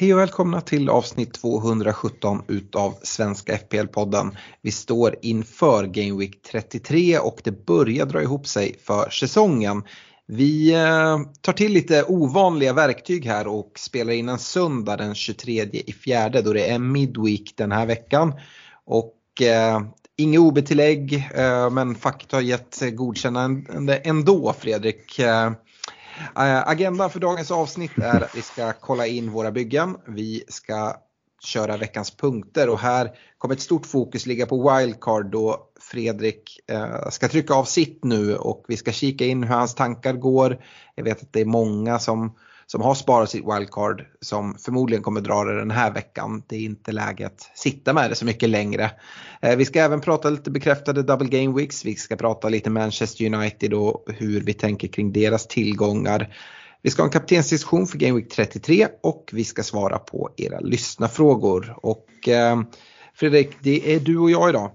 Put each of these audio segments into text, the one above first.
Hej och välkomna till avsnitt 217 utav Svenska FPL-podden. Vi står inför Game Week 33 och det börjar dra ihop sig för säsongen. Vi eh, tar till lite ovanliga verktyg här och spelar in en söndag den 23 i fjärde då det är Midweek den här veckan. Och eh, inget OB-tillägg eh, men facket har gett godkännande ändå Fredrik. Eh, Eh, Agendan för dagens avsnitt är att vi ska kolla in våra byggen. Vi ska köra veckans punkter och här kommer ett stort fokus ligga på wildcard då Fredrik eh, ska trycka av sitt nu och vi ska kika in hur hans tankar går. Jag vet att det är många som, som har sparat sitt wildcard som förmodligen kommer dra det den här veckan. Det är inte läge att sitta med det så mycket längre. Eh, vi ska även prata lite bekräftade double game weeks. Vi ska prata lite Manchester United och hur vi tänker kring deras tillgångar. Vi ska ha en kaptensdiskussion för Game Week 33 och vi ska svara på era lyssnarfrågor. Och eh, Fredrik, det är du och jag idag.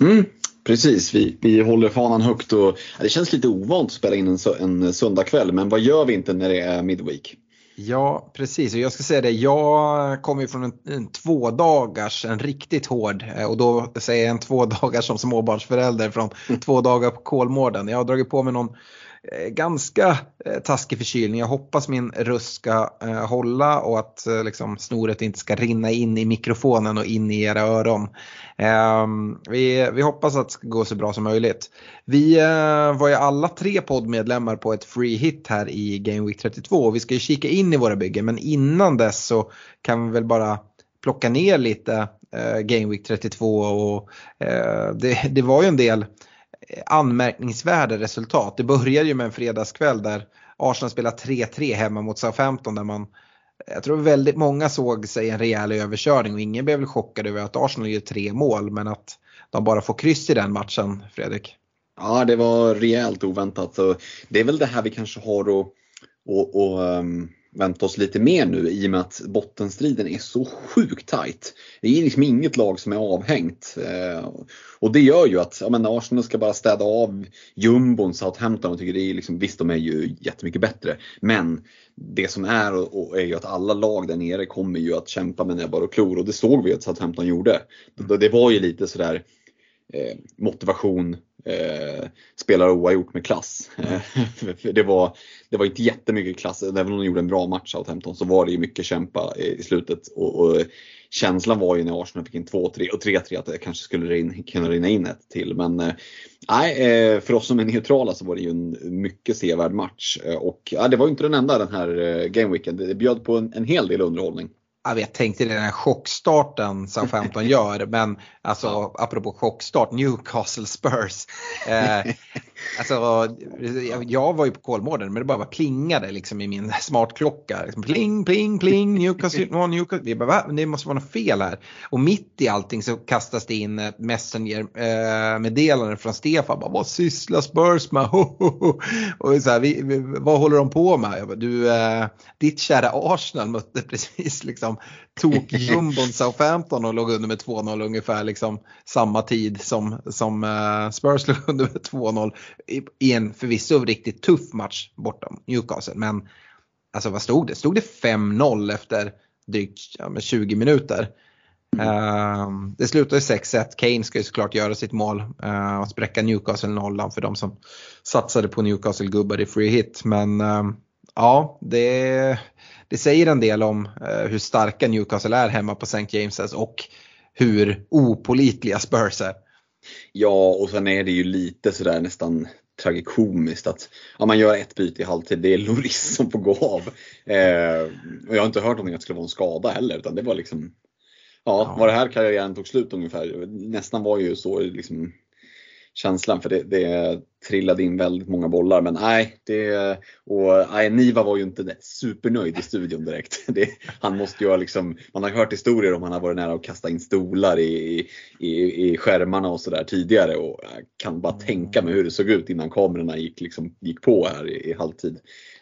Mm, precis, vi, vi håller fanan högt och det känns lite ovant att spela in en, en söndagkväll men vad gör vi inte när det är midweek? Ja, precis. Och jag ska säga det, jag kommer ju från en, en tvådagars, en riktigt hård, eh, och då säger jag en tvådagars som småbarnsförälder från två dagar på Kolmården. Jag har dragit på mig någon Eh, ganska eh, taskig förkylning. Jag hoppas min röst ska eh, hålla och att eh, liksom, snoret inte ska rinna in i mikrofonen och in i era öron. Ehm, vi, vi hoppas att det ska gå så bra som möjligt. Vi eh, var ju alla tre poddmedlemmar på ett free hit här i Game Week 32 och vi ska ju kika in i våra byggen men innan dess så kan vi väl bara plocka ner lite eh, Game Week 32 och eh, det, det var ju en del anmärkningsvärda resultat. Det började ju med en fredagskväll där Arsenal spelade 3-3 hemma mot Southampton där man jag tror väldigt många såg sig en rejäl överkörning och ingen blev väl chockad över att Arsenal gör tre mål men att de bara får kryss i den matchen, Fredrik. Ja, det var rejält oväntat. Så det är väl det här vi kanske har att och, och, um, vänta oss lite mer nu i och med att bottenstriden är så sjukt tajt. Det är liksom inget lag som är avhängt. Eh, och det gör ju att ja, men Arsenal ska bara städa av jumbon Southampton och tycker det är liksom, visst de är ju jättemycket bättre. Men det som är och, och är ju att alla lag där nere kommer ju att kämpa med näbbar och klor och det såg vi att Southampton gjorde. Det, det var ju lite sådär Eh, motivation, eh, spelar oavgjort med klass. Eh, för det, var, det var inte jättemycket klass, även om de gjorde en bra match Southampton så var det ju mycket kämpa i slutet. Och, och känslan var ju när Arsenal fick in 2-3 och 3-3 att det kanske skulle rin, kunna rinna in ett till. Men eh, nej, eh, för oss som är neutrala så var det ju en mycket sevärd match. Och ja, det var ju inte den enda den här eh, gameweeken. Det bjöd på en, en hel del underhållning. Jag vet, tänkte den här chockstarten Southampton gör, men alltså apropå chockstart, Newcastle Spurs. Eh, alltså, jag var ju på Kolmården men det bara plingade liksom i min smartklocka. Liksom, pling, pling, pling, Newcastle, Newcastle. Vi bara, va? Det måste vara något fel här. Och mitt i allting så kastas det in ett Messenger-meddelande eh, från Stefan. Bara, vad sysslar Spurs med? Och så här, vi, vi, vad håller de på med? Jag bara, du, eh, ditt kära Arsenal mötte precis liksom tok-jumbon Southampton och låg under med 2-0 ungefär liksom samma tid som, som uh, Spurs låg under med 2-0 i, en förvisso riktigt tuff match borta Newcastle. Men alltså vad stod det? Stod det 5-0 efter drygt ja, 20 minuter? Mm. Uh, det slutar 6-1. Kane ska ju såklart göra sitt mål uh, och spräcka Newcastle nollan för de som satsade på Newcastle-gubbar i free hit. Men uh, ja, det, det säger en del om uh, hur starka Newcastle är hemma på St. James's och hur opolitliga Spurs är. Ja, och sen är det ju lite sådär nästan tragikomiskt att ja, man gör ett byte i halvtid, det är Loris som får gå av. Eh, och jag har inte hört någonting att det skulle vara en skada heller, utan det var liksom Ja, ja. var det här karriären tog slut ungefär. Nästan var ju så liksom känslan för det, det trillade in väldigt många bollar. Men nej, det, och, nej Niva var ju inte supernöjd i studion direkt. Det, han måste ju ha liksom, man har hört historier om han har varit nära att kasta in stolar i, i, i skärmarna och sådär tidigare. Och jag kan bara tänka mig hur det såg ut innan kamerorna gick, liksom, gick på här i, i halvtid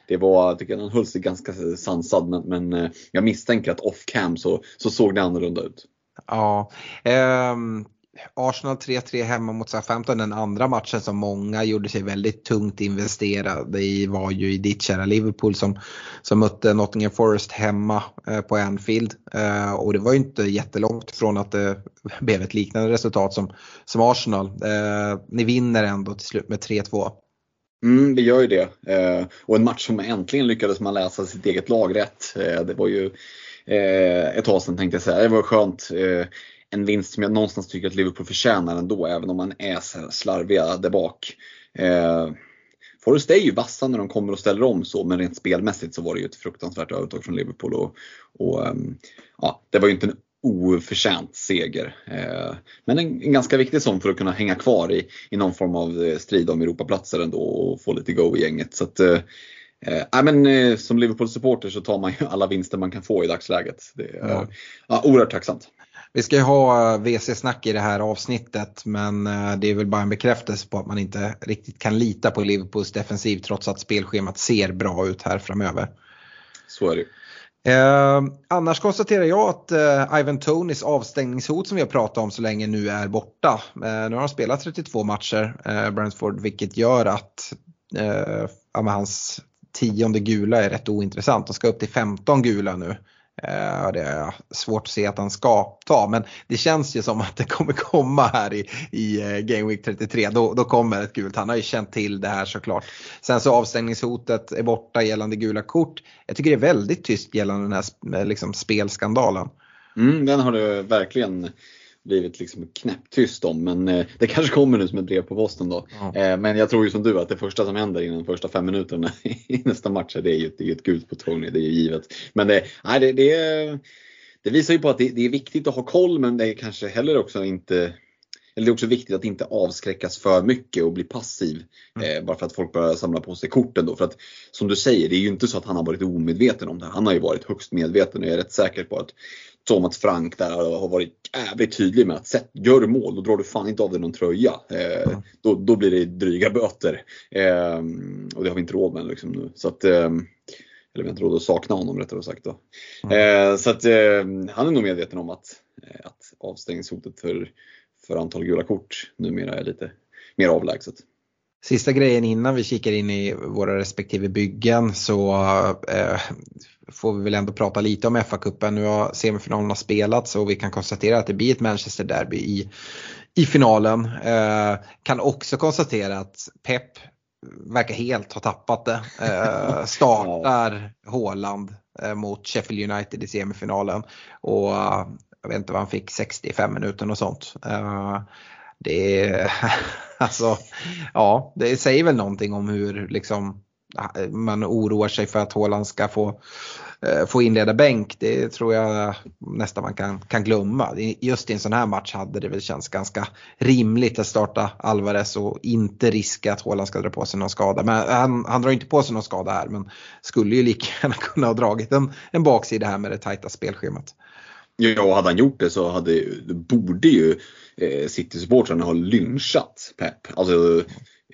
det var, jag tycker han höll sig ganska sansad men, men eh, jag misstänker att off cam så, så såg det annorlunda ut. Ja, eh, Arsenal 3-3 hemma mot Southampton, den andra matchen som många gjorde sig väldigt tungt investerade i var ju i ditt kära Liverpool som, som mötte Nottingham Forest hemma eh, på Anfield. Eh, och det var ju inte jättelångt från att det blev ett liknande resultat som, som Arsenal. Eh, ni vinner ändå till slut med 3-2. Mm, vi gör ju det. Eh, och en match som äntligen lyckades man läsa sitt eget lag rätt. Eh, det var ju eh, ett tag sedan tänkte jag säga. Det var skönt. Eh, en vinst som jag någonstans tycker att Liverpool förtjänar ändå, även om man är så slarviga där bak. Eh, Forrest är ju vassa när de kommer och ställer om så, men rent spelmässigt så var det ju ett fruktansvärt övertag från Liverpool. Och, och um, ja, det var ju inte en oförtjänt seger. Eh, men en, en, ganska viktig sån för att kunna hänga kvar i, i någon form av eh, strid om Europaplatser ändå och få lite go i gänget. Så att, eh, eh, men, eh, som Liverpool-supporter så tar man ju alla vinster man kan få i dagsläget. Det är ja. ja, oerhört tacksamt. Vi ska ju ha VC-snack i det här avsnittet men det är väl bara en bekräftelse på att man inte riktigt kan lita på Liverpools defensiv trots att spelschemat ser bra ut här framöver. Så är det. Eh, annars konstaterar jag att eh, Ivan Tonys avstängningshot som vi har pratat om så länge nu är borta. Eh, nu har han spelat 32 matcher, eh, Brentford, vilket gör att eh, hans tionde gula är rätt ointressant. Han ska upp till 15 gula nu. Eh, det är svårt att se att han ska ta men det känns ju som att det kommer komma här i, i eh, Game Week 33. Då, då kommer ett gult. Han har ju känt till det här såklart. Sen så avstängningshotet är borta gällande gula kort. Jag tycker det är väldigt tyst gällande den här liksom, spelskandalen. Mm, den har du verkligen blivit liksom knäpptyst om. Men eh, det kanske kommer nu som ett brev på posten då. Ja. Eh, men jag tror ju som du att det första som händer innan de första fem minuterna i nästa match, det är ju, det är ett gult på Tony, det är ju givet. Men det, nej, det, det, det visar ju på att det, det, är viktigt att ha koll men det är kanske heller också inte eller det är också viktigt att inte avskräckas för mycket och bli passiv. Mm. Eh, bara för att folk börjar samla på sig korten då. För att som du säger, det är ju inte så att han har varit omedveten om det. Han har ju varit högst medveten och jag är rätt säker på att Thomas Frank där har varit jävligt tydlig med att sätt, gör du mål då drar du fan inte av dig någon tröja. Eh, mm. då, då blir det dryga böter. Eh, och det har vi inte råd med liksom nu. Så att, eh, eller vi har inte råd att sakna honom rättare sagt. Då. Mm. Eh, så att eh, han är nog medveten om att, eh, att avstängningshotet för, för antal gula kort numera är lite mer avlägset. Sista grejen innan vi kikar in i våra respektive byggen så eh, får vi väl ändå prata lite om FA-cupen. Nu har semifinalerna spelats och vi kan konstatera att det blir ett Manchester Derby i, i finalen. Eh, kan också konstatera att Pep verkar helt ha tappat det. Eh, startar Håland eh, mot Sheffield United i semifinalen och jag vet inte vad han fick, 65 minuter och sånt. Eh, det är, alltså, ja, det säger väl någonting om hur liksom man oroar sig för att Håland ska få, eh, få inleda bänk. Det tror jag nästan man kan, kan glömma. Just i en sån här match hade det väl känts ganska rimligt att starta Alvarez och inte riska att Håland ska dra på sig någon skada. Men han, han drar inte på sig någon skada här men skulle ju lika gärna kunna ha dragit en, en baksida här med det tajta spelschemat. Ja, hade han gjort det så hade, borde ju eh, City-supportrarna ha lynchat Pep. Alltså,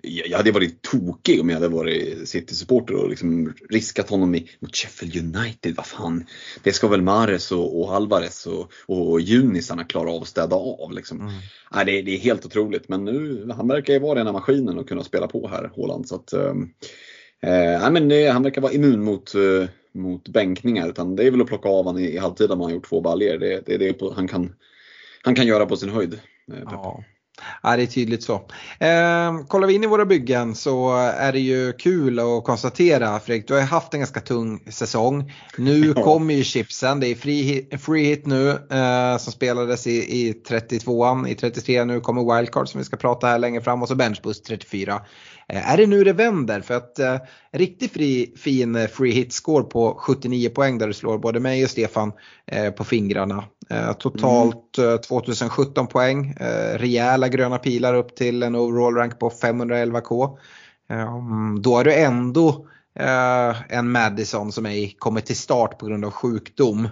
jag hade varit tokig om jag hade varit City-supporter och liksom riskat honom i, mot Sheffield United. Vad fan, det ska väl Mares och, och Alvarez och, och Junisarna klara av att städa av. Liksom. Mm. Nej, det, det, är helt otroligt men nu, han verkar ju vara den här maskinen och kunna spela på här, Håland. Så att, ehm, eh, men det, han verkar vara immun mot, eh, mot bänkningar. Utan det är väl att plocka av honom i, i halvtid om han har gjort två baljer. Det, det är det han kan, han kan göra på sin höjd. Eh, ja. Ja, det är tydligt så. Eh, kollar vi in i våra byggen så är det ju kul att konstatera Fredrik, du har haft en ganska tung säsong. Nu ja. kommer ju chipsen, det är free hit, free hit nu eh, som spelades i, i 32an, i 33 nu kommer wildcard som vi ska prata här längre fram och så benchboost 34. Eh, är det nu det vänder? För att eh, riktigt fri, fin free hit score på 79 poäng där du slår både mig och Stefan eh, på fingrarna. Eh, totalt mm. 2017 poäng. Rejäla gröna pilar upp till en overall rank på 511k. Då är du ändå en Madison som ej kommit till start på grund av sjukdom.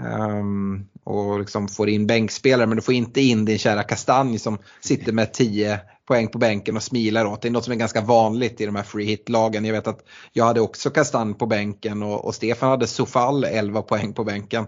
Um, och liksom får in bänkspelare men du får inte in din kära Kastanj som sitter med 10 poäng på bänken och smilar åt. Det är något som är ganska vanligt i de här free hit-lagen. Jag vet att jag hade också Kastanj på bänken och, och Stefan hade Sofall 11 poäng på bänken.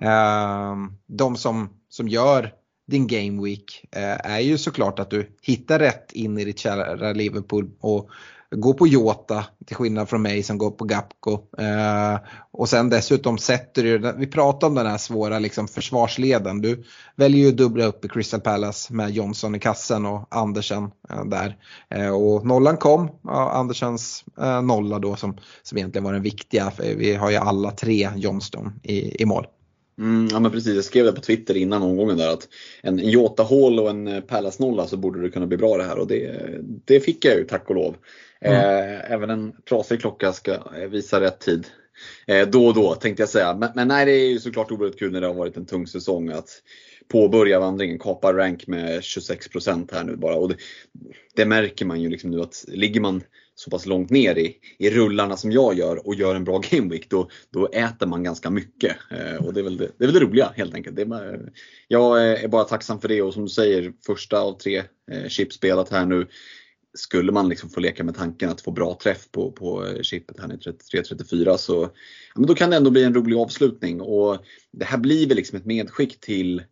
Ja. Um, de som, som gör din game week uh, är ju såklart att du hittar rätt in i ditt kära Liverpool och gå på Jota till skillnad från mig som går på Gapco. Eh, och sen dessutom sätter du, vi pratar om den här svåra liksom, försvarsleden. Du väljer ju att dubbla upp i Crystal Palace med Johnson i kassen och Andersen eh, där. Eh, och nollan kom, ja, Andersens eh, nolla då som, som egentligen var den viktiga. För vi har ju alla tre Johnston i, i mål. Mm, ja men precis, jag skrev det på Twitter innan omgången där att en, Jota Hall och en eh, Palace nolla så borde det kunna bli bra det här och det, det fick jag ju tack och lov. Mm. Eh, även en trasig klocka ska eh, visa rätt tid. Eh, då och då tänkte jag säga. Men, men, nej, det är ju såklart oerhört kul när det har varit en tung säsong att påbörja vandringen, kapa rank med 26% här nu bara. Och det, det, märker man ju liksom nu att ligger man så pass långt ner i, i rullarna som jag gör och gör en bra gameweek då, då äter man ganska mycket. Eh, och det är, väl det, det, är väl det roliga helt enkelt. Det är bara, jag eh, är bara tacksam för det och som du säger, första av tre eh, chip spelat här nu skulle man liksom få leka med tanken att få bra träff på, på eh, chippet här i 33-34 så ja, men då kan det ändå bli en rolig avslutning. Och det här blir väl liksom ett medskick till eh,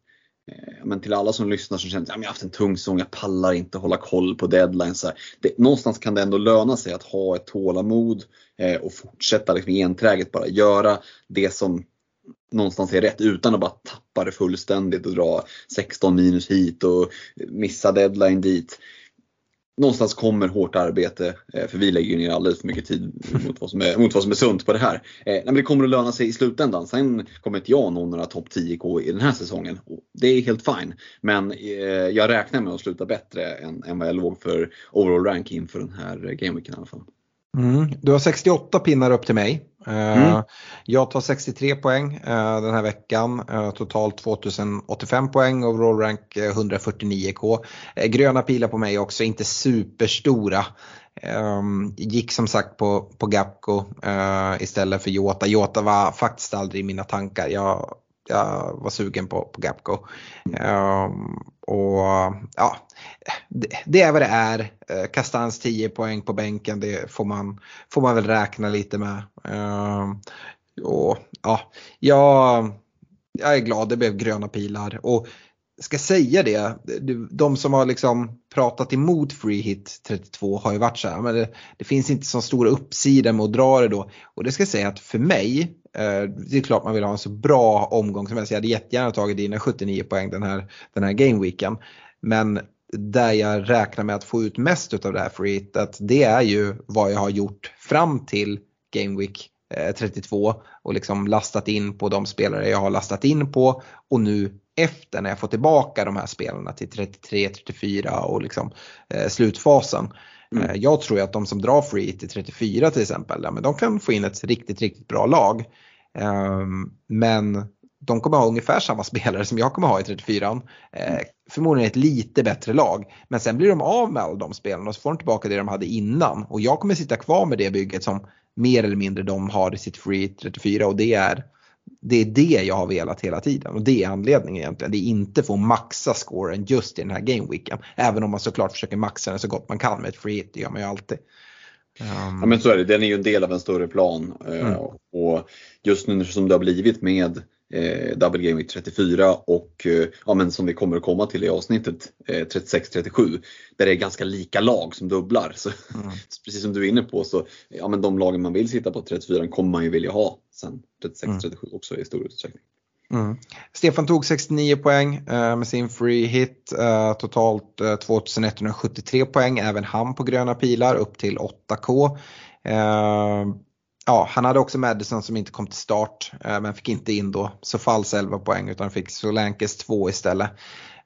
Eh, men till alla som lyssnar som känner att ja, jag har haft en tung säsong, jag pallar inte hålla koll på deadlines. Det, någonstans kan det ändå löna sig att ha ett tålamod eh, och fortsätta liksom enträget bara göra det som någonstans är rätt utan att bara tappa det fullständigt och dra 16 minus hit och missa deadline dit någonstans kommer hårt arbete, eh, för vi lägger ju ner alldeles för mycket tid mot vad som är, mot vad som är sunt på det här. Eh, men det kommer att löna sig i slutändan. Sen kommer inte jag nå några topp 10K i den här säsongen. Det är helt fine. Men eh, jag räknar med att sluta bättre än, än vad jag låg för overall rank inför den här eh, gameweeken i alla fall. Mm. Du har 68 pinnar upp till mig. Eh, mm. Jag tar 63 poäng eh, den här veckan. Eh, totalt 2085 poäng, overall rank 149k. Gröna pilar på mig också, inte superstora. Gick som sagt på, på Gapco istället för Jota. Jota var faktiskt aldrig i mina tankar. Jag jag var sugen på, på Gapco. Um, och ja, det, det, är vad det är. Eh, uh, Kastans 10 poäng på bänken, det får man, får man väl räkna lite med. Um, och ja, jag, jag är glad det blev gröna pilar. Och ska säga det, de som har liksom pratat emot free hit 32 har ju varit så här, men det, det finns inte så stora uppsidor med att dra det då. Och det ska jag säga att för mig, eh, det är klart man vill ha en så bra omgång som helst. Jag hade jättegärna tagit dina 79 poäng den här, den här gameweeken. Men där jag räknar med att få ut mest av det här free hitet, det är ju vad jag har gjort fram till gameweek 32 och liksom lastat in på de spelare jag har lastat in på och nu efter när jag får tillbaka de här spelarna till 33, 34 och liksom eh, slutfasen. Mm. Eh, jag tror att de som drar free till 34 till exempel, ja, men de kan få in ett riktigt, riktigt bra lag. Eh, men de kommer ha ungefär samma spelare som jag kommer ha i 34. Eh, förmodligen ett lite bättre lag. Men sen blir de av med alla de spelarna och så får de tillbaka det de hade innan. Och jag kommer sitta kvar med det bygget som mer eller mindre de har i sitt free 34 och det är det är det jag har velat hela tiden och det är anledningen egentligen. Det är inte för att maxa scoren just i den här gameweeken. Även om man såklart försöker maxa den så gott man kan med ett free hit, det gör man ju alltid. Um... Ja men så är det, den är ju en del av en större plan. Eh, mm. Och just nu som det har blivit med eh, Double Game Week 34 och eh, ja, men som vi kommer att komma till i avsnittet eh, 36-37 där det är ganska lika lag som dubblar. Så, mm. precis som du är inne på så ja, men de lagen man vill sitta på 34 kommer man ju vilja ha sen 36-37 mm. också i stor utsträckning. Mm. Stefan tog 69 poäng eh, med sin free hit. Eh, totalt eh, 2173 poäng, även han på gröna pilar upp till 8K. Eh, ja, han hade också Madison som inte kom till start eh, men fick inte in då så falls 11 poäng utan fick Solankes 2 istället.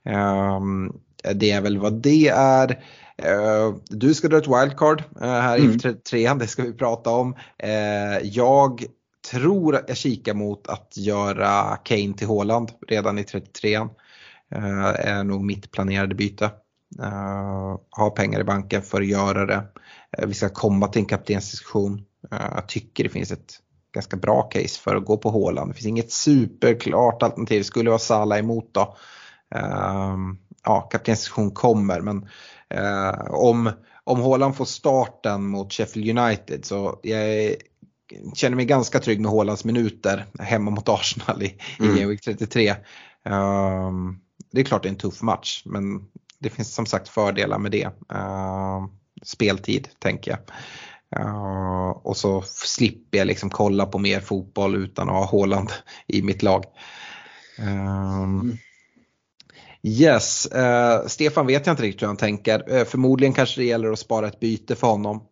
Ehm, det är väl vad det är. Eh, du ska dra ett wildcard här mm. i 33 det ska vi prata om. Jag tror att jag kikar mot att göra Kane till Håland redan i 33an. Uh, är nog mitt planerade byte. Uh, ha pengar i banken för att göra det. Uh, vi ska komma till en kaptensdiskussion. Jag tycker det finns ett ganska bra case för att gå på Håland. Det finns inget superklart alternativ. Skulle vara Sala emot då. Ja, kaptensdiskussion kommer men om, om Håland får starten mot Sheffield United så jag känner mig ganska trygg med Hålands minuter hemma mot Arsenal i, mm. i Game Week 33. Um, det är klart det är en tuff match men det finns som sagt fördelar med det. Uh, speltid tänker jag. Uh, och så slipper jag liksom kolla på mer fotboll utan att ha Håland i mitt lag. Um. Yes, uh, Stefan vet jag inte riktigt hur han tänker. Uh, förmodligen kanske det gäller att spara ett byte för honom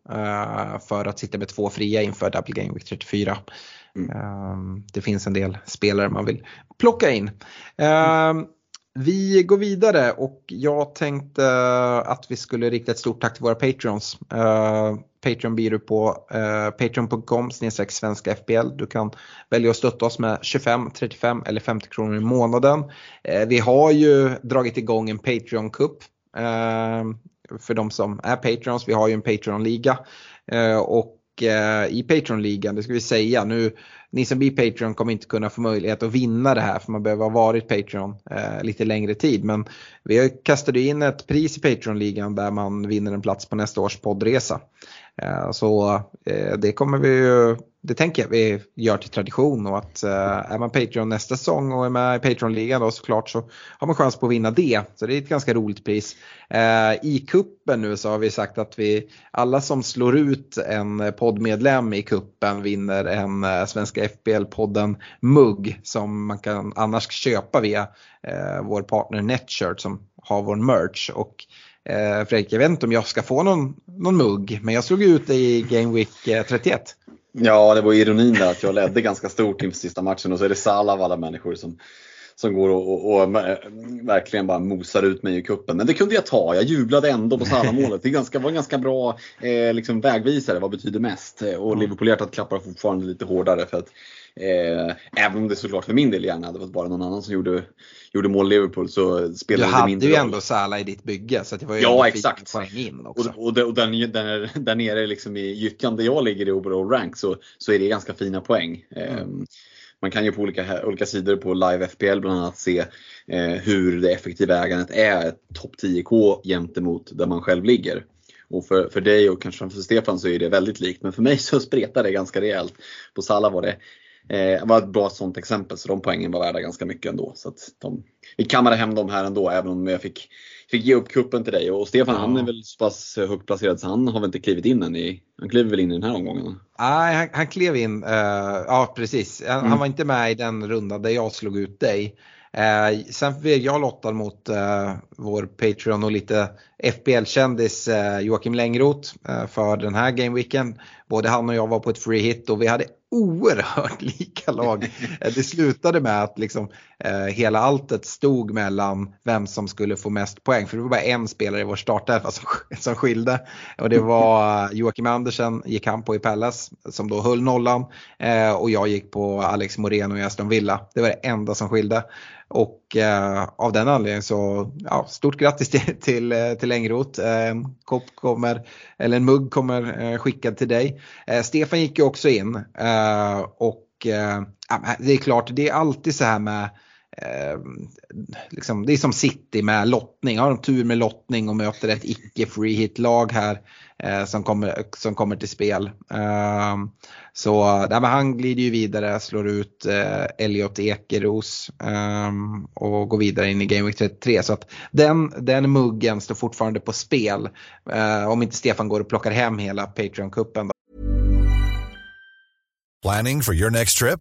för att sitta med två fria inför Double Game Week 34. Mm. det finns en del spelare man vill plocka in. Mm. Vi går vidare och jag tänkte eh, att vi skulle rikta ett stort tack till våra patrons. Uh, eh, Patreon blir du på eh, uh, patreon.com svenska FBL. Du kan välja att stötta oss med 25, 35 eller 50 kronor i månaden. Uh, vi har ju dragit igång en Patreon-cup för de som är Patrons. Vi har ju en Patreon-liga och Eh, i Patreon-ligan, det ska vi säga nu, ni som blir Patreon kommer inte kunna få möjlighet att vinna det här för man behöver ha varit Patreon eh, lite längre tid. Men vi kastade in ett pris i Patreon-ligan där man vinner en plats på nästa års poddresa. Eh, så eh, det kommer vi ju det tänker jag vi gör till tradition och att uh, är man Patreon nästa säsong och är med i Patreon-ligan då såklart så har man chans på att vinna det. Så det är ett ganska roligt pris. Uh, I kuppen nu så har vi sagt att vi alla som slår ut en poddmedlem i kuppen vinner en uh, Svenska FBL-podden mugg som man kan annars köpa via vår partner Netshirt som har vår merch. Och Fredrik, jag vet inte om jag ska få någon, någon mugg men jag slog ut det i Game Week 31. Ja, det var ironin där att jag ledde ganska stort inför sista matchen och så är det Salah av alla människor som, som går och, och, och, verkligen bara mosar ut mig i kuppen. Men det kunde jag ta. Jag jublade ändå på Salah-målet. Det ganska, var en ganska bra eh, liksom vägvisare. Vad betyder mest? Och mm. Liverpool-hjärtat klappar fortfarande lite hårdare. för att Eh, även om det såklart för min del gärna hade varit bara någon annan som gjorde, gjorde mål Liverpool så spelade det mindre roll. Du hade ju ändå Salah i ditt bygge så det var ju ja, exakt. poäng in också. Och, och, och där, där, där nere liksom i gyttjan där jag ligger i overall rank så, så är det ganska fina poäng. Mm. Eh, man kan ju på olika, olika sidor på Live FPL bland annat se eh, hur det effektiva ägandet är topp 10K gentemot där man själv ligger. Och för, för dig och kanske för Stefan så är det väldigt likt men för mig så spretar det ganska rejält. På Salla var det eh, var ett bra sånt exempel så de poängen var värda ganska mycket ändå. Så att de, vi kammade hem dem här ändå även om jag fick, fick ge upp kuppen till dig. Och Stefan ja. han är väl så pass högt placerad så han har väl inte klivit in än i, han kliver väl in i den här omgången? Nej, han, han klev in, uh, ja precis. Han, mm. han, var inte med i den runda där jag slog ut dig. Eh, sen blev jag lottad mot eh, vår Patreon och lite FBL-kändis eh, Joakim Längroth eh, för den här gameweeken. Både han och jag var på ett free hit och vi hade oerhört lika lag. Eh, det slutade med att liksom, eh, hela alltet stod mellan vem som skulle få mest poäng. För det var bara en spelare i vår startelva som, som skilde. Och det var Joakim Andersen gick han på i Pallas som då höll nollan. Eh, och jag gick på Alex Moreno i Aston Villa. Det var det enda som skilde. Och eh, av den anledningen så ja, stort grattis till, till, eh, till Engroth. Eh, en kopp kommer, eller en mugg kommer eh, skickad till dig. Eh, Stefan gick ju också in eh, och eh, det är klart, det är alltid så här med Ehm, liksom, det är som City med lottning. Har de tur med lottning och möter ett icke free hit lag här eh, som, kommer, som kommer till spel. Eh, så nej, han glider ju vidare, slår ut eh, Elliot Ekeros ehm, och går vidare in i Game Week 33. Så att den, den muggen står fortfarande på spel. Eh, om inte Stefan går och plockar hem hela Patreon-cupen. Planning for your next trip?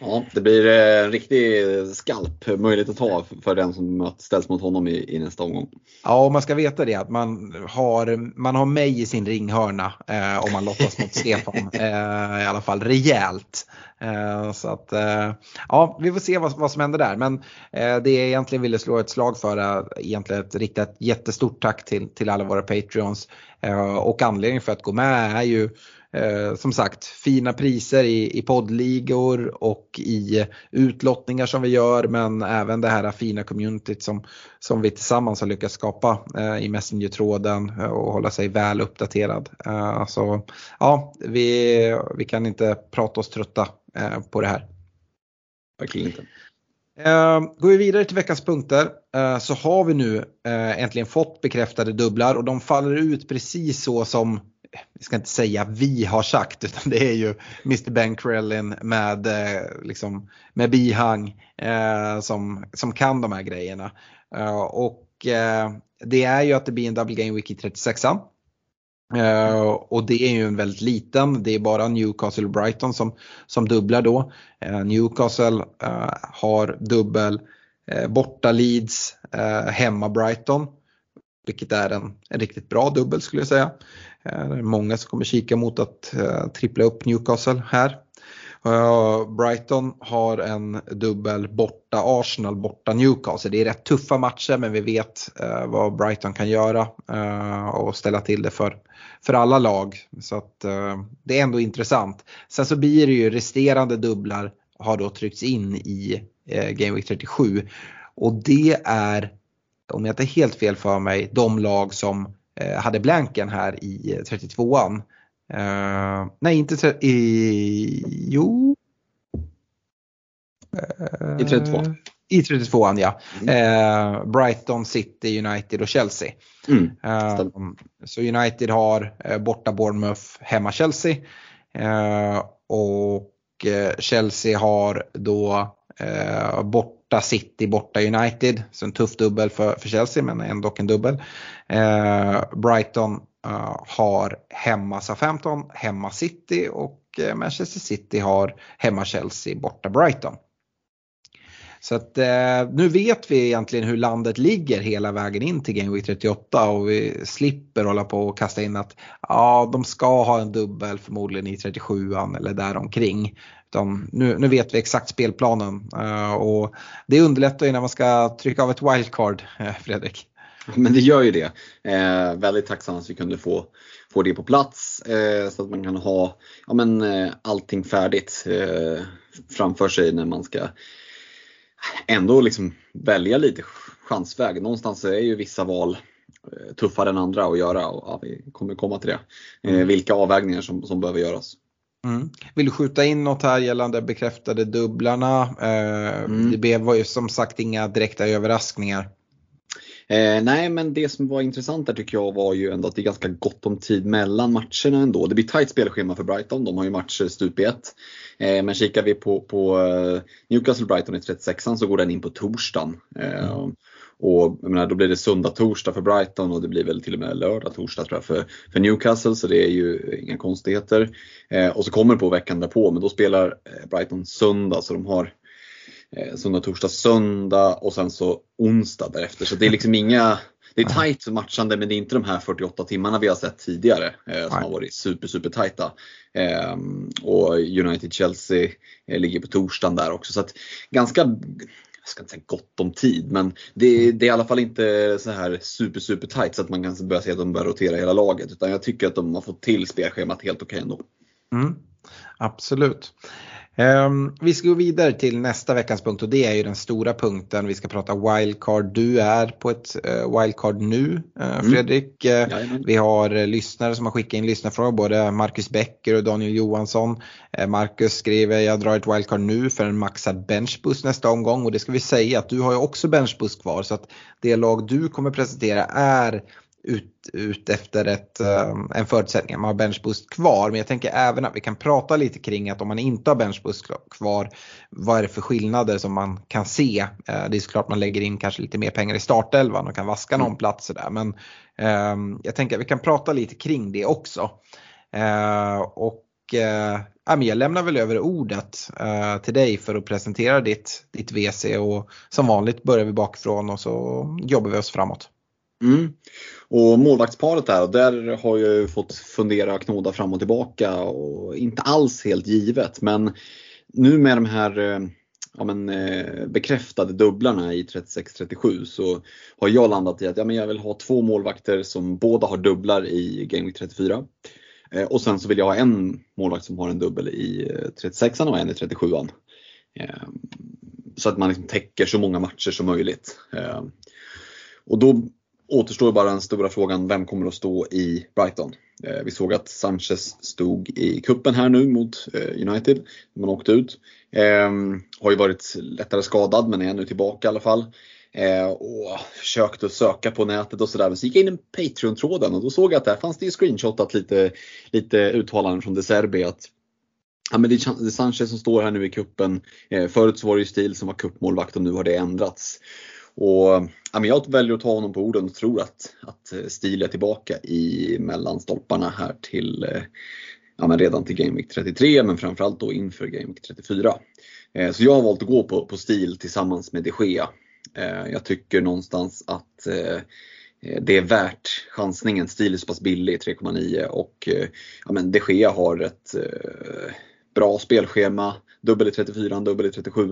Ja, det blir en riktig skalp möjligt att ta för den som ställs mot honom i, i nästa omgång. Ja, och man ska veta det att man har, man har mig i sin ringhörna eh, om man lottas mot Stefan. Eh, I alla fall rejält. Eh, så att, eh, ja, vi får se vad, vad som händer där. Men eh, det jag egentligen ville slå ett slag för är egentligen ett riktigt jättestort tack till, till alla våra Patreons. Eh, och anledningen för att gå med är ju Eh, som sagt fina priser i, i poddligor och i utlottningar som vi gör men även det här fina communityt som, som vi tillsammans har lyckats skapa eh, i Messenger-tråden eh, och hålla sig väl uppdaterad. Eh, så ja, vi, vi kan inte prata oss trötta eh, på det här. Verkligen inte. Uh, går vi vidare till veckans punkter så har vi nu äntligen fått bekräftade dubblar och de faller ut precis så som vi ska inte säga vi har sagt utan det är ju Mr Ben Krellin med, eh, liksom, med bihang eh, som, som kan de här grejerna. Eh, och eh, det är ju att det blir en Double Game Week i 36 Uh, eh, och det är ju en väldigt liten, det är bara Newcastle och Brighton som, som dubblar då. Uh, Newcastle uh, har dubbel borta Leeds, hemma Brighton. Vilket är en, en riktigt bra dubbel skulle jag säga. Eh, det är många som kommer kika mot att eh, trippla upp Newcastle här. Eh, Brighton har en dubbel borta Arsenal, borta Newcastle. Det är rätt tuffa matcher men vi vet vad Brighton kan göra och ställa till det för, för alla lag. Så att det är ändå intressant. Sen så blir det ju resterande dubblar har då tryckts in i Game Week 37 och det är, om jag inte helt fel för mig, de lag som hade blanken här i 32an. Uh, nej, inte i... Jo. Uh, I 32. I 32an ja. Mm. Uh, Brighton, City, United och Chelsea. Mm. så United har borta Bournemouth, hemma Chelsea. och Chelsea har då borta City, borta United. Så en tuff dubbel för, för Chelsea men ändå en dubbel. Eh, Brighton eh, har hemma Southampton, hemma City och eh, Manchester City har hemma Chelsea, borta Brighton. Så att eh, nu vet vi egentligen hur landet ligger hela vägen in till Game Week 38 och vi slipper hålla på och kasta in att ja, de ska ha en dubbel förmodligen i 37an eller däromkring. Utan nu, nu vet vi exakt spelplanen och det underlättar ju när man ska trycka av ett wildcard, Fredrik. Men det gör ju det. Eh, väldigt tacksam att vi kunde få, få det på plats eh, så att man kan ha ja, men, eh, allting färdigt eh, framför sig när man ska ändå liksom välja lite chansväg. Någonstans är ju vissa val eh, tuffare än andra att göra och ja, vi kommer komma till det. Eh, mm. Vilka avvägningar som, som behöver göras. Mm. Vill du skjuta in något här gällande bekräftade dubblarna? Mm. Det var ju som sagt inga direkta överraskningar. Eh, nej, men det som var intressant där tycker jag var ju ändå att det är ganska gott om tid mellan matcherna ändå. Det blir tajt spelschema för Brighton, de har ju matcher stup i ett. Eh, men kikar vi på, på uh, Newcastle Brighton i 36an så går den in på torsdagen. Eh, mm. Och menar, då blir det söndag, torsdag för Brighton och det blir väl till och med lördag, torsdag tror jag för, för Newcastle så det är ju inga konstigheter. Eh, och så kommer det på veckan därpå men då spelar eh, Brighton söndag så de har eh, söndag, torsdag, söndag och sen så onsdag därefter. Så det är liksom inga det är tajt matchande men det är inte de här 48 timmarna vi har sett tidigare eh, som Nej. har varit super super tajta. Eh, och United-Chelsea eh, ligger på torsdagen där också. Så att ganska, ska inte säga gott om tid men det, det, är i alla fall inte så här super super tight så att man kan börja se att de börjar rotera hela laget. Utan jag tycker att de har fått till spelschemat helt okej okay ändå. Mm, absolut. Um, vi ska gå vidare till nästa veckans punkt och det är ju den stora punkten. Vi ska prata wildcard. Du är på ett uh, wildcard nu uh, Fredrik. Mm. vi har uh, lyssnare som har skickat in lyssnarfrågor, både Marcus Becker och Daniel Johansson. Marcus skriver jag drar ett wildcard nu för en maxad benchboost nästa omgång och det ska vi säga att du har ju också benchboost kvar så att det lag du kommer presentera är ut, ut efter ett, um, en förutsättning. Man har benchboost kvar. Men jag tänker även att vi kan prata lite kring att om man inte har benchboost kvar, vad är det för skillnader som man kan se? Uh, det är såklart man lägger in kanske lite mer pengar i startelvan och kan vaska någon mm. plats där. Men um, jag tänker att vi kan prata lite kring det också. Uh, och eh, jag lämnar väl över ordet eh, till dig för att presentera ditt, ditt WC och som vanligt börjar vi bakifrån och så jobbar vi oss framåt. Mm. Och målvaktsparet där, där har jag ju fått fundera och knåda fram och tillbaka och inte alls helt givet men nu med de här eh, ja, men, eh, bekräftade dubblarna i 36-37 så har jag landat i att ja, men jag vill ha två målvakter som båda har dubblar i Game Week 34. Eh, och sen så vill jag ha en målvakt som har en dubbel i eh, 36an och en i 37an. Ehm, så att man liksom täcker så många matcher som möjligt. Ehm, och då återstår bara den stora frågan, vem kommer att stå i Brighton? Eh, vi såg att Sanchez stod i kuppen här nu mot eh, United. Man åkte ut. Eh, har ju varit lättare skadad men är nu tillbaka i alla fall. Eh, och försökte söka på nätet och sådär. Men så gick jag in i Patreon-tråden och då såg jag att där fanns det ju screenshotat lite, lite uttalanden från De Serbi att Ja, men det är Sanchez som står här nu i kuppen. Eh, förut så var det ju Stil som var kuppmålvakt och nu har det ändrats. Och, ja, men jag väljer att ta honom på orden och tror att, att eh, Stil är tillbaka i mellanstolparna här till eh, ja, men redan till Game Week 33 men framförallt då inför Game Week 34. Eh, så jag har valt att gå på, på Stil tillsammans med de Gea. Eh, jag tycker någonstans att det är värt chansningen. Stil är så pass billig, 3,9 och ja, men de Gea har ett bra spelschema. Dubbel i 34, dubbel i 37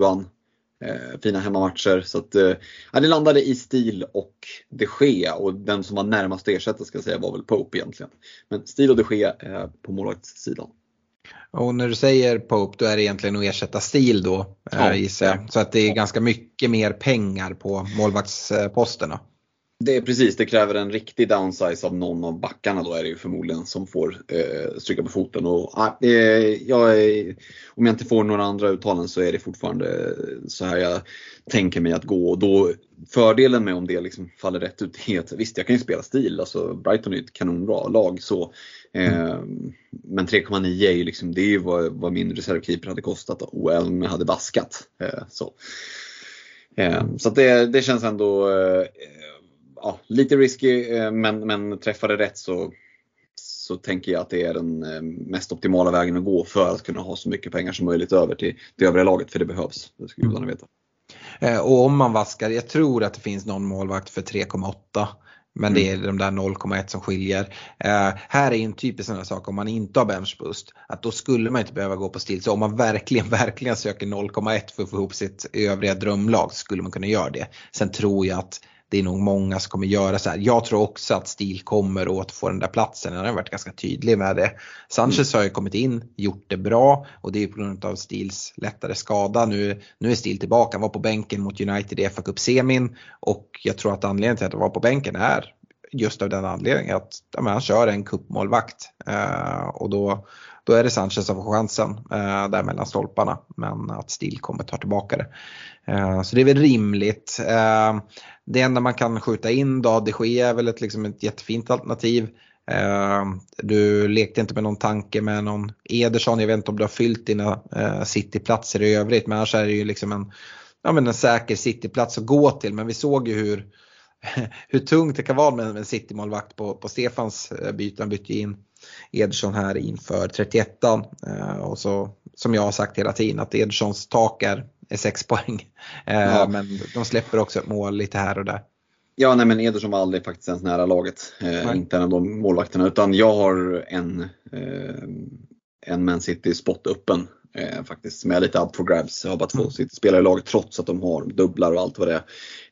eh, fina hemmamatcher. Så att, eh, det landade i stil och de Gea och den som var närmast att ersätta ska jag säga var väl Pope egentligen. Men stil och de Gea eh, på målvaktssidan. Och när du säger Pope då är det egentligen att ersätta stil då eh, ja. gissar jag. Så att det är ganska mycket mer pengar på målvaktsposterna. Det är precis, det kräver en riktig downsize av någon av backarna då är det ju förmodligen som får eh, stryka på foten. Och, ah, eh, jag är, om jag inte får några andra uttalanden så är det fortfarande så här jag tänker mig att gå. Och då, fördelen med om det liksom faller rätt ut är att visst, jag kan ju spela stil. Alltså, Brighton är ett kanonbra lag. Så, eh, mm. Men 3,9 är ju liksom, det är ju vad, vad min reservkeeper hade kostat och Elm hade vaskat. Eh, så eh, så det, det känns ändå eh, ja, lite risky eh, men, men träffar det rätt så, så tänker jag att det är den eh, mest optimala vägen att gå för att kunna ha så mycket pengar som möjligt över till det övriga laget för det behövs. Det ska gudarna veta. Eh, och om man vaskar, jag tror att det finns någon målvakt för 3,8. Men det mm. är de där 0,1 som skiljer. Uh, här är en typisk sån sak om man inte har benchboost. Att då skulle man inte behöva gå på stil. Så om man verkligen, verkligen söker 0,1 för att få ihop sitt övriga drömlag så skulle man kunna göra det. Sen tror jag att det är nog många som kommer göra så här. Jag tror också att Stil kommer åt få den där platsen. Han har varit ganska tydlig med det. Sanchez mm. har ju kommit in, gjort det bra och det är på grund av Stils lättare skada. Nu, nu är Stil tillbaka, han var på bänken mot United i FA Cup-semin och jag tror att anledningen till att han var på bänken är just av den anledningen att ja, han kör en kuppmålvakt uh, och då, då är det Sanchez som får chansen eh, där mellan stolparna men att Stil kommer ta tillbaka det. Eh, så det är väl rimligt. Eh, det enda man kan skjuta in då, de Gea är väl ett, liksom ett jättefint alternativ. Eh, du lekte inte med någon tanke med någon Ederson, jag vet inte om du har fyllt dina eh, cityplatser i övrigt men annars är det ju liksom en, ja, men en säker cityplats att gå till. Men vi såg ju hur hur tungt det kan vara med en City-målvakt på, på Stefans byte. Han bytte in Ederson här inför 31 eh, och så som jag har sagt hela tiden att Edersons tak är, är 6 poäng. Eh, ja. Men de släpper också ett mål lite här och där. Ja, nej men Ederson var aldrig faktiskt ens nära laget. Eh, inte en av de målvakterna utan jag har en, eh, en Man City spot öppen eh, faktiskt som är lite up for grabs. Jag har bara två mm. spelare i laget trots att de har dubblar och allt vad det är.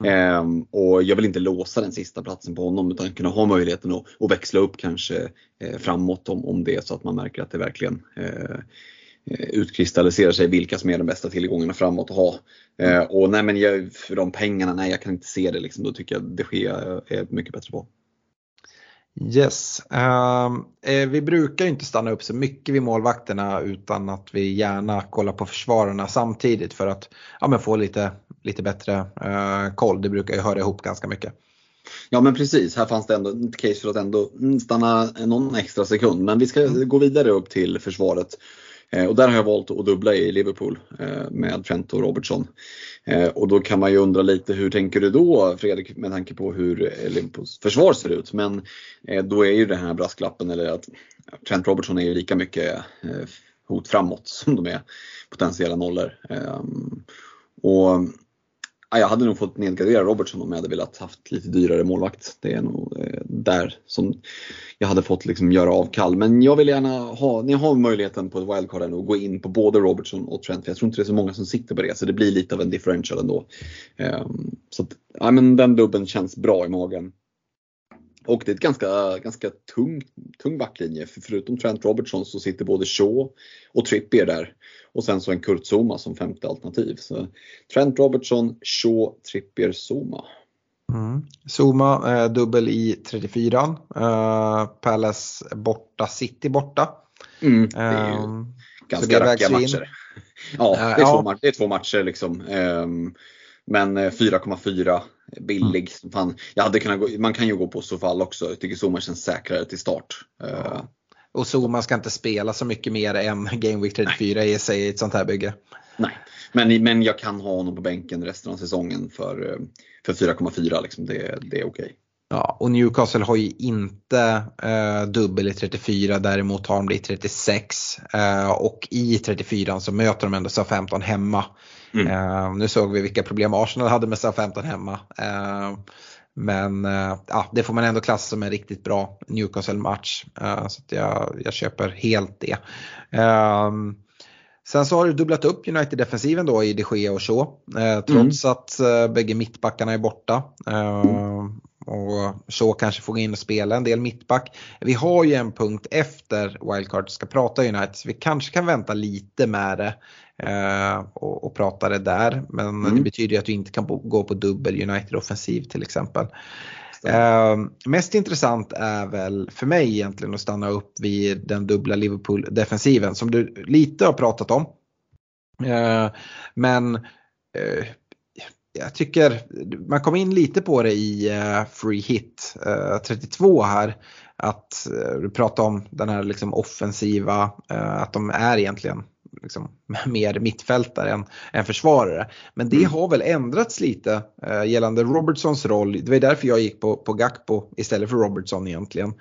Mm. Eh, och jag vill inte låsa den sista platsen på honom utan kunna ha möjligheten att, att växla upp kanske eh, framåt om, om det är så att man märker att det verkligen eh, eh, utkristalliserar sig vilka som är de bästa tillgångarna framåt att ha. Eh, och nej men jag, för de pengarna, nej jag kan inte se det liksom. Då tycker jag de Gea är mycket bättre på. Yes. Uh, vi brukar inte stanna upp så mycket vid målvakterna utan att vi gärna kollar på försvararna samtidigt för att ja, men få lite, lite bättre uh, koll. Det brukar ju höra ihop ganska mycket. Ja men precis, här fanns det ändå ett case för att ändå stanna någon extra sekund. Men vi ska mm. gå vidare upp till försvaret. Eh, och där har jag valt att dubbla i Liverpool eh, med Trent och Robertson. Eh, och då kan man ju undra lite hur tänker du då Fredrik med tanke på hur Liverpools försvar ser ut. Men då är ju den här brasklappen eller att Trent Robertson är ju lika mycket hot framåt som de är potentiella nollor. Ehm, och jag hade nog fått nedgradera Robertson om jag hade velat haft lite dyrare målvakt. Det är nog eh, där som jag hade fått liksom göra avkall. Men jag vill gärna ha, ni har möjligheten på ett wildcard att gå in på både Robertson och Trent. För jag tror inte det är så många som sitter på det så det blir lite av en differential ändå. Ehm, så att, ja, men den dubben känns bra i magen. Och det är ett ganska, ganska tung, tung backlinje. För förutom Trent Robertson så sitter både Shaw och Trippier där. Och sen så en Kurt Zuma som femte alternativ. Så Trent Robertson, Shaw, Trippier, Zuma. Mm. Zuma eh, dubbel i 34. Eh, Palace borta, City borta. Mm, det är ju um, ganska rackiga matcher. Ja, det är, två, ja. det är två matcher liksom. Um, men 4,4 eh, billig. Mm. Fan, jag hade kunnat gå, man kan ju gå på Sofall också. Jag tycker Zuma känns säkrare till start. Ja. Eh, och Zuma ska inte spela så mycket mer än Game Week 34 i sig i ett sånt här bygge. Nej, men, men jag kan ha honom på bänken resten av säsongen för, eh, för 4,4. Liksom. Det, det är okej. Okay. Ja, och Newcastle har ju inte eh, dubbel i 34, däremot har de det i 36. Eh, och i 34 så möter de ändå SA-15 hemma. Mm. Eh, nu såg vi vilka problem Arsenal hade med SA-15 hemma. Eh, men eh, ja, det får man ändå klassa som en riktigt bra Newcastle-match. Eh, så jag, jag köper helt det. Ehm, sen så har du dubblat upp United-defensiven då i de Gea och Shaw. Eh, trots mm. att eh, bägge mittbackarna är borta. Mm. Och så kanske få gå in och spela en del mittback. Vi har ju en punkt efter wildcard ska prata United så vi kanske kan vänta lite med det eh, och, och, prata det där. Men mm. det betyder ju att vi inte kan gå på dubbel United offensiv till exempel. Eh, mest intressant är väl för mig egentligen att stanna upp vid den dubbla Liverpool-defensiven som du lite har pratat om. Eh, men eh, jag tycker man kom in lite på det i uh, Free Hit uh, 32 här. Att du pratar om den här liksom offensiva, att de är egentligen liksom, mer mittfältare än, än försvarare. Men det mm. har väl ändrats lite gällande Robertsons roll. Det var därför jag gick på, på Gakpo istället för Robertson egentligen.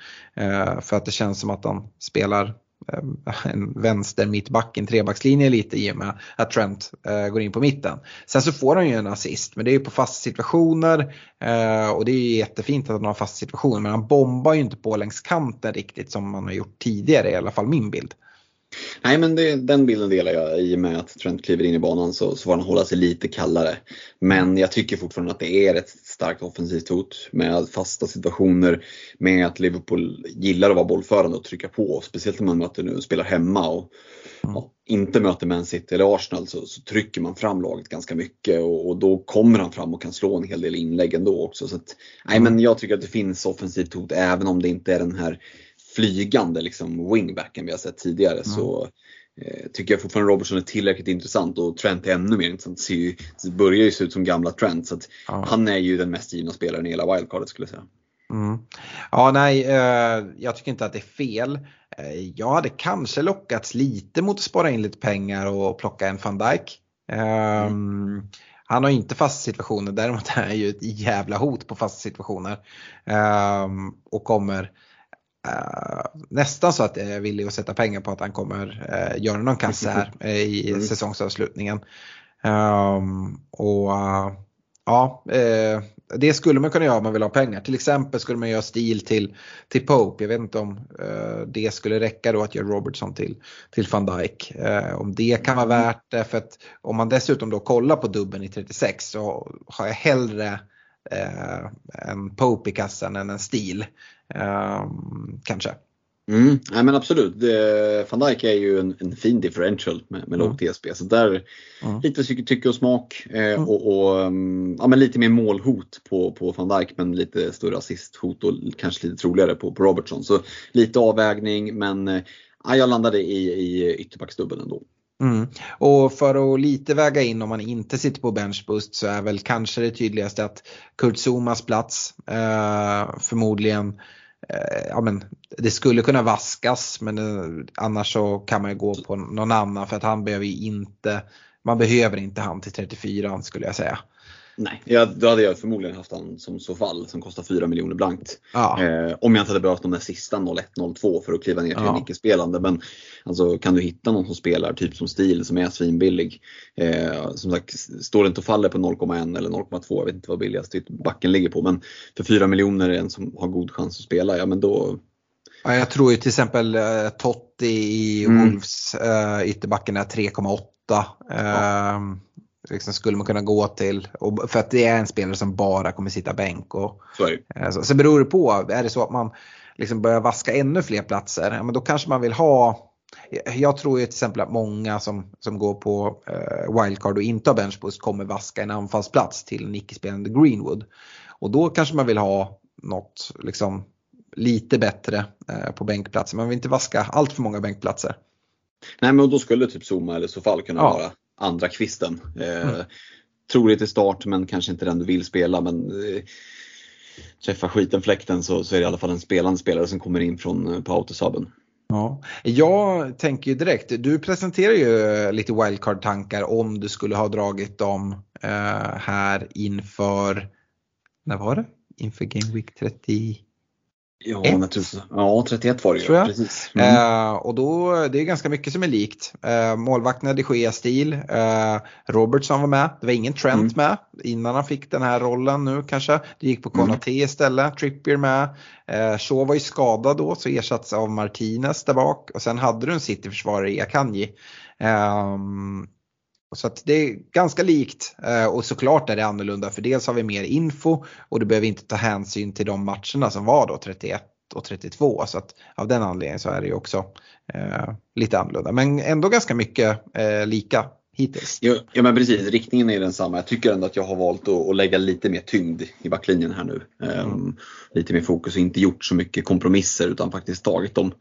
för att det känns som att han spelar Eh, en vänster mittback, en trebackslinje lite i och med att Trent eh, går in på mitten. Sen så får han ju en assist men det är ju på fasta situationer eh, och det är ju jättefint att han har fasta situationer men han bombar ju inte på längs kanten riktigt som man har gjort tidigare i alla fall min bild. Nej men det, den bilden delar jag i och med att Trent kliver in i banan så, så får han hålla sig lite kallare. Men jag tycker fortfarande att det är ett starkt offensivt hot med fasta situationer, med att Liverpool gillar att vara bollförande och trycka på. Speciellt när man möter nu spelar hemma och mm. ja, inte möter Man City eller Arsenal så, så, trycker man fram laget ganska mycket och, och, då kommer han fram och kan slå en hel del inlägg ändå också. Så att, nej, men jag tycker att det finns offensivt hot även om det inte är den här flygande liksom, wingbacken vi har sett tidigare. Mm. Så eh, tycker jag fortfarande Robertson är tillräckligt intressant och Trent är ännu mer intressant. Ser ju, det börjar ju se ut som gamla Trent. Så ja. Han är ju den mest givna spelaren i hela wildcardet skulle jag säga. Mm. Ja, nej, eh, jag tycker inte att det är fel. Eh, jag hade kanske lockats lite mot att spara in lite pengar och plocka en van Dijk. Eh, mm. Han har inte fasta situationer, däremot är han ju ett jävla hot på fasta situationer. Ehm, och kommer Uh, nästan så att jag är villig att sätta pengar på att han kommer uh, göra någon kassa här uh, i mm. säsongsavslutningen. Um, och ja, det skulle man kunna göra om man vill ha pengar. Till exempel skulle man göra stil till, till Pope. Jag vet inte om det skulle räcka då att göra Robertson till, till van Dijk. om det kan vara värt det. För att om man dessutom då kollar på dubben i 36 så har jag hellre eh, en Pope i kassan än en stil. Eh, kanske. Mm, nej men absolut. Van Dijk är ju en, en fin differential med, med mm. lågt TSB. Så där mm. lite tycke och smak eh, mm. och, och mm, ja, men lite mer målhot på, på van Dijk men lite större assisthot och kanske lite troligare på, på Robertson. Så lite avvägning men eh, jag landade i, i ytterbacksdubbeln ändå. Mm. Och för att lite väga in om man inte sitter på benchboost så är väl kanske det tydligaste att Kurt Zumas plats eh, förmodligen Eh, ja, men det skulle kunna vaskas men eh, annars så kan man ju gå på någon annan för att han behöver ju inte, man behöver inte han till 34 skulle jag säga. Nej, jag, då hade jag förmodligen haft han som så fall som kostar 4 miljoner blankt. Ja. Eh, om jag inte hade behövt de där sista 01-02 för att kliva ner till Ja. en icke-spelande. Men alltså, kan du hitta någon som spelar typ som stil som är svinbillig. Eh, som sagt, står det inte och faller på 0,1 eller 0,2, jag vet inte vad billigast backen ligger på. Men för 4 miljoner en som har god chans att spela, ja men då, Ja, jag tror ju till exempel eh, Totti i Mm. Wolves eh, ytterbacken är 3,8. Eh, liksom skulle man kunna gå till. Och, för att det är en spelare som bara kommer sitta bänk. Och, så eh, så, så beror det på. Är det så att man liksom börjar vaska ännu fler platser, ja, men då kanske man vill ha jag tror ju till exempel att många som, som går på eh, wildcard och inte har benchboost kommer vaska en anfallsplats till en icke-spelande Greenwood. Och då kanske man vill ha något liksom, lite bättre eh, på bänkplatser. Man vill inte vaska allt för många bänkplatser. Nej men då skulle typ Zuma eller Sofall kunna Ja. vara andra kvisten. Eh, Mm. Troligt i start men kanske inte den du vill spela. Men eh, träffar skiten fläkten så, så är det i alla fall en spelande spelare som kommer in från eh, på autosubben. Ja. Jag tänker ju direkt, du presenterar ju lite wildcard-tankar om du skulle ha dragit dem eh, här inför, när var det? Inför Game Week 30? Ja, Ett. naturligtvis. ja 31 var det ju. Tror jag. Precis. Mm. Eh, och då, det är ganska mycket som är likt. Eh, målvakterna de Gea-stil. Eh, Robertson var med. Det var ingen Trent Mm. med innan han fick den här rollen nu kanske. Det gick på Mm. Konaté istället. Trippier med. Eh, Shaw var ju skadad då så ersattes av Martinez där bak. Och sen hade du en City-försvarare i Akanji. Ehm, så att det är ganska likt eh, och såklart är det annorlunda för dels har vi mer info och du behöver inte ta hänsyn till de matcherna som var då 31 och 32 så att av den anledningen så är det ju också eh, lite annorlunda. Men ändå ganska mycket eh, lika hittills. Ja, ja men precis, riktningen är densamma. Jag tycker ändå att jag har valt att, att lägga lite mer tyngd i backlinjen här nu. Ehm, lite mer fokus och inte gjort så mycket kompromisser utan faktiskt tagit de,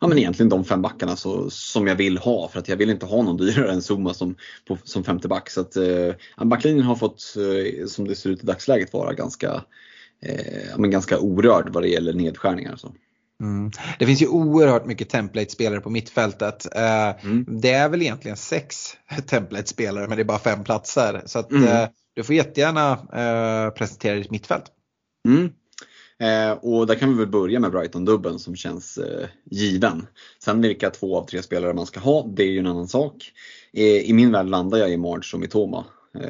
ja men egentligen de fem backarna så, som jag vill ha för att jag vill inte ha någon dyrare än Zuma som, på, som femte back. Så att, ja, backlinjen har fått, eh, som det ser ut i dagsläget, vara ganska, ja, men ganska orörd vad det gäller nedskärningar. Så. Mm. Det finns ju oerhört mycket template-spelare på mittfältet. Eh, Mm. Det är väl egentligen sex template-spelare men det är bara fem platser. Så att, Mm. eh, du får jättegärna eh, presentera ditt mittfält. Mm. Och där kan vi väl börja med Brighton-dubben som känns given. Sen vilka två av tre spelare man ska ha, det är ju en annan sak. I min värld landar jag i March och Mitoma.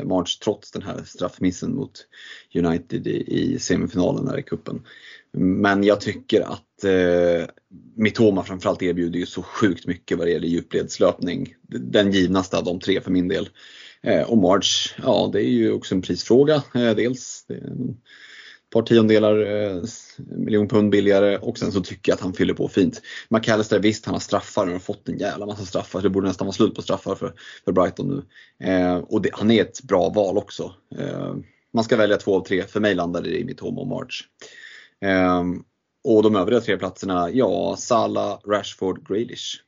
March trots den här straffmissen mot United i, i semifinalen där i kuppen. Men jag tycker att eh, Mitoma framförallt erbjuder ju så sjukt mycket vad det gäller djupledslöpning. Den givnaste av de tre för min del. Eh, och March, ja det är ju också en prisfråga. Eh, dels det är ett par tiondelar eh, miljon pund billigare och sen så tycker jag att han fyller på fint. McAllister visst, han har straffar, han har fått en jävla massa straffar. Det borde nästan vara slut på straffar för, för Brighton nu. Eh, och det, han är ett bra val också. Eh, man ska välja två av tre, för mig landar det i mitt och March. Eh, och de övriga tre platserna, ja, Salah, Rashford, Grealish.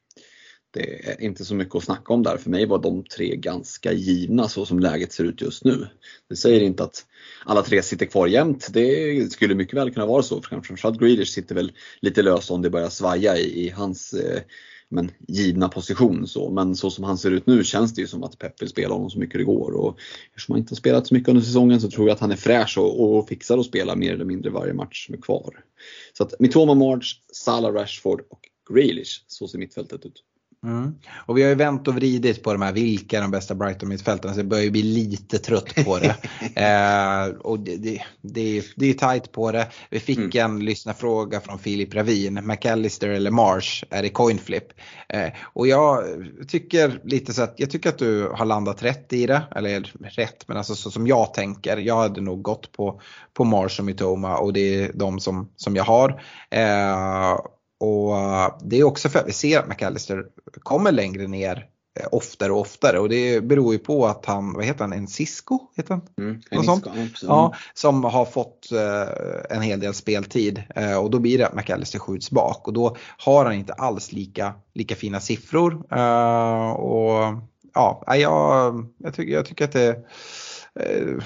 Det är inte så mycket att snacka om där. För mig var de tre ganska givna så som läget ser ut just nu. Det säger inte att alla tre sitter kvar jämt. Det skulle mycket väl kunna vara så. För Framförallt Grealish sitter väl lite löst om det börjar svaja i, i hans eh, men, givna position. Så. Men så som han ser ut nu känns det ju som att Pep vill spela honom så mycket det går. Och eftersom han inte har spelat så mycket under säsongen så tror jag att han är fräsch och, och fixar att spela mer eller mindre varje match som är kvar. Så att Mitoma March, Salah Rashford och Grealish, så ser mittfältet ut. Mm. Och vi har ju vänt och vridit på de här, vilka är de bästa Brighton-mittfältarna, så jag börjar ju bli lite trött på det. eh, och det, det, det, är, det är tajt på det. Vi fick Mm. en lyssnarfråga från Filip Ravin, McAllister eller Marsh, är det coin flip? Eh, och jag tycker lite så att, jag tycker att du har landat rätt i det, eller rätt, men alltså så som jag tänker. Jag hade nog gått på, på Marsh och Mitoma och det är de som, som jag har. Eh, och det är också för att vi ser att McAllister kommer längre ner eh, oftare och oftare och det beror ju på att han, vad heter han, en Cisco? Heter han? Mm. Sånt? Ja, som har fått eh, en hel del speltid eh, och då blir det att McAllister skjuts bak och då har han inte alls lika, lika fina siffror. Eh, och ja, jag, jag, tycker, jag tycker att det eh,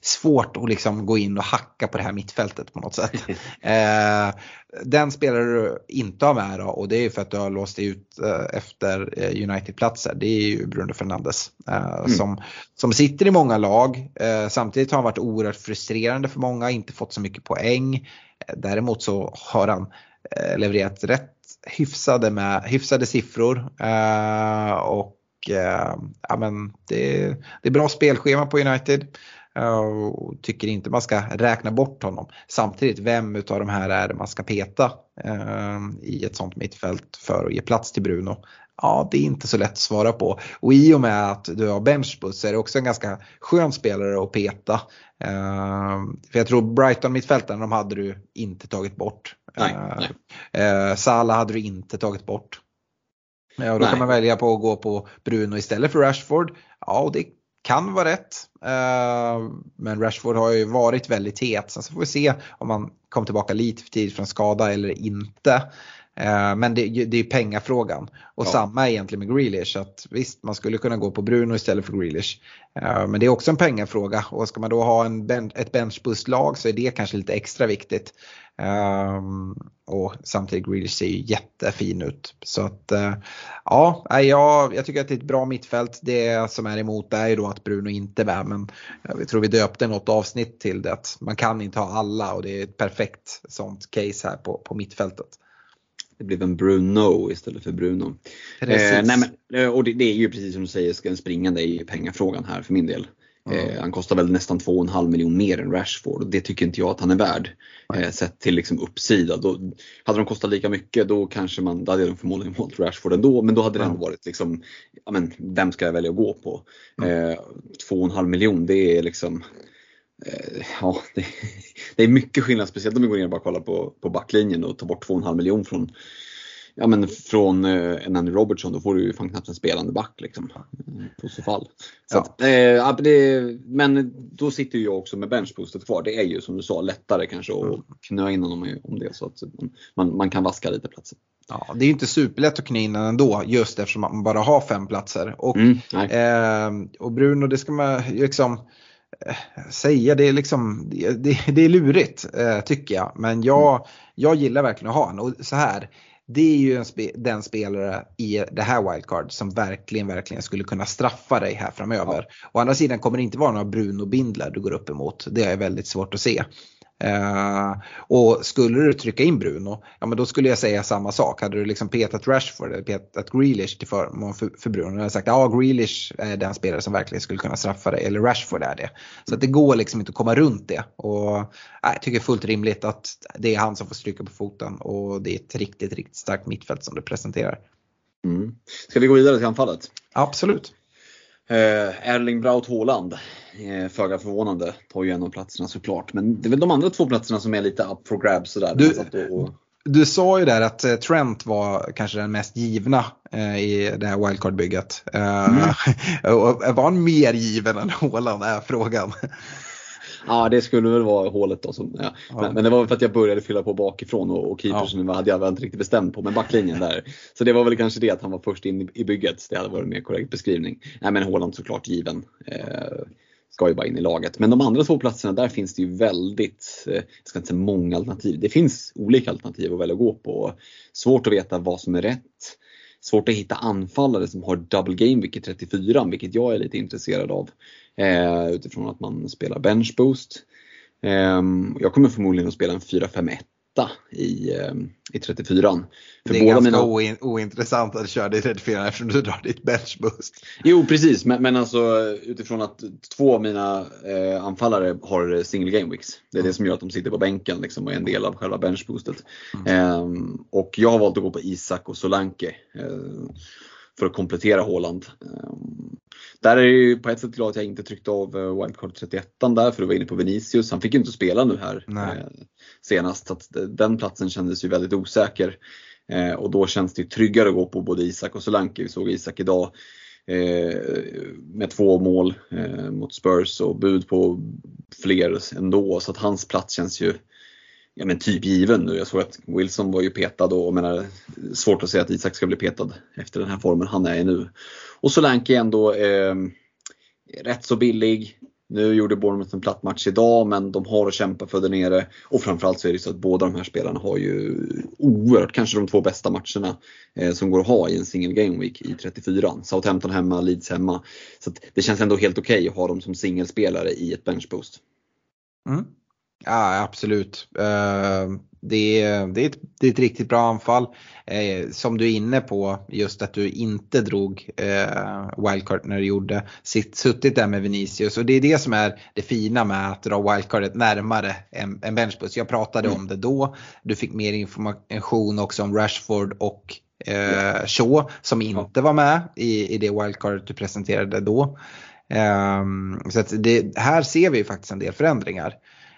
svårt att liksom gå in och hacka på det här mittfältet på något sätt. Eh, den spelare du inte har med då, och det är för att du har låst dig ut eh, efter eh, United-platser, det är ju Bruno Fernandes. Eh, mm. som, som sitter i många lag, samtidigt har han varit oerhört frustrerande för många, inte fått så mycket poäng. Däremot så har han levererat rätt hyfsade, med, hyfsade siffror. och ja, men det, det är bra spelschema på United. Och tycker inte man ska räkna bort honom. Samtidigt, vem utav de här är det man ska peta eh, i ett sånt mittfält för att ge plats till Bruno? Ja, det är inte så lätt att svara på. Och i och med att du har Benchbus så är det också en ganska skön spelare att peta. Eh, för jag tror Brighton mittfältaren, de hade du inte tagit bort. Nej, nej. Eh, Salah hade du inte tagit bort. Ja, och då nej. kan man välja på att gå på Bruno istället för Rashford. Ja, och det kan vara rätt. Eh, men Rashford har ju varit väldigt het. Sen så får vi se om han kommer tillbaka lite för tidigt från skada eller inte. Eh, men det, det är pengafrågan. Och ja. samma egentligen med Grealish. Att visst, man skulle kunna gå på Bruno istället för Grealish. Eh, men det är också en pengafråga. Och ska man då ha en, ett benchboost-lag så är det kanske lite extra viktigt. Um, och samtidigt Grealish ser ju jättefin ut. Så att ja, jag, jag tycker att det är ett bra mittfält. Det som är emot är ju då att Bruno inte är med. Men jag tror vi döpte något avsnitt till det att man kan inte ha alla och det är ett perfekt sånt case här på, på mittfältet. Det blev en Bruno istället för Bruno. Eh, nej men, eh, och det, det, är ju precis som du säger, ska en springande är ju pengafrågan här för min del. Mm. han kostar väl nästan 2,5 miljoner mer än Rashford och det tycker inte jag att han är värd. Eh, sett till liksom uppsida. Då, hade de kostat lika mycket då kanske man, då hade de förmodligen valt Rashford ändå. Men då hade det ändå varit liksom, ja men vem ska jag välja att gå på? Eh, 2,5 miljoner det är liksom eh, Ja, det, det, är mycket skillnad, speciellt om vi går ner och bara kollar på, på backlinjen och tar bort 2,5 miljoner från ja, men från eh, en Andy Robertson, då får du ju fan knappt en spelande back liksom. På så fall. Så ja. att, eh, det, men då sitter ju jag också med benchboostet kvar. Det är ju som du sa lättare kanske att mm. knö in honom om det så att man, man kan vaska lite platser. Ja, det är ju inte superlätt att knä in den ändå just eftersom man bara har fem platser. Och, mm, eh, och Bruno, det ska man liksom eh, säga, det är liksom, det, det, är lurigt eh, tycker jag. Men jag, jag gillar verkligen att ha honom. Och så här, det är ju spe den spelare i det här wildcard som verkligen, verkligen skulle kunna straffa dig här framöver. Ja. Å andra sidan kommer det inte vara några Bruno Bindler du går upp emot. Det är väldigt svårt att se. Uh, och skulle du trycka in Bruno, ja men då skulle jag säga samma sak. Hade du liksom petat Rashford eller petat Grealish till förmån för, för Bruno, hade jag sagt ja Grealish är den spelare som verkligen skulle kunna straffa dig, eller Rashford är det. Så att det går liksom inte att komma runt det. Och äh, jag tycker det är fullt rimligt att det är han som får stryka på foten och det är ett riktigt, riktigt starkt mittfält som du presenterar. Mm. Ska vi gå vidare till anfallet? Absolut. Uh, Erling Braut Haaland, uh, föga förvånande, tar ju en av platserna såklart. Men det är väl de andra två platserna som är lite up for grabs sådär. Du, och... du sa ju där att uh, Trent var kanske den mest givna i det här wildcard-bygget. Mm. var han mer given än Haaland är frågan. Ja det skulle väl vara hålet då. Som, ja. Ja. Men, men, det var väl för att jag började fylla på bakifrån och, och keepersen ja. hade jag väl inte riktigt bestämt på. Men backlinjen där. Så det var väl kanske det att han var först in i, bygget. Det hade varit en mer korrekt beskrivning. Nej men Håland såklart given. Eh, ska ju bara in i laget. Men de andra två platserna där finns det ju väldigt, eh, jag ska inte säga många alternativ. Det finns olika alternativ att välja att gå på. Svårt att veta vad som är rätt. Svårt att hitta anfallare som har double game week i 34, vilket jag är lite intresserad av. Eh, utifrån att man spelar bench boost. Eh, jag kommer förmodligen att spela en 4-5-1 i, eh, i 34. För det är ganska mina... oin, ointressant att köra i 34 eftersom du drar ditt bench boost. Jo precis, men, men alltså utifrån att två av mina eh, anfallare har single game weeks. Det är mm. det som gör att de sitter på bänken liksom, och är en del av själva bench boostet. Mm. Eh, och jag har valt att gå på Isak och Solanke. Eh, för att komplettera Håland. Ehm, där är det ju på ett sätt glad att jag inte tryckte av eh, wildcard 31 där för att vara inne på Vinicius. Han fick ju inte spela nu här Nej. Eh, senast. Så den platsen kändes ju väldigt osäker. Eh, och då känns det tryggare att gå på både Isak och Solanke. Vi såg Isak idag med två mål mot Spurs och bud på fler ändå. Så att hans plats känns ju ja, men typ given nu. Jag såg att Wilson var ju petad och menar, svårt att säga att Isak ska bli petad efter den här formen han är i nu. Och Solanke är ändå eh, rätt så billig. Nu gjorde Bournemouth en platt match idag men de har att kämpa för där nere. Och framförallt så är det så att båda de här spelarna har ju oerhört, kanske de två bästa matcherna eh, som går att ha i en single game week i 34. Southampton hemma, Leeds hemma. Så det känns ändå helt okej okay att ha dem som singelspelare i ett benchboost. Mm. Ja absolut. Uh, det är, det, är ett, det är ett riktigt bra anfall. Eh, som du är inne på, just att du inte drog eh, wildcard när du gjorde. Sitt, suttit där med Vinicius och det är det som är det fina med att dra wildcardet närmare en, en benchbus. Jag pratade mm. om det då. Du fick mer information också om Rashford och eh, Shaw som inte var med i, i det wildcardet du presenterade då. Um, så det, här ser vi faktiskt en del förändringar.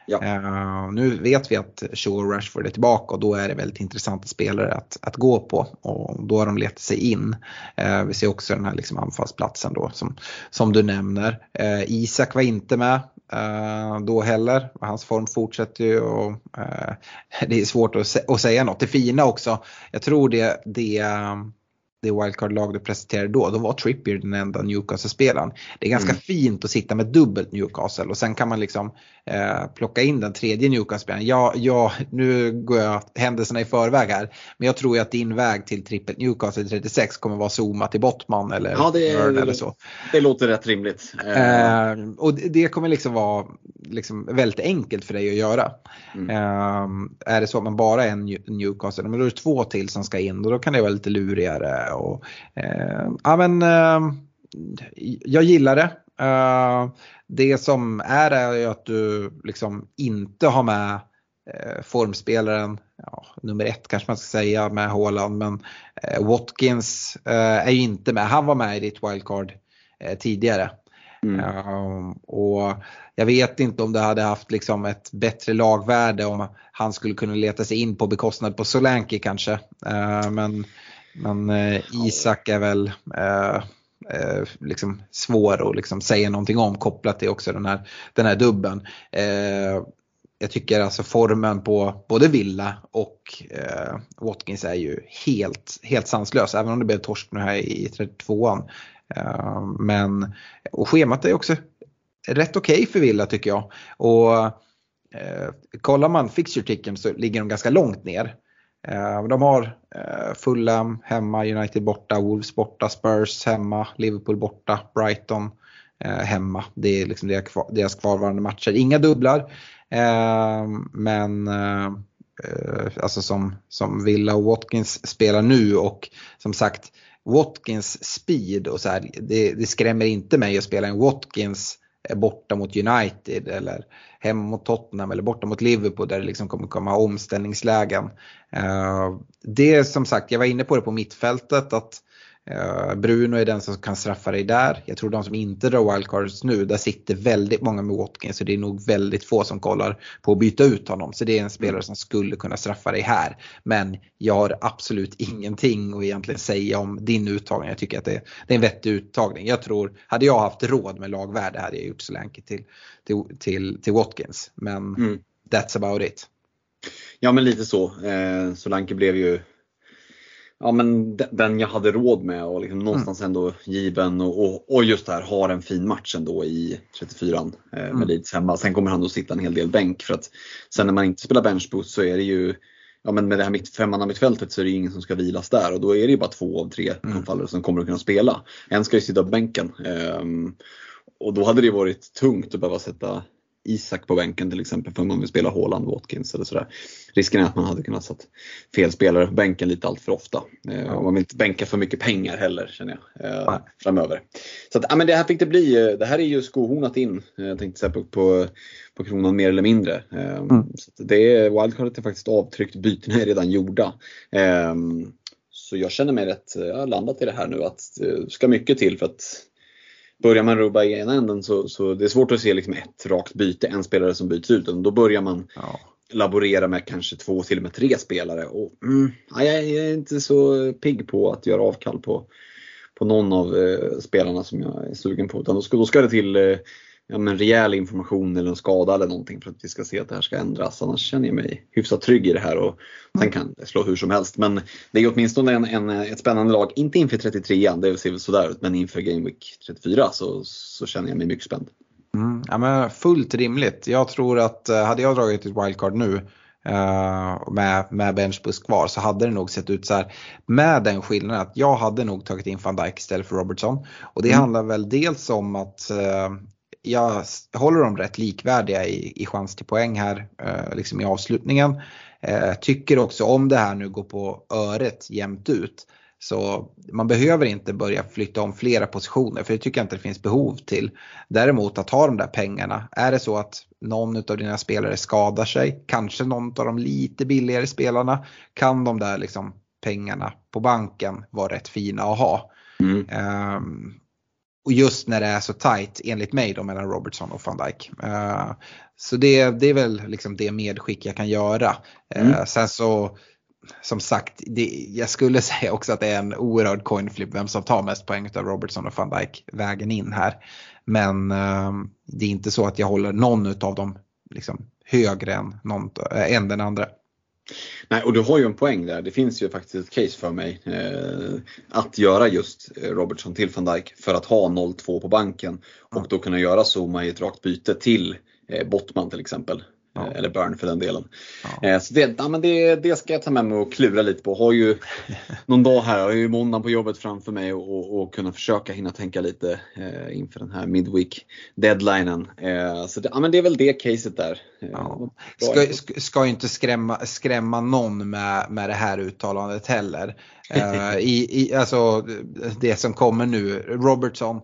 Ja. Uh, nu vet vi att Shaw och Rashford är tillbaka och då är det väldigt intressanta spelare att, att gå på och då har de letat sig in. Uh, vi ser också den här liksom anfallsplatsen då som, som du nämner. Uh, Isak var inte med då heller. Hans form fortsätter ju och det är svårt att, att säga något. Det fina också, jag tror det, det det wildcard-lag du presenterade då, då var Trippier den enda Newcastle-spelaren. Det är ganska mm. fint att sitta med dubbelt Newcastle och sen kan man liksom eh, plocka in den tredje Newcastle-spelaren. Ja, ja, nu går jag händelserna i förväg här, men jag tror ju att din väg till trippelt Newcastle 36 kommer vara Zuma till Bottman eller ja, det, eller så. Det låter rätt rimligt. Eh, och det kommer liksom vara liksom väldigt enkelt för dig att göra. Mm. Eh, är det så att man bara är en Newcastle, men då är det två till som ska in och då kan det vara lite lurigare och, eh, ja, men, eh, jag gillar det. Eh, det som är är att du liksom inte har med formspelaren, ja, nummer ett kanske man ska säga med Haaland, men Watkins är ju inte med. Han var med i ditt wildcard tidigare. Mm. Och jag vet inte om det hade haft liksom ett bättre lagvärde om han skulle kunna leta sig in på bekostnad på Solanke kanske. Men men eh, Isak är väl eh, eh, liksom svår att liksom säga någonting om kopplat till också den här, den här dubben. Eh, jag tycker alltså formen på både Villa och eh, Watkins är ju helt, helt sanslös, även om det blev torsk nu här i 32an. Eh, men, och schemat är också rätt okej okay för Villa tycker jag. Och eh, kollar man fixture så ligger de ganska långt ner. Eh, de har eh, Fulham hemma, United borta, Wolves borta, Spurs hemma, Liverpool borta, Brighton eh, hemma. Det är liksom deras kvarvarande matcher. Inga dubblar. Men alltså som, som Villa och Watkins spelar nu och som sagt Watkins speed och så här, det, det skrämmer inte mig att spela en Watkins borta mot United eller hem mot Tottenham eller borta mot Liverpool där det liksom kommer komma omställningslägen. Eh, det är som sagt, jag var inne på det på mittfältet att Eh, Bruno är den som kan straffa dig där. Jag tror de som inte drar wildcards nu, där sitter väldigt många med Watkins så det är nog väldigt få som kollar på att byta ut honom. Så det är en spelare som skulle kunna straffa dig här. Men jag har absolut ingenting att egentligen säga om din uttagning. Jag tycker att det, det är en vettig uttagning. Jag tror, hade jag haft råd med lagvärde hade jag gjort Solanke till, till, till, till Watkins. Men mm. that's about it. Ja men lite så. Eh, Solanke blev ju ja, men den jag hade råd med och liksom någonstans mm. ändå given och, och, och, just det här har en fin match ändå i 34 eh, med mm. Leeds hemma. Sen kommer han då sitta en hel del bänk för att sen när man inte spelar benchboost så är det ju Ja men med det här mitt, mittfältet så är det ingen som ska vilas där och då är det ju bara två av tre mm. anfallare som kommer att kunna spela. En ska ju sitta på bänken. Um, och då hade det varit tungt att behöva sätta Isak på bänken till exempel för om man vill spela Haaland, Watkins eller sådär. Risken är att man hade kunnat satt fel spelare på bänken lite allt för ofta. Eh, ja. man vill inte bänka för mycket pengar heller känner jag eh, framöver. Så att, ja, men det här fick det bli. Eh, det här är ju skohornat in, jag tänkte säga på, på, på kronan mer eller mindre. Mm. så det är, wildcardet är faktiskt avtryckt, bytena är redan gjorda. Så jag känner mig rätt, jag har landat i det här nu att det ska mycket till för att börjar man rubba i ena änden så, så det är svårt att se liksom ett rakt byte, en spelare som byts ut. Då börjar man ja. laborera med kanske två, till och med tre spelare. Och, mm, jag är inte så pigg på att göra avkall på, på någon av eh, spelarna som jag är sugen på. Utan då ska, då ska det till eh, ja, men rejäl information eller en skada eller någonting för att vi ska se att det här ska ändras. Annars känner jag mig hyfsat trygg i det här och sen kan det slå hur som helst. Men det är åtminstone en, en, ett spännande lag, inte inför 33an, det ser väl sådär ut, men inför Game Week 34 så, så känner jag mig mycket spänd. Mm. ja, men fullt rimligt. Jag tror att eh, hade jag dragit ett wildcard nu uh, med, med benchbus kvar så hade det nog sett ut så här. Med den skillnaden att jag hade nog tagit in van Dijk istället för Robertson. Och det mm. handlar väl dels om att uh, jag håller dem rätt likvärdiga i, i chans till poäng här uh, liksom i avslutningen. tycker också om det här nu går på öret jämnt ut så man behöver inte börja flytta om flera positioner för det tycker jag inte det finns behov till. Däremot att ha de där pengarna. Är det så att någon av dina spelare skadar sig, kanske någon av de lite billigare spelarna, kan de där liksom pengarna på banken vara rätt fina att ha. Mm. Um, och just när det är så tight enligt mig då mellan Robertson och van Dijk. Uh, så det, det är väl liksom det medskick jag kan göra. Mm. Uh, sen så som sagt, det, jag skulle säga också att det är en oerhörd coinflip vem som tar mest poäng av Robertson och van Dijk vägen in här. Men eh, det är inte så att jag håller någon av dem liksom, högre än, någon, än den andra. Nej, och du har ju en poäng där. Det finns ju faktiskt ett case för mig eh, att göra just eh, Robertson till van Dijk för att ha 0-2 på banken och då kunna göra Zuma i ett rakt byte till eh, Bottman till exempel. Ja. Eller Burn för den delen. Ja. Eh, så det, ja, men det, det ska jag ta med mig och klura lite på. Har ju någon dag här, har ju måndagen på jobbet framför mig och, och kunna försöka hinna tänka lite eh, inför den här midweek deadlinen. Eh, så det, ja, men det är väl det caset där. Eh, ja. Ska, ska, ska inte skrämma, skrämma någon med, med det här uttalandet heller. Eh, i, i, alltså det som kommer nu, Robertson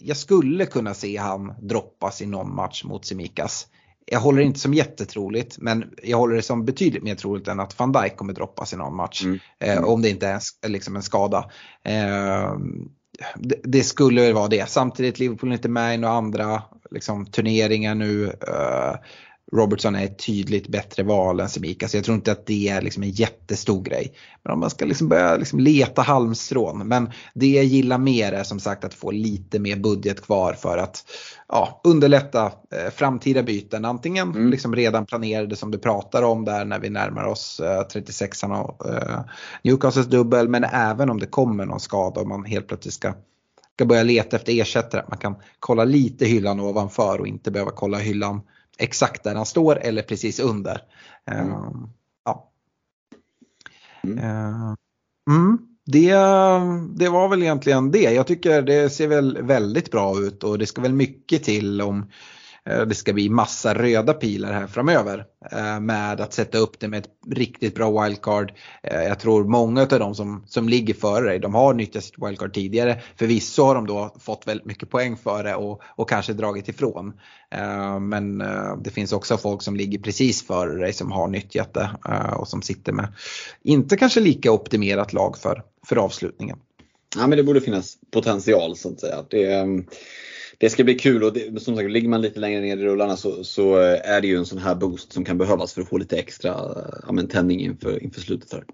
jag skulle kunna se han droppas i någon match mot Simikas jag håller det inte som jättetroligt men jag håller det som betydligt mer troligt än att van Dijk kommer droppas i någon match. Mm. Eh, om det inte är liksom en skada. Eh, det, det, skulle väl vara det. Samtidigt Liverpool är inte med i några andra liksom, turneringar nu. Eh, Robertson är ett tydligt bättre val än Semika så jag tror inte att det är liksom en jättestor grej. Men om man ska liksom börja liksom leta halmstrån. Men det jag gillar mer är som sagt att få lite mer budget kvar för att ja, underlätta eh, framtida byten. Antingen mm. liksom redan planerade som du pratar om där när vi närmar oss eh, 36an och eh, Newcastles dubbel. Men även om det kommer någon skada och man helt plötsligt ska ska börja leta efter ersättare. Man kan kolla lite hyllan ovanför och inte behöva kolla hyllan exakt där han står eller precis under. Mm. Uh, ja. Mm. Uh, mm, det, det var väl egentligen det. Jag tycker det ser väl väldigt bra ut och det ska väl mycket till om Eh, det ska bli massa röda pilar här framöver eh, med att sätta upp det med ett riktigt bra wildcard. Eh, jag tror många av de som, som ligger före dig, de har nyttjat sitt wildcard tidigare. Förvisso har de då fått väldigt mycket poäng för det och, och kanske dragit ifrån. Men det finns också folk som ligger precis före dig som har nyttjat det och som sitter med inte kanske lika optimerat lag för, för avslutningen. Ja men det borde finnas potential så att säga. Det, mm, det ska bli kul och det, som sagt, ligger man lite längre ner i rullarna så, så, eh, är det ju en sån här boost som kan behövas för att få lite extra eh, ja, men, tändning inför, inför slutet. Här.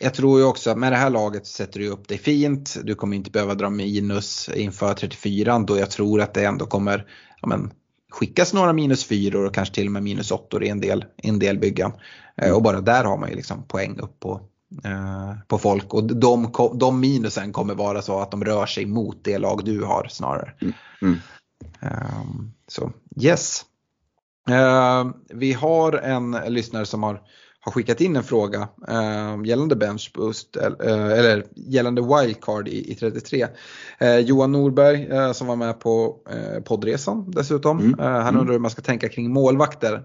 Jag tror ju också att med det här laget sätter du upp dig fint. Du kommer inte behöva dra minus inför 34 då jag tror att det ändå kommer ja, men, skickas några minus 4 och kanske till och med minus 8 i en del, en del byggen. Mm. Och bara där har man ju liksom poäng upp på, på folk och de, de minusen kommer vara så att de rör sig mot det lag du har snarare. Mm. Mm. Um, så yes. Uh, vi har en lyssnare som har, har skickat in en fråga uh, gällande benchboost uh, eller gällande wildcard i, i 33. Uh, Johan Norberg uh, som var med på uh, poddresan dessutom. Mm. han mm. undrar hur man ska tänka kring målvakter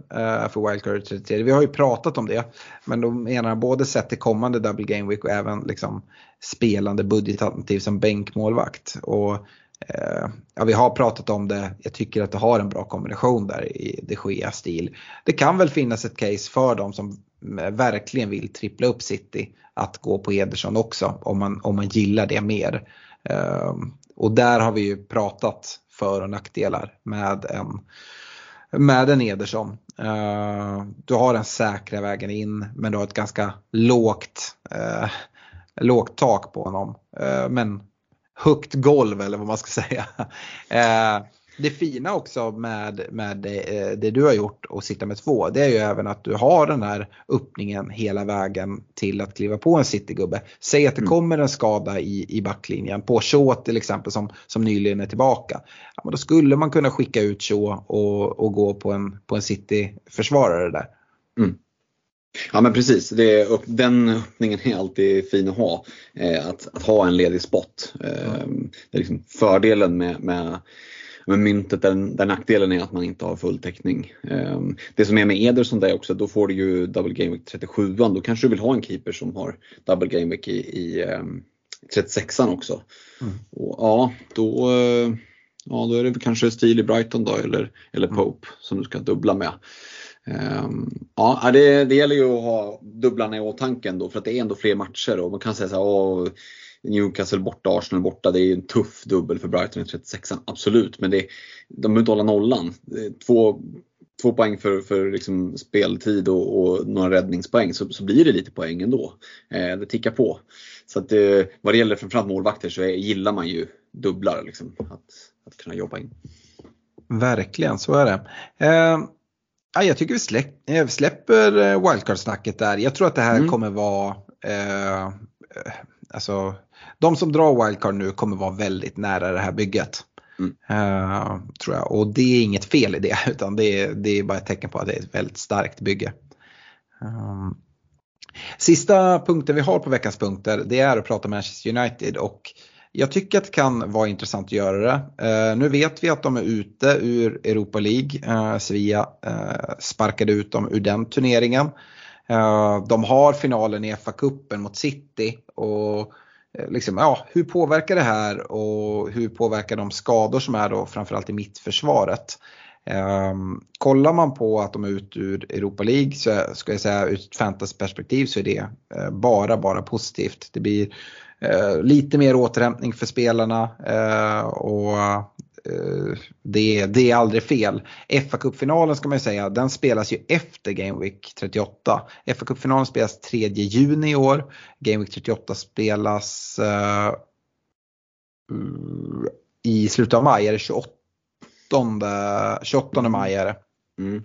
för wildcard i 33. Vi har ju pratat om det men de menar både sett till kommande double game week och även liksom spelande budgetalternativ som bänkmålvakt. Och Eh, Eh, ja, vi har pratat om det. Jag tycker att det har en bra kombination där i de Gea-stil. Det kan väl finnas ett case för dem som eh, verkligen vill trippla upp City att gå på Ederson också om man, om man gillar det mer. Eh, och där har vi ju pratat för och nackdelar med en, med en Ederson. Du har den säkra vägen in men du har ett ganska lågt, lågt tak på honom. Men högt golv eller vad man ska säga. Eh, det fina också med, med det, det, du har gjort och sitta med två det är ju även att du har den här öppningen hela vägen till att kliva på en citygubbe. Säg att det mm. kommer en skada i, i backlinjen på Shaw till exempel som, som nyligen är tillbaka. Ja, men då skulle man kunna skicka ut Shaw och, och gå på en, på en city-försvarare där. Mm. Ja men precis, det, den öppningen är alltid fin att ha. Eh, att, att, ha en ledig spot. Eh, det är liksom fördelen med, med, med myntet, där, där nackdelen är att man inte har full täckning. Eh, det som är med Ederson där också, då får du ju double game week 37 Då kanske du vill ha en keeper som har double game week i, i 36an också. Mm. Och, ja, då, ja, då är det kanske stil i Brighton då eller, eller mm. Pope mm. som du ska dubbla med. Ehm, ja, det, det gäller ju att ha dubblarna i åtanke då för att det är ändå fler matcher och man kan säga så här, åh, Newcastle borta, Arsenal borta, det är en tuff dubbel för Brighton i 36 absolut. Men det, de behöver inte hålla nollan. Två, två poäng för, för liksom speltid och, och några räddningspoäng så, så blir det lite poäng ändå. Eh, det tickar på. Så att, eh, vad det gäller framförallt målvakter så är, gillar man ju dubblar, liksom, att, att kunna jobba in. Verkligen, så är det. Eh, Ja, jag tycker vi eh, släpper eh, wildcard-snacket där. Jag tror att det här mm. kommer vara, eh, alltså de som drar wildcard nu kommer vara väldigt nära det här bygget. Mm. Uh, tror jag. Och det är inget fel i det utan det är, det är bara ett tecken på att det är ett väldigt starkt bygge. Um, sista punkten vi har på veckans punkter det är att prata Manchester United och jag tycker att det kan vara intressant att göra det. Eh, nu vet vi att de är ute ur Europa League. Eh, Sevilla eh, sparkade ut dem ur den turneringen. Eh, de har finalen i FA-cupen mot City. Och eh, liksom, ja, hur påverkar det här och hur påverkar de skador som är då framförallt i mittförsvaret? Um, kollar man på att de är ute ur Europa League så ska jag säga ur ett fantasyperspektiv så är det bara, bara positivt. Det blir Eh, lite mer återhämtning för spelarna eh, och eh, det, det, är aldrig fel. fa Cup-finalen ska man ju säga, den spelas ju efter Game Week 38. fa Cup-finalen spelas 3 juni i år. Game Week 38 spelas uh, i slutet av maj, är det 28, 28 maj är det. Mm.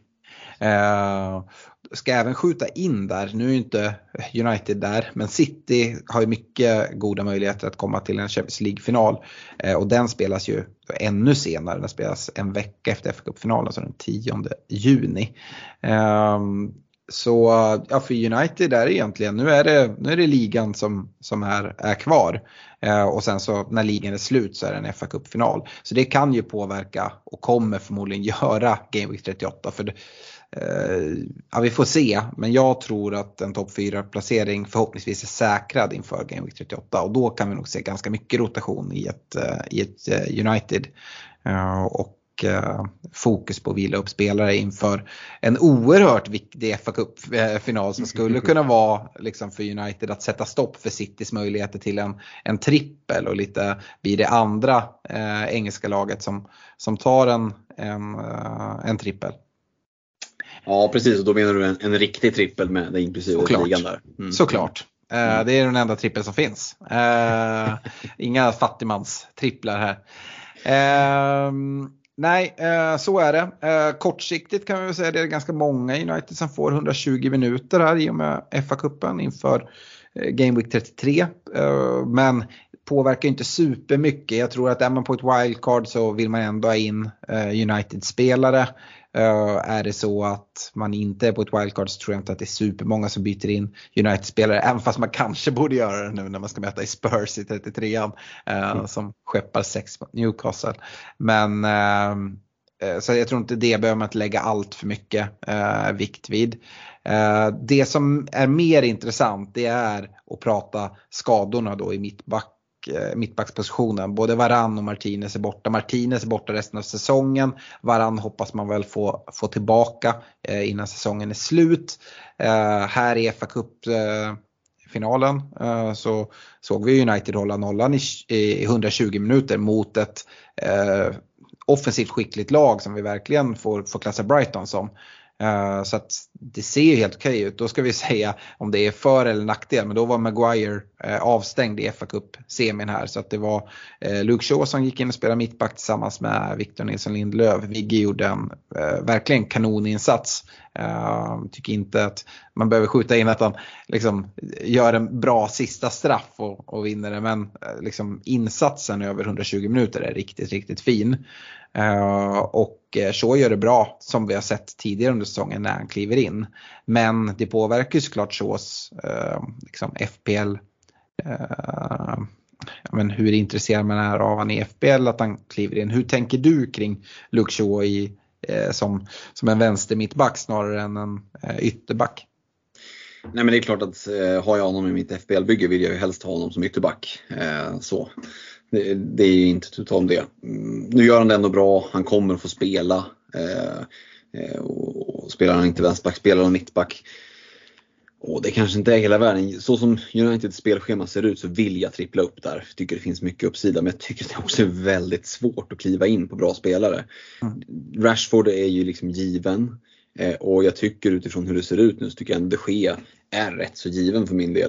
Eh, ska även skjuta in där, nu är ju inte United där, men City har ju mycket goda möjligheter att komma till en Champions League-final. Eh, och den spelas ju ännu senare, den spelas en vecka efter fa Cup-finalen, alltså den 10 juni. Eh, så ja, för United är det egentligen, nu är det, nu är det ligan som, som är, är kvar. Eh, och sen så när ligan är slut så är det en fa Cup-final. Så det kan ju påverka och kommer förmodligen göra Game Week 38. För det, ja, vi får se, men jag tror att en topp 4-placering förhoppningsvis är säkrad inför Game Week 38 och då kan vi nog se ganska mycket rotation i ett, eh, i ett eh, United. Och fokus på att vila upp spelare inför en oerhört viktig fa Cup-final som skulle kunna vara liksom för United att sätta stopp för Citys möjligheter till en, en trippel och lite bli det andra eh, engelska laget som, som tar en, en, en trippel. Ja precis, och då menar du en, en riktig trippel med det inklusive Såklart. ligan där. Mm. Såklart. Eh, mm. det är den enda trippel som finns. Uh, inga fattigmans-tripplar här. Uh, nej, uh, så är det. kortsiktigt kan vi väl säga att det är ganska många United som får 120 minuter här i och med FA-cupen inför Game Week 33. men påverkar inte supermycket. Jag tror att är man på ett wildcard så vill man ändå ha in United-spelare. Uh, är det så att man inte är på ett wildcard så tror jag inte att det är supermånga som byter in United-spelare. Även fast man kanske borde göra det nu när man ska möta i Spurs i 33an. Uh, mm. Som skeppar sex mot Newcastle. Men uh, så jag tror inte det behöver man inte lägga allt för mycket vikt vid. det som är mer intressant det är att prata skadorna då i mittback Eh, Eh, mittbackspositionen. Både Varann och Martinez är borta. Martinez är borta resten av säsongen. Varann hoppas man väl få, få tillbaka eh, innan säsongen är slut. Eh, här i FA Cup eh, finalen eh, så såg vi United hålla nollan i, 120 minuter mot ett offensivt skickligt lag som vi verkligen får, får klassa Brighton som. Eh, så att det ser ju helt okej ut. Då ska vi säga om det är för eller nackdel. Men då var Maguire eh, avstängd i fa Cup-semin här. Så att det var eh, Luke Shaw som gick in och spelade mittback tillsammans med Victor Nilsson Lindelöf. Vigge gjorde en verkligen kanoninsats. tycker inte att man behöver skjuta in att han liksom gör en bra sista straff och, och vinner det. Men liksom insatsen över 120 minuter är riktigt, riktigt fin. Uh, och Eh, så gör det bra som vi har sett tidigare under säsongen när han kliver in. Men det påverkar ju såklart Shaws eh, liksom FPL eh, men hur intresserad man är av han i FBL att han kliver in. Hur tänker du kring Luke Shaw i, eh, som, som en vänster mittback snarare än en eh, ytterback? Nej men det är klart att eh, har jag honom i mitt FBL-bygge vill jag ju helst ha honom som ytterback. Eh, så. Det, det är ju inte tu om det. Mm, nu gör han det ändå bra, han kommer att få spela. Eh, eh, och, och spelar han inte vänsterback, spelar han mittback. Och det kanske inte är hela världen. Så som Uniteds spelschema ser ut så vill jag trippla upp där. Jag tycker det finns mycket uppsida men jag tycker det också är väldigt svårt att kliva in på bra spelare. Mm. Rashford är ju liksom given. Eh, och jag tycker utifrån hur det ser ut nu så tycker jag att de Gea är rätt så given för min del.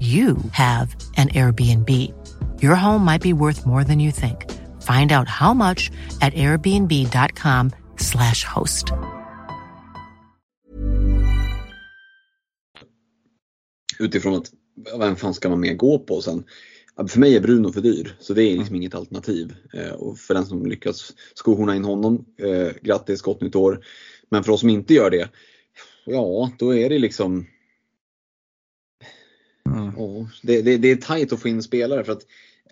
you have an Airbnb. Your home might be worth more than you think. Find out how much at airbnb.com slash host. Utifrån att vem fan ska man mer gå på sen? För mig är Bruno för dyr, så det är liksom mm. inget alternativ. Eh, och för den som lyckas skohorna in honom, eh, grattis, gott nytt år. Men för oss som inte gör det, ja då är det liksom Mm. Oh, det, det, det, är tajt att få in spelare för att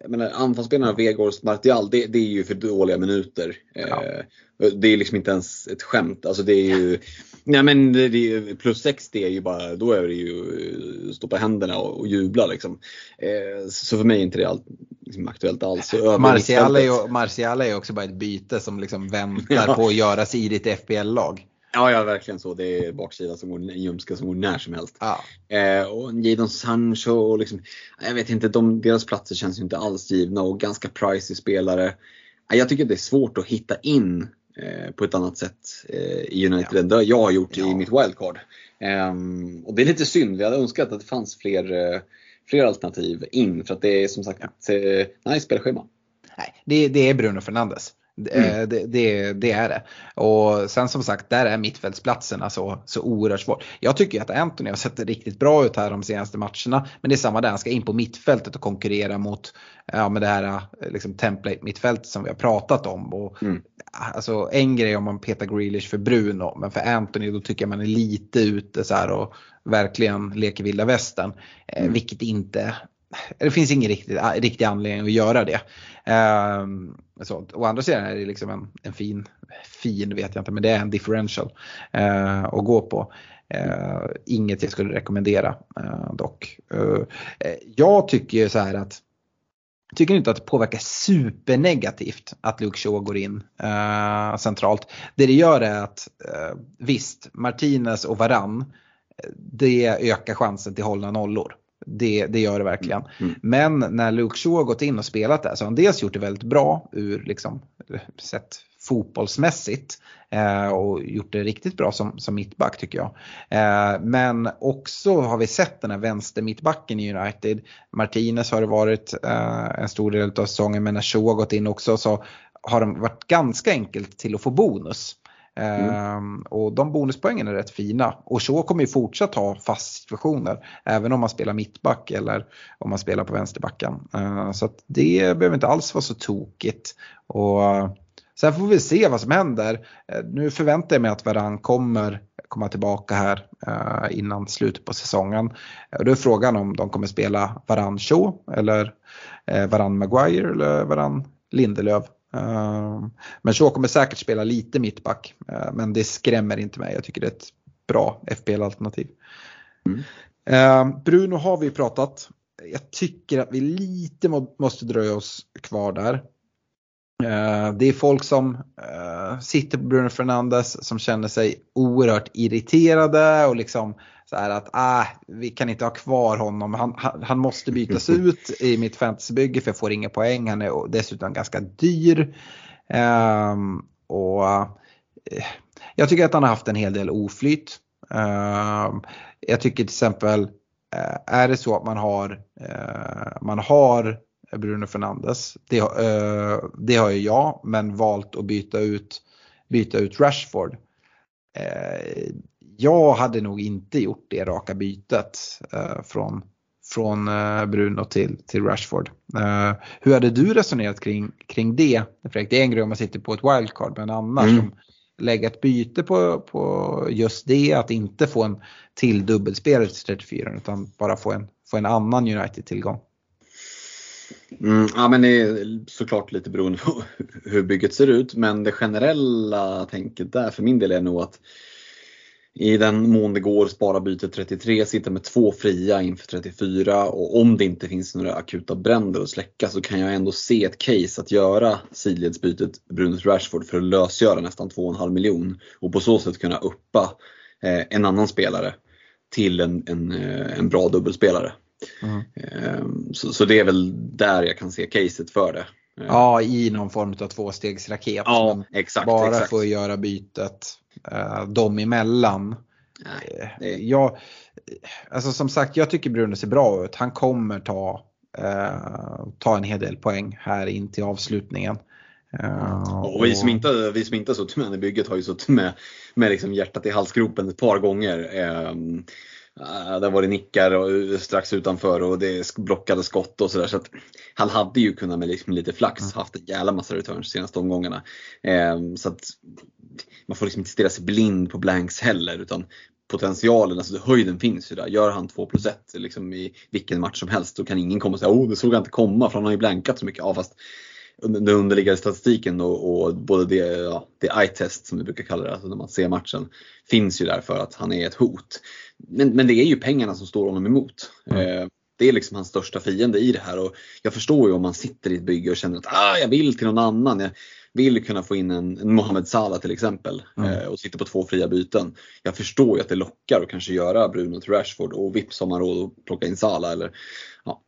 menar, anfallsspelarna Vegårs Martial, det, det, är ju för dåliga minuter. Ja. Eh, det är liksom inte ens ett skämt. Alltså det är ju, nej men det, det, plus 60 är ju bara, då är det ju eh, stå på händerna och, och jubla liksom. Eh, så för mig är inte det all, liksom aktuellt alls. Martial är, ju, Martial är också bara ett byte som liksom väntar ja. på att göras i ditt FBL-lag. Ja, ja verkligen så. Det är baksidan som går, en ljumske som går när som helst. Ja. Eh, och Jadon Sancho och liksom, jag vet inte, de, deras platser känns ju inte alls givna och ganska pricey spelare. Eh, jag tycker det är svårt att hitta in eh, på ett annat sätt eh, i United ja. än det jag har gjort ja. i mitt wildcard. Ehm, och det är lite synd, vi hade önskat att det fanns fler, eh, fler alternativ in för att det är som sagt ja. Eh, nice spelschema. Nej, det, det är Bruno Fernandes. Mm. Eh, det, det, det, är det. Och sen som sagt, där är mittfältsplatserna så, så oerhört svårt. Jag tycker att Anthony har sett riktigt bra ut här de senaste matcherna. Men det är samma där, han ska in på mittfältet och konkurrera mot ja, med det här eh, liksom, template-mittfältet som vi har pratat om. Och, mm. Alltså, en grej om man petar Grealish för Bruno, men för Anthony då tycker jag man är lite ute så här och verkligen leker vilda västern. Eh, mm. vilket inte det finns ingen riktig, riktig anledning att göra det. Um, så, å andra sidan är det liksom en, en, fin, fin vet jag inte, men det är en differential uh, att gå på. Uh, inget jag skulle rekommendera uh, dock. jag tycker så här att tycker inte att det påverkar supernegativt att Luke Shaw går in centralt. Det det gör är att visst, Martinez och Varann det ökar chansen till hållna nollor. Det, det gör det verkligen. Mm. mm. Men när Luke Shaw har gått in och spelat där så har han dels gjort det väldigt bra ur liksom, sett fotbollsmässigt eh, och gjort det riktigt bra som, som mittback tycker jag. Eh, men också har vi sett den här vänster mittbacken i United. Martinez har det varit eh, en stor del av säsongen men när Shaw har gått in också så har de varit ganska enkelt till att få bonus. Mm. Ehm, och de bonuspoängen är rätt fina. Och så kommer ju fortsatt ha fast situationer. Även om man spelar mittback eller om man spelar på vänsterbacken. Ehm, så att det behöver inte alls vara så tokigt. Och eh, Sen får vi se vad som händer. Eh, nu förväntar jag mig att Varan kommer komma tillbaka här eh, innan slutet på säsongen. Då är frågan om de kommer spela Varan Shaw eller Varan Maguire eller Varan Lindelöf. Ehm, men Shaw kommer säkert spela lite mittback. Eh, men det skrämmer inte mig. Jag tycker det är ett bra FPL-alternativ. Mm. Ehm, Bruno har vi pratat. Jag tycker att vi lite måste dröja oss kvar där. Ehm, det är folk som eh, sitter på Bruno Fernandes som känner sig oerhört irriterade och liksom så här att ah, vi kan inte ha kvar honom. Han, han, han måste bytas ut i mitt fantasybygge för jag får inga poäng. Han är dessutom ganska dyr. Um, och uh, Jag tycker att han har haft en hel del oflyt. Uh, jag tycker till exempel, uh, är det så att man har, uh, man har Bruno Fernandes, det, det har ju jag, men valt att byta ut, byta ut Rashford jag hade nog inte gjort det raka bytet eh, från, från eh, Bruno till, till Rashford. Eh, hur hade du resonerat kring, kring det? Det är en grej om man sitter på ett wildcard men annars mm. lägga ett byte på, på just det, att inte få en till dubbelspelare till 34 utan bara få en, få en annan United-tillgång. Mm, ja men det är såklart lite beroende på hur bygget ser ut men det generella tänket där för min del är nog att i den mån det går spara byte 33, sitta med två fria inför 34 och om det inte finns några akuta bränder att släcka så kan jag ändå se ett case att göra sidledsbytet Brunus Rashford för att lösgöra nästan 2,5 miljon och på så sätt kunna uppa eh, en annan spelare till en, en, eh, en bra dubbelspelare. Mm. Eh, så, så, det är väl där jag kan se caset för det. Ja, i någon form av tvåstegsraket. Ja, exakt. Bara exakt. för att göra bytet eh, dem emellan. Nej, det... jag, alltså som sagt, jag tycker Bruno ser bra ut. Han kommer ta, eh, ta en hel del poäng här in till avslutningen. Uh, och vi som inte, vi som inte har suttit med i bygget har ju suttit med, med liksom hjärtat i halsgropen ett par gånger. Um, där var det nickar strax utanför och det blockade skott och sådär. Så han hade ju kunnat med liksom lite flax mm. haft en jävla massa returns de senaste omgångarna. Um, så att man får liksom inte stirra sig blind på blanks heller utan potentialen, alltså höjden finns ju där. Gör han 2 plus 1 liksom i vilken match som helst så kan ingen komma och säga åh det såg jag inte komma för han har ju blankat så mycket. Ja, fast den underliggande statistiken och, och både det, ja, det eye-test som vi brukar kalla det, alltså när man ser matchen, finns ju där för att han är ett hot. Men, men det är ju pengarna som står honom emot. Mm. Eh, det är liksom hans största fiende i det här och jag förstår ju om man sitter i ett bygge och känner att ah, jag vill till någon annan. Jag, vill kunna få in en, en Mohamed Salah till exempel mm. eh, och sitter på två fria byten. Jag förstår ju att det lockar att kanske göra Bruno till Rashford och vips har man råd att plocka in Salah. Eller, ja.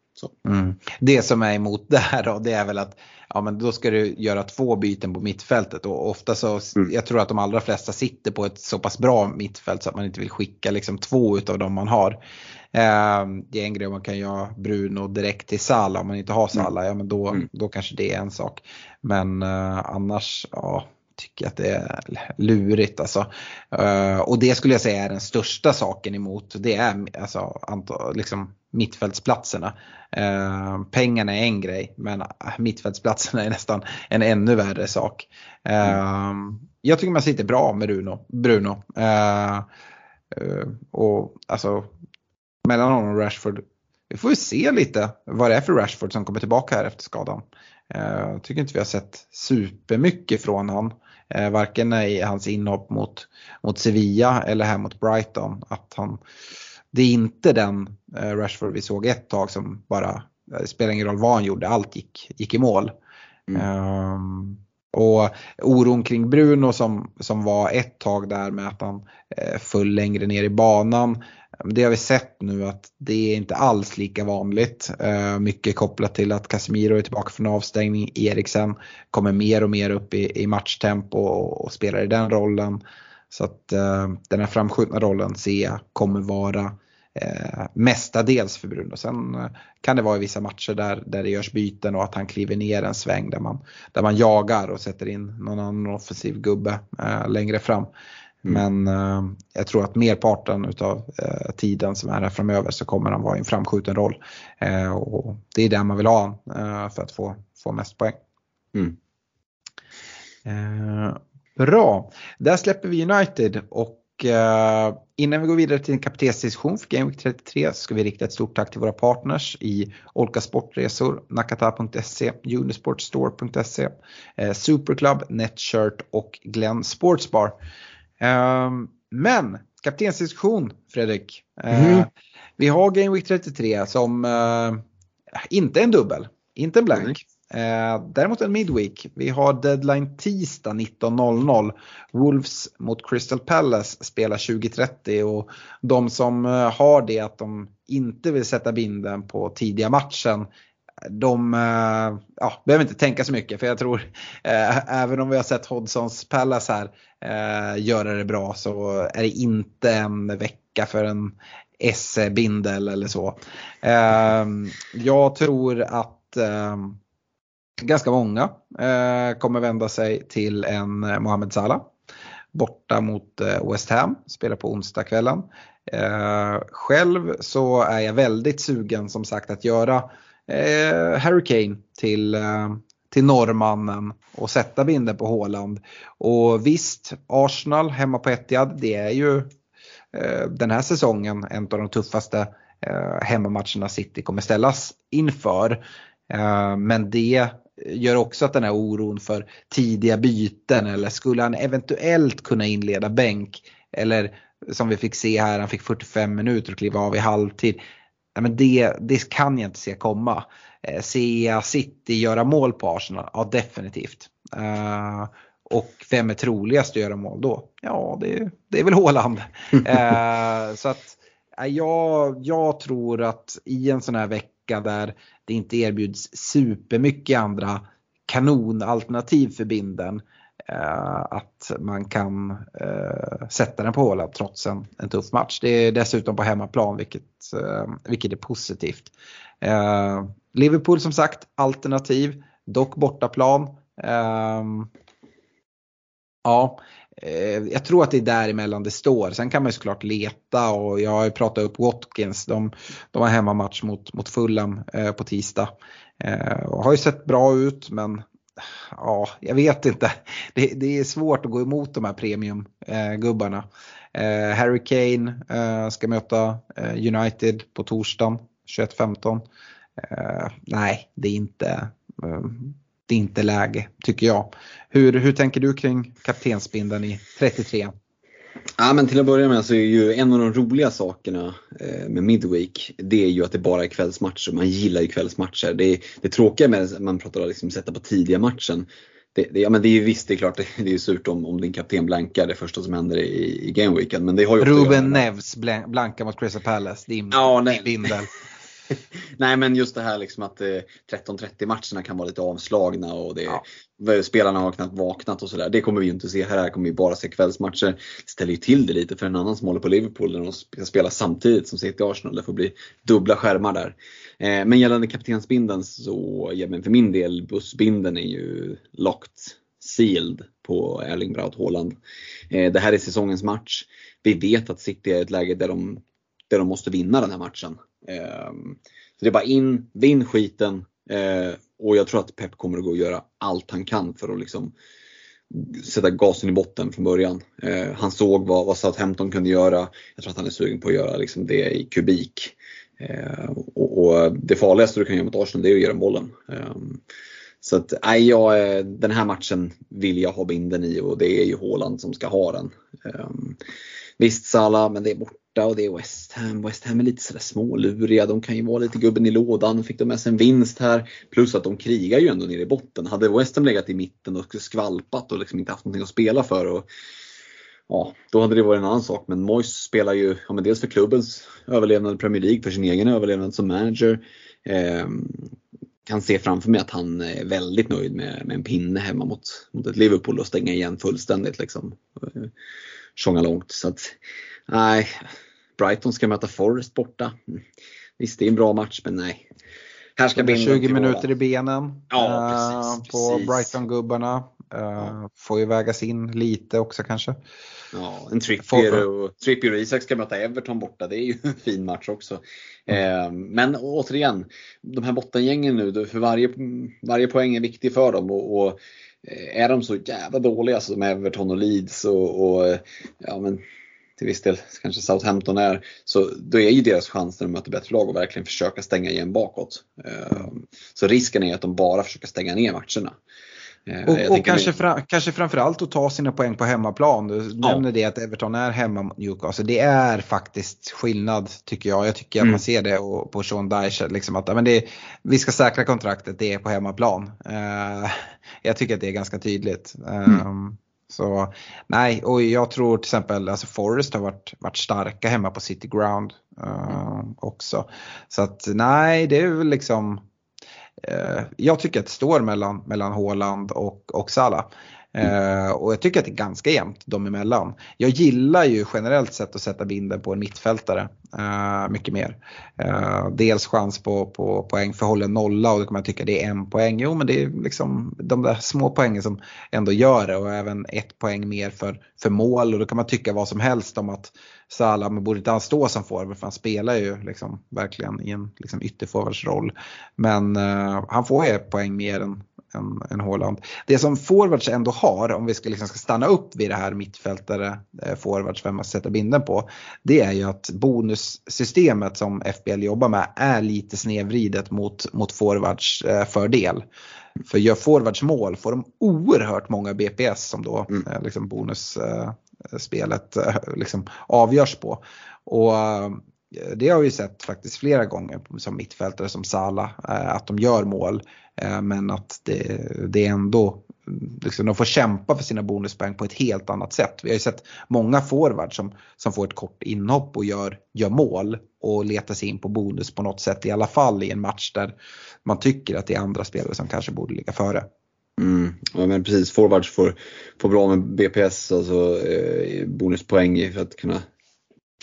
Mm. Det som är emot det här då, det är väl att ja, men då ska du göra två byten på mittfältet och ofta så, mm. jag tror att de allra flesta sitter på ett så pass bra mittfält så att man inte vill skicka liksom två utav dem man har. Eh, det är en grej om man kan göra Bruno direkt till Salah om man inte har Salah, mm. ja men då, mm. då kanske det är en sak. Men eh, annars, ja tycker att det är lurigt alltså. Eh, och det skulle jag säga är den största saken emot. Det är alltså liksom mittfältsplatserna. Eh, pengarna är en grej men eh, mittfältsplatserna är nästan en ännu värre sak. Uh, jag tycker man sitter bra med Bruno. Bruno. och alltså mellan honom och Rashford. Vi får ju se lite vad det är för Rashford som kommer tillbaka här efter skadan. Jag tycker inte vi har sett supermycket från honom. Uh, varken i hans inhopp mot, mot Sevilla eller här mot Brighton. Att han, det är inte den uh, Rashford vi såg ett tag som bara, det spelar ingen roll vad han gjorde, allt gick, gick i mål. Mm. Um, och oron kring Bruno som, som var ett tag där med att han eh, föll längre ner i banan. Det har vi sett nu att det är inte alls lika vanligt. Eh, mycket kopplat till att Casemiro är tillbaka från avstängning. Eriksen kommer mer och mer upp i, i matchtempo och, och spelar i den rollen. Så att eh, den här framskjutna rollen ser jag kommer vara eh, mestadels för Bruno. Sen eh, kan det vara i vissa matcher där, där det görs byten och att han kliver ner en sväng där man, där man jagar och sätter in någon annan offensiv gubbe eh, längre fram. Mm. Men eh, jag tror att merparten utav eh, tiden som är här framöver så kommer han vara i en framskjuten roll. Eh, och det är där man vill ha eh, för att få, få mest poäng. Mm. Eh, bra, där släpper vi United och innan vi går vidare till en kaptensdiskussion för Game Week 33 så ska vi rikta ett stort tack till våra partners i Olka Sportresor, Nakata.se, Unisportstore.se, uh, Superclub, Netshirt och Glenn Sportsbar. Ehm, men kaptensdiskussion Fredrik. Mm. Vi har Game Week 33 som eh, inte är en dubbel, inte en blank. Eh, däremot en midweek. Vi har deadline tisdag 19.00. Wolves mot Crystal Palace spelar 20.30 och de som eh, har det att de inte vill sätta binden på tidiga matchen de eh, ja, behöver inte tänka så mycket för jag tror eh, även om vi har sett Hodgsons Palace här eh, göra det bra så är det inte en vecka för en SE-bindel eller så. Eh, jag tror att eh, ganska många eh, kommer vända sig till en eh, Mohamed Salah borta mot eh, West Ham, spelar på onsdagskvällen. Eh, själv så är jag väldigt sugen som sagt att göra eh, Harry Kane till, eh, till norrmannen och sätta binden på Håland. Och visst, Arsenal hemma på Etihad, det är ju eh, den här säsongen en av de tuffaste hemmamatcherna City kommer ställas inför. Men det gör också att den här oron för tidiga byten eller skulle han eventuellt kunna inleda bänk eller som vi fick se här, han fick 45 minuter och kliva av i halvtid nej men det, det kan jag inte se komma. Eh, jag City göra mål på Arsenal? Ja definitivt. Uh, och vem är troligast att göra mål då? Ja det, det är väl Håland. uh, så att jag, jag tror att i en sån här vecka där det inte erbjuds supermycket andra kanonalternativ för binden Eh, att man kan eh, sätta den på håla trots en, en tuff match. Det är dessutom på hemmaplan vilket, eh, vilket är positivt. Eh, Liverpool som sagt alternativ, dock bortaplan. ja, Eh, jag tror att det är däremellan det står. Sen kan man ju såklart leta och jag har ju pratat upp Watkins. De, de har hemmamatch mot, mot Fulham eh, på tisdag. Eh, har ju sett bra ut men ja, jag vet inte. Det, det, är svårt att gå emot de här premiumgubbarna. Eh, Harry Kane eh, ska möta eh, United på torsdagen 21.15. Eh, nej, det är inte eh, det är inte läge tycker jag. Hur, hur tänker du kring kaptensbindeln i 33? Ja, men till att börja med så är ju en av de roliga sakerna eh, med Midweek, det är ju att det bara är kvällsmatcher. Man gillar ju kvällsmatcher. Det, det tråkiga med att man pratar om liksom sätta på tidiga matchen, det, det, ja, men det är ju visst, det är klart, det, det är surt om, om din kapten blankar det första som händer i, i gameweeken. Men det har ju Ruben Neves blanka mot Crystal Palace, din, ja, din bindel. Nej men just det här liksom att eh, 13-30 matcherna kan vara lite avslagna och det, ja. spelarna har knappt vaknat och sådär. Det kommer vi ju inte se här. Här kommer vi bara se kvällsmatcher. Det ställer ju till det lite för en annan som håller på Liverpool när de ska spela samtidigt som City Arsenal. Det får bli dubbla skärmar där. Eh, men gällande kaptensbinden så, ja, men för min del, bussbinden är ju locked sealed på Erling Braut Haaland. Eh, det här är säsongens match. Vi vet att City är i ett läge där de, där de måste vinna den här matchen. Ehm, så det är bara in, vinn skiten eh, och jag tror att Pep kommer att gå och göra allt han kan för att liksom sätta gasen i botten från början. Eh, han såg vad, vad Southampton kunde göra. Jag tror att han är sugen på att göra liksom det i kubik. Eh, och, och, det farligaste du kan göra mot Arsenal det är att ge dem bollen. Ehm, så att, nej, jag, eh, den här matchen vill jag ha binden i och det är ju Håland som ska ha den. Ehm, Visst Salah, men det är borta borta och det är West Ham. West Ham är lite sådär småluriga. De kan ju vara lite gubben i lådan. Fick de med sig en vinst här. Plus att de krigar ju ändå nere i botten. Hade West Ham legat i mitten och skvalpat och liksom inte haft någonting att spela för. Och, ja, då hade det varit en annan sak. Men Moyes spelar ju ja, men dels för klubbens överlevnad i Premier League, för sin egen överlevnad som manager. Eh, kan se framför mig att han är väldigt nöjd med, med en pinne hemma mot, mot ett Liverpool och stänga igen fullständigt. Liksom. Tjonga långt. Så att, nej, Brighton ska möta Forest borta. Mm. Visst, det är en bra match, men nej. Här ska 20 minuter i benen ja, precis, på Brighton-gubbarna. Ja. Får ju vägas in lite också kanske. Ja, en Trippier och, Trippier och Isak ska möta Everton borta. Det är ju en fin match också. Mm. men återigen, de här bottengängen nu, för varje, varje poäng är viktig för dem. Och, och eh, Eh, är de så jävla dåliga som Everton och Leeds och, och eh, ja, men till viss del kanske Southampton är, så då är ju deras chans när de möter bättre lag att verkligen försöka stänga igen bakåt. Eh, så risken är att de bara försöker stänga ner matcherna. Och, och kanske, fra, kanske framförallt att ta sina poäng på hemmaplan. Du ja. nämner det att Everton är hemma mot Newcastle. Det är faktiskt skillnad tycker jag. Jag tycker mm. att man ser det på Sean Dyche. Liksom att, men det, vi ska säkra kontraktet, det är på hemmaplan. Uh, jag tycker att det är ganska tydligt. Mm. Um, så nej, och jag tror till exempel alltså Forest har varit, varit starka hemma på City Ground uh, också. Så att nej, det är väl liksom Eh, jag tycker att det står mellan, mellan Haaland och, och Salah. Mm. och jag tycker att det är ganska jämnt dem emellan. Jag gillar ju generellt sett att sätta binden på en mittfältare uh, mycket mer. Uh, dels chans på, på poäng för håller nolla och då kan man tycka det är en poäng. Jo men det är liksom de där små poängen som ändå gör det och även ett poäng mer för, för mål och då kan man tycka vad som helst om att Salah, men borde inte han stå som forward för han spelar ju liksom verkligen i en liksom ytterforwardsroll. Men han får ju poäng mer än, än, än Haaland. Det som forwards ändå har, om vi ska, liksom ska stanna upp vid det här mittfältare eh, forwards, vem man sätter binden på. Det är ju att bonussystemet som FBL jobbar med är lite snedvridet mot, mot forwards eh, fördel. För gör forwards mål får de oerhört många BPS som då mm. eh, liksom bonusspelet Eh, spelet eh, liksom avgörs på. Och eh, det har vi sett faktiskt flera gånger som mittfältare som Sala att de gör mål. Men att det, det är ändå, mm, liksom, de får kämpa för sina bonuspoäng på ett helt annat sätt. Vi har ju sett många forwards som, som får ett kort inhopp och gör, gör mål och letar sig in på bonus på något sätt i alla fall i en match där man tycker att det är andra spelare som kanske borde ligga före. Mm, ja men precis, forwards får, får bra med BPS, alltså eh, bonuspoäng för att kunna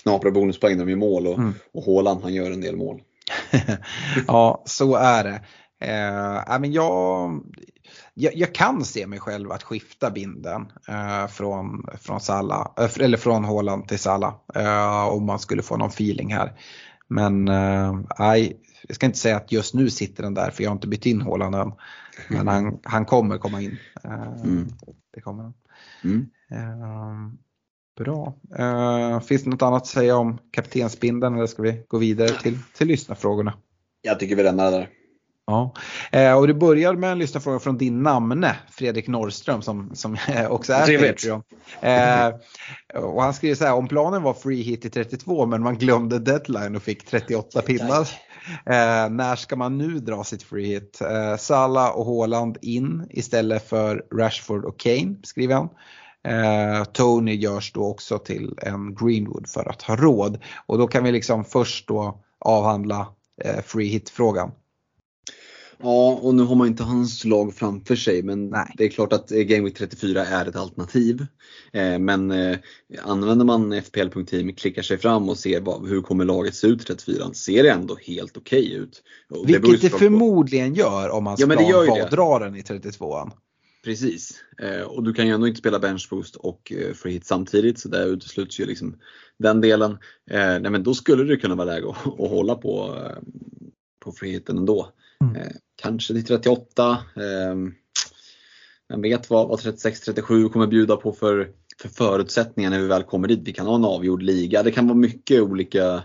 knapra bonuspoäng när de gör mål och, mm. och Haaland han gör en del mål. ja, så är det. Eh, men jag, jag, jag, kan se mig själv att skifta binden eh, från, från, Salla, eh, eller från Haaland till Salla eh, om man skulle få någon feeling här. Men eh, nej, jag ska inte säga att just nu sitter den där för jag har inte bytt in Haaland än. Men han, han kommer komma in. Eh, mm. Det kommer han. Mm. Bra. Uh, finns det något annat att säga om kaptensbindeln eller ska vi gå vidare till, till lyssnarfrågorna? Jag tycker vi lämnar det där. Ja, uh, och det börjar med en lyssnarfråga från din namne Fredrik Norrström som, som också är Patreon. Uh, och han skriver så här, om planen var free hit i 32 men man glömde deadline och fick 38 pinnar. Uh, när ska man nu dra sitt free hit? Uh, Salah och Haaland in istället för Rashford och Kane skriver han. Eh, Tony görs då också till en Greenwood för att ha råd. Och då kan vi liksom först då avhandla eh, free hit-frågan. Ja, och nu har man inte hans lag framför sig men Nej. det är klart att eh, Game Week 34 är ett alternativ. Eh, men eh, använder man FPL.team, klickar sig fram och ser vad, hur kommer laget se ut i 34 ser det ändå helt okej okay ut. Och Vilket det, det förmodligen gör om man ja, dra den i 32an. Precis, eh, och du kan ju ändå inte spela bench boost och eh, free hit samtidigt så där utesluts ju liksom den delen. Eh, nej men då skulle det kunna vara läge att, att hålla på, på free hiten ändå. Mm. Kanske till 38. Eh, vem vet vad, vad 36-37 kommer bjuda på för, för förutsättningar när vi väl kommer dit. Vi kan ha en avgjord liga. Det kan vara mycket olika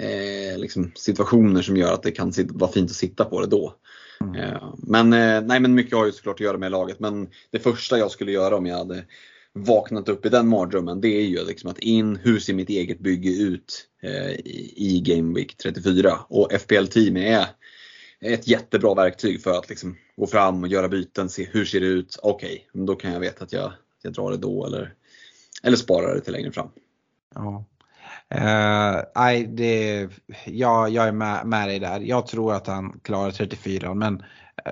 eh, liksom situationer som gör att det kan vara fint att sitta på det då. Mm. Eh, men, eh, nej, men mycket har ju såklart att göra med laget. Men det första jag skulle göra om jag hade vaknat upp i den mardrömmen det är ju liksom att in, hur ser mitt eget bygge ut eh, i Game Week 34? Och FPL Team är ett jättebra verktyg för att liksom gå fram och göra byten, se hur ser det ut? Okej, okay, då kan jag veta att jag, jag drar det då eller, eller sparar det till längre fram. Ja. Uh, det, ja, jag är med, med dig där. Jag tror att han klarar 34 men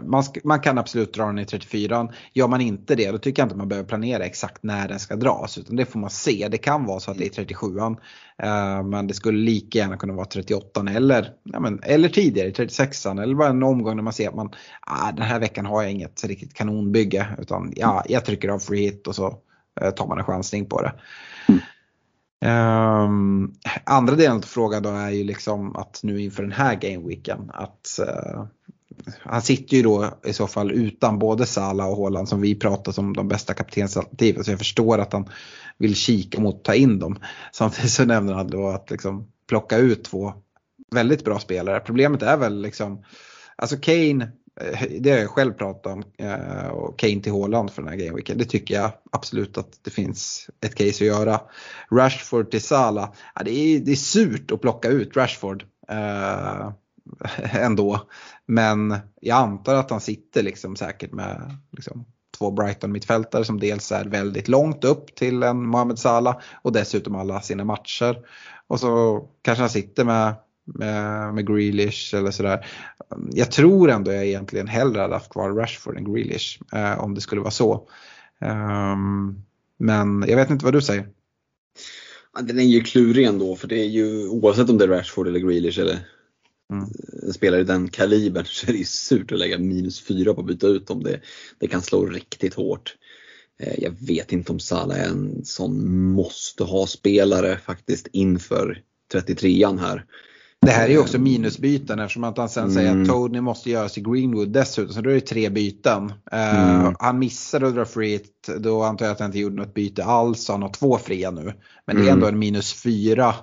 man, ska, man, kan absolut dra den i 34. Gör man inte det då tycker jag inte man behöver planera exakt när den ska dras. Utan det får man se. Det kan vara så att det är 37 uh, Men det skulle lika gärna kunna vara 38 eller, ja, men, eller tidigare 36 eller bara en omgång när man ser att man, ah, den här veckan har jag inget riktigt kanonbygge. Utan ja, jag trycker av free hit och så uh, tar man en chansning på det. Um, andra delen av frågan då är ju liksom att nu inför den här gameweeken att uh, han sitter ju då i så fall utan både Sala och Håland som vi pratar som de bästa kaptensalternativen. Så jag förstår att han vill kika mot att ta in dem. Samtidigt så nämner han då att liksom plocka ut två väldigt bra spelare. Problemet är väl liksom, alltså Kane, eh, det har jag själv pratat om, eh, och Kane till Håland för den här gameweeken. Det tycker jag absolut att det finns ett case att göra. Rashford till Sala, ja, det, är, det är surt att plocka ut Rashford. Uh, ändå. Men jag antar att han sitter liksom säkert med liksom, två Brighton-mittfältare som dels är väldigt långt upp till en Mohamed Salah och dessutom alla sina matcher. Och så kanske han sitter med, med, med Grealish eller sådär. Jag tror ändå jag egentligen hellre hade haft kvar Rashford än Grealish eh, om det skulle vara så. Um, men jag vet inte vad du säger. den är ju klurig ändå för det är ju oavsett om det är Rashford eller Grealish eller Mm. En spelare i den kalibern så är det ju surt att lägga minus 4 på att byta ut dem. Det, det kan slå riktigt hårt. Eh, jag vet inte om Salah är en sån måste ha spelare faktiskt inför 33an här. Det här är ju också minusbyten eftersom att han sen mm. säger att mm. Tony måste göras i Greenwood dessutom. Så då är det tre byten. Eh, mm. Uh, han missade att dra free då antar jag att han inte gjorde något byte alls. Han har två fria nu. Men det är mm. ändå en minus fyra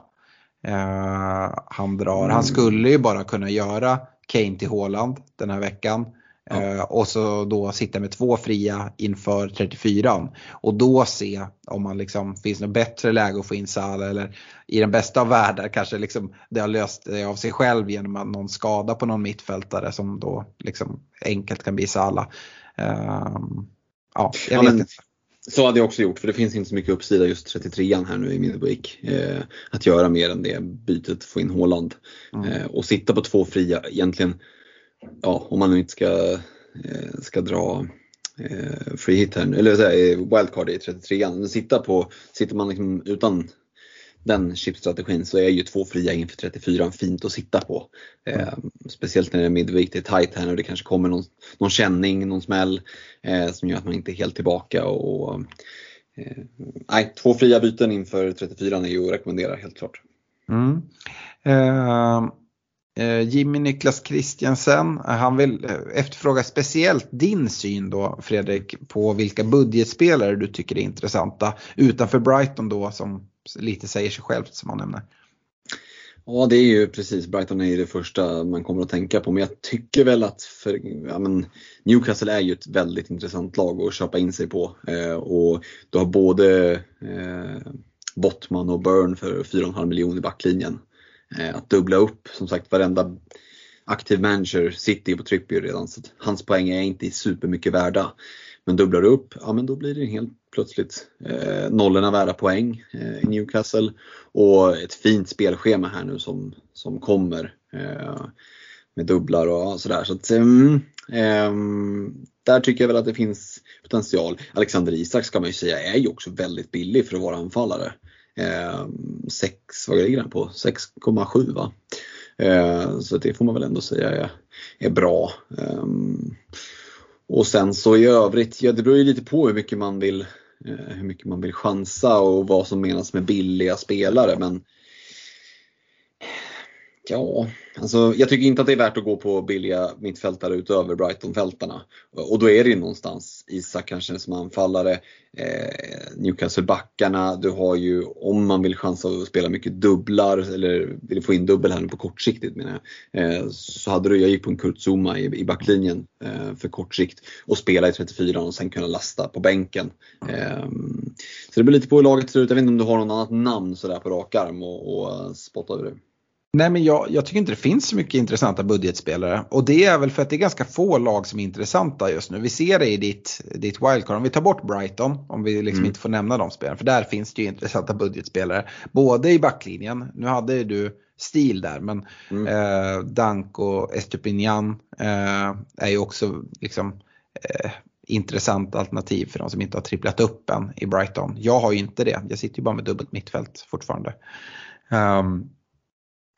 han drar. Han skulle ju bara kunna göra Kane till Håland den här veckan. Ja. Uh, och så då sitta med två fria inför 34 och då se om man liksom finns något bättre läge att få in Salah eller i den bästa av världar kanske liksom det har löst det av sig själv genom någon skada på någon mittfältare som då liksom enkelt kan bli Salah. Uh, ja, jag ja, vet men, inte. Så hade jag också gjort för det finns inte så mycket uppsida just 33an här nu i Midweek. Eh, att göra mer än det bytet, få in Håland. Mm. Eh, och sitta på två fria egentligen, ja om man nu inte ska, eh, ska dra eh, free hit här, eller säga, wildcard i 33an. Men sitta på, sitter man liksom utan den chipstrategin så är ju två fria inför 34 fint att sitta på. Eh, speciellt när det är midweek, det är tight här och det kanske kommer någon, någon känning, någon smäll eh, som gör att man inte är helt tillbaka. Och, eh, nej, två fria byten inför 34 är ju att rekommendera helt klart. Mm. Uh... Jimmy Niklas Christiansen, han vill efterfråga speciellt din syn då Fredrik på vilka budgetspelare du tycker är intressanta utanför Brighton då som lite säger sig självt som man nämner. Ja det är ju precis, Brighton är ju det första man kommer att tänka på men jag tycker väl att för, ja, men Newcastle är ju ett väldigt intressant lag att köpa in sig på. Eh, och du har både eh, Bottman och Burn för 4,5 miljoner i backlinjen. Eh, att dubbla upp, som sagt varenda aktiv manager sitter ju på Trippier redan så hans poäng är inte supermycket värda. Men dubblar du upp, ja men då blir det en helt plötsligt eh, nollorna värda poäng eh, i Newcastle. Och ett fint spelschema här nu som, som kommer eh, med dubblar och sådär. Så att, mm, ehm, där tycker jag väl att det finns potential. Alexander Isak ska man ju säga är ju också väldigt billig för att vara anfallare. 6, ehm, vad ligger den på? 6,7 va? Eh, så det får man väl ändå säga är, är bra. Ehm, och sen så i övrigt, ja det beror ju lite på hur mycket man vill Eh, hur mycket man vill chansa och vad som menas med billiga spelare. Men Ja, alltså jag tycker inte att det är värt att gå på billiga mittfältare utöver Brighton-fältarna. Och då är det ju någonstans Isak kanske som anfallare, eh, Newcastle-backarna, du har ju om man vill chansa att spela mycket dubblar eller vill få in dubbel här nu på kortsiktigt menar jag. Eh, så hade du, jag gick på en Kurt Zuma i, i backlinjen eh, för kort sikt och spela i 34 och sen kunna lasta på bänken. Eh, så det beror lite på hur laget ser ut. Jag vet inte om du har något annat namn sådär på rak arm och, och eh, spotta över det. Nej men jag, jag, tycker inte det finns så mycket intressanta budgetspelare. Och det är väl för att det är ganska få lag som är intressanta just nu. Vi ser det i ditt, ditt wildcard. Om vi tar bort Brighton, om vi liksom mm. inte får nämna de spelarna. För där finns det ju intressanta budgetspelare. Både i backlinjen, nu hade du stil där. Men Mm. eh, Dunk och Estupinian eh, är ju också liksom eh, intressant alternativ för de som inte har tripplat upp än i Brighton. Jag har ju inte det, jag sitter ju bara med dubbelt mittfält fortfarande. Ehm,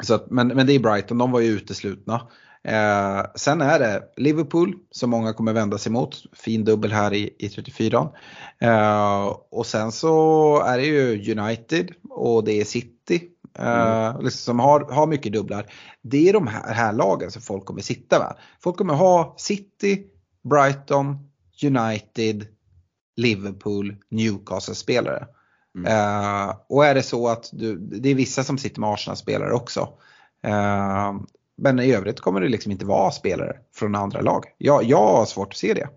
så att, men, men det är Brighton, de var ju uteslutna. Eh, sen är det Liverpool som många kommer vända sig mot. Fin dubbel här i, i 34. Eh, och sen så är det ju United och det är City. Eh, liksom som har, har mycket dubblar. Det är de här, här lagen som folk kommer sitta med. Folk kommer ha City, Brighton, United, Liverpool, Newcastle-spelare. Eh, och är det så att du, det är vissa som sitter med Arsenal-spelare också. Eh, men i övrigt kommer det liksom inte vara spelare från andra lag. Jag, jag har svårt att se det.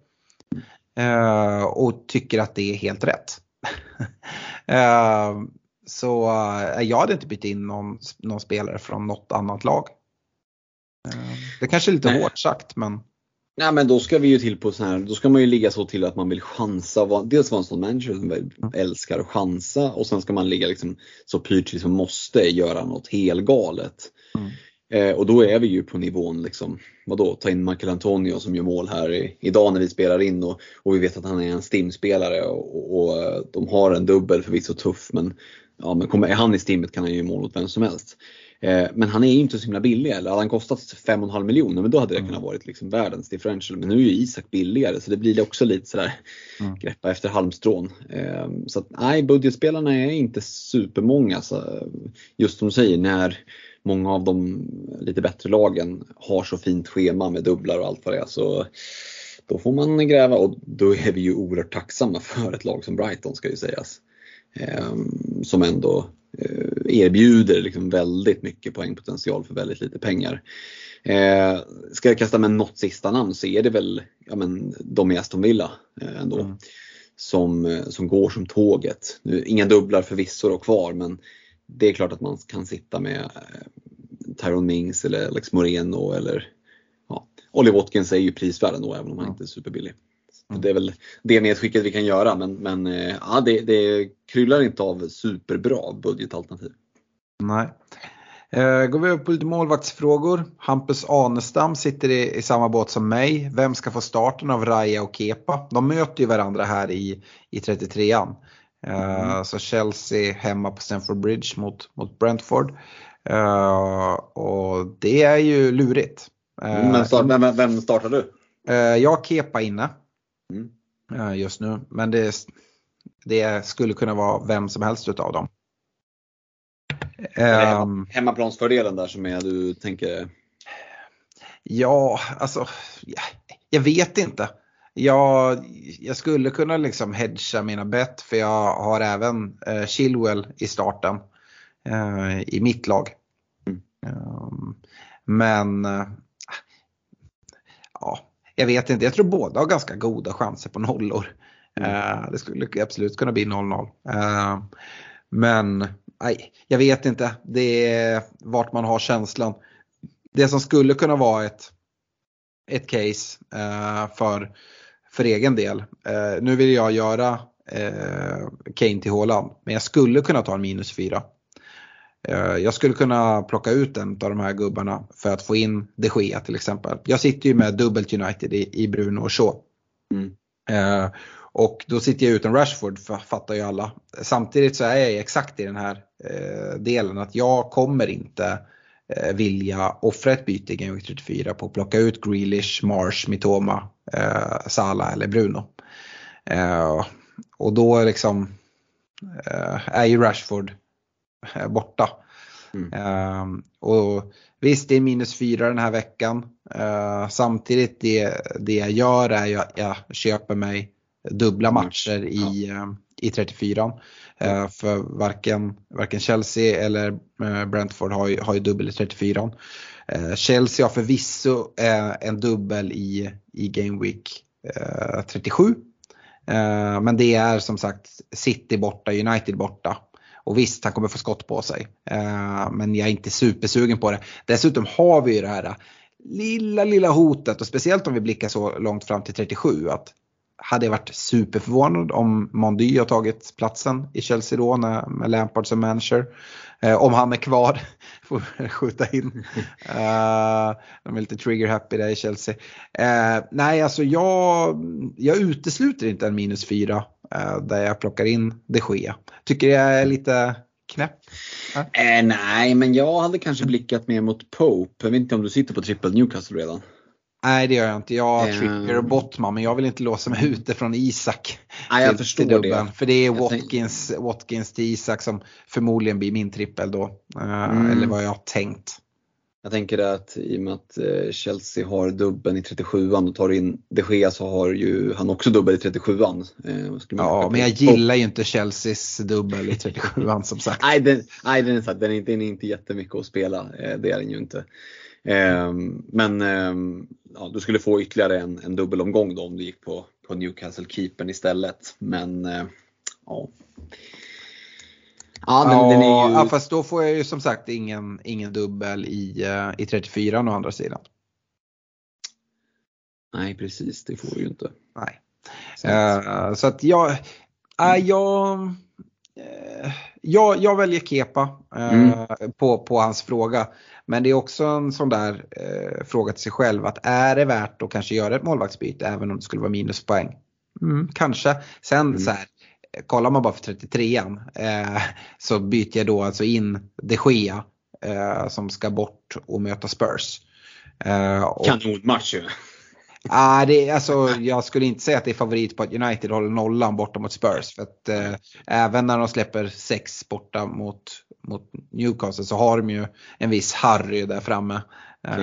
Eh, och tycker att det är helt rätt. så jag hade inte bytt in någon, någon spelare från något annat lag. Det kanske är lite Nej. hårt sagt men Nej men då ska vi ju till på sån här, då ska man ju ligga så till att man vill chansa. Dels vara en sån manager som älskar att chansa och sen ska man ligga liksom så pyrt som måste göra något helgalet. Mm. Eh, och då är vi ju på nivån liksom, vadå, ta in Michael Antonio som gör mål här i, idag när vi spelar in och, och vi vet att han är en stimspelare och, och, och eh, de har en dubbel förvisso tuff men, ja, men kommer, är han i stimmet kan han ju göra mål åt vem som helst. Eh, Men han är ju inte så himla billig eller hade han kostat 5,5 miljoner men då hade det kunnat varit liksom världens differential. Men nu är ju Isak billigare så det blir också lite sådär Mm. greppa efter halmstrån. Eh, Så att, nej, budgetspelarna är inte supermånga. Så just som du säger, när många av de lite bättre lagen har så fint schema med dubblar och allt vad det är så då får man gräva och då är vi ju oerhört tacksamma för ett lag som Brighton ska ju sägas. Eh, Som ändå erbjuder liksom väldigt mycket poängpotential för väldigt lite pengar. Eh, ska jag kasta med något sista namn så är det väl ja, men, de i Aston Villa eh, ändå. Mm. Som, eh, som går som tåget. Nu, inga dubblar förvisso då kvar men det är klart att man kan sitta med eh, Tyrone Mings eller Alex Moreno eller ja, Ollie Watkins är ju prisvärd ändå även om han Mm. inte är superbillig. Mm. Det är väl det medskicket vi kan göra men, men eh, ja, det, det kryllar inte av superbra budgetalternativ. Nej. Eh, går vi upp på lite målvaktsfrågor. Hampus Anestam sitter i, i samma båt som mig. Vem ska få starten av Raya och Kepa? De möter ju varandra här i, i 33an. Eh, Så Chelsea hemma på Stamford Bridge mot, mot Brentford. Eh, och det är ju lurigt. Eh, Men start, vem, vem startar du? jag har Kepa inne Mm. just nu. Men det, det skulle kunna vara vem som helst utav dem. Det Ehm, hemma, hemmaplansfördelen där som är du tänker Ja, alltså ja, jag vet inte. Jag, jag skulle kunna liksom hedga mina bett för jag har även eh, Chilwell i starten eh, i mitt lag. Mm. Ehm, men eh, jag vet inte. Jag tror båda har ganska goda chanser på nollor. Eh, det skulle absolut kunna bli 0-0. Eh, men nej, jag vet inte. Det är vart man har känslan. Det som skulle kunna vara ett, ett case eh, för, för egen del. Nu vill jag göra Kane till Haaland, men jag skulle kunna ta en minus 4. Eh, jag skulle kunna plocka ut en av de här gubbarna för att få in de Gea till exempel. Jag sitter ju med dubbelt United i, i Bruno och Shaw. Mm. Eh, och då sitter jag utan Rashford, fa- fattar ju alla. Samtidigt så är jag exakt i den här eh, delen att jag kommer inte eh, vilja offra ett byte i Game Week 34 på att plocka ut Grealish, Marsh, Mitoma, eh, Salah eller Bruno. Och då liksom är ju Rashford borta. Mm. Eh, och visst, det är minus fyra den här veckan. Eh, samtidigt det, det jag gör är att jag köper mig dubbla matcher i, eh, i 34. Eh, för varken, varken Chelsea eller eh, Brentford har ju, har ju dubbel i 34. Eh, Chelsea har förvisso eh, en dubbel i, i Game Week eh, 37. Eh, men det är som sagt City borta, United borta. Och visst, han kommer få skott på sig. Eh, men jag är inte supersugen på det. Dessutom har vi ju det här eh, lilla, lilla hotet och speciellt om vi blickar så långt fram till 37 att hade jag varit superförvånad om Mondy har tagit platsen i Chelsea då när, med Lampard som manager. Eh, om han är kvar, får skjuta in. Eh, de är lite trigger happy där i Chelsea. Nej, alltså jag, jag utesluter inte en minus fyra där jag plockar in de Gea. Tycker jag är lite knäpp. Eh, nej, men jag hade kanske blickat mer mot Pope. Jag vet inte om du sitter på trippel Newcastle redan? Nej det gör jag inte. Jag har Um, Trippier och Botman men jag vill inte låsa mig ute från Isak. Nej, jag till- förstår till dubben. det. För det är Watkins, Watkins till Isak som förmodligen blir min trippel då. Eh, Mm. Eller vad jag har tänkt. Jag tänker att i och med att eh, Chelsea har dubben i 37an och tar in de Gea så har ju han också dubbel i 37an. Eh, Ja, men jag gillar ju inte Chelseas dubbel i 37an som sagt. Nej, den, nej den, är, sagt, den, är, inte- den är inte jättemycket att spela. Eh, det är den ju inte. Eh, men eh, ja, du skulle få ytterligare en, en dubbelomgång då om du gick på, på Newcastle-keepern istället. Men ja. Ja, den, den är ju... ja, fast då får jag ju som sagt ingen, ingen dubbel i, eh, i 34 å andra sidan. Nej, precis. Det får du ju inte. Nej. Så, Eh, så att jag, äh, jag, jag, jag väljer Kepa eh, Mm. på, på hans fråga. Men det är också en sån där eh, fråga till sig själv att är det värt att kanske göra ett målvaktsbyte även om det skulle vara minuspoäng? Mm, kanske. Sen Mm. så här, kollar man bara för 33an eh, så byter jag då alltså in de Gea eh, som ska bort och möta Spurs. Eh, och- Kanonmatch ju. Ah, det, alltså, jag skulle inte säga att det är favorit på att United håller nollan borta mot Spurs. För att, eh, även när de släpper sex borta mot, mot Newcastle så har de ju en viss Harry där framme. Eh,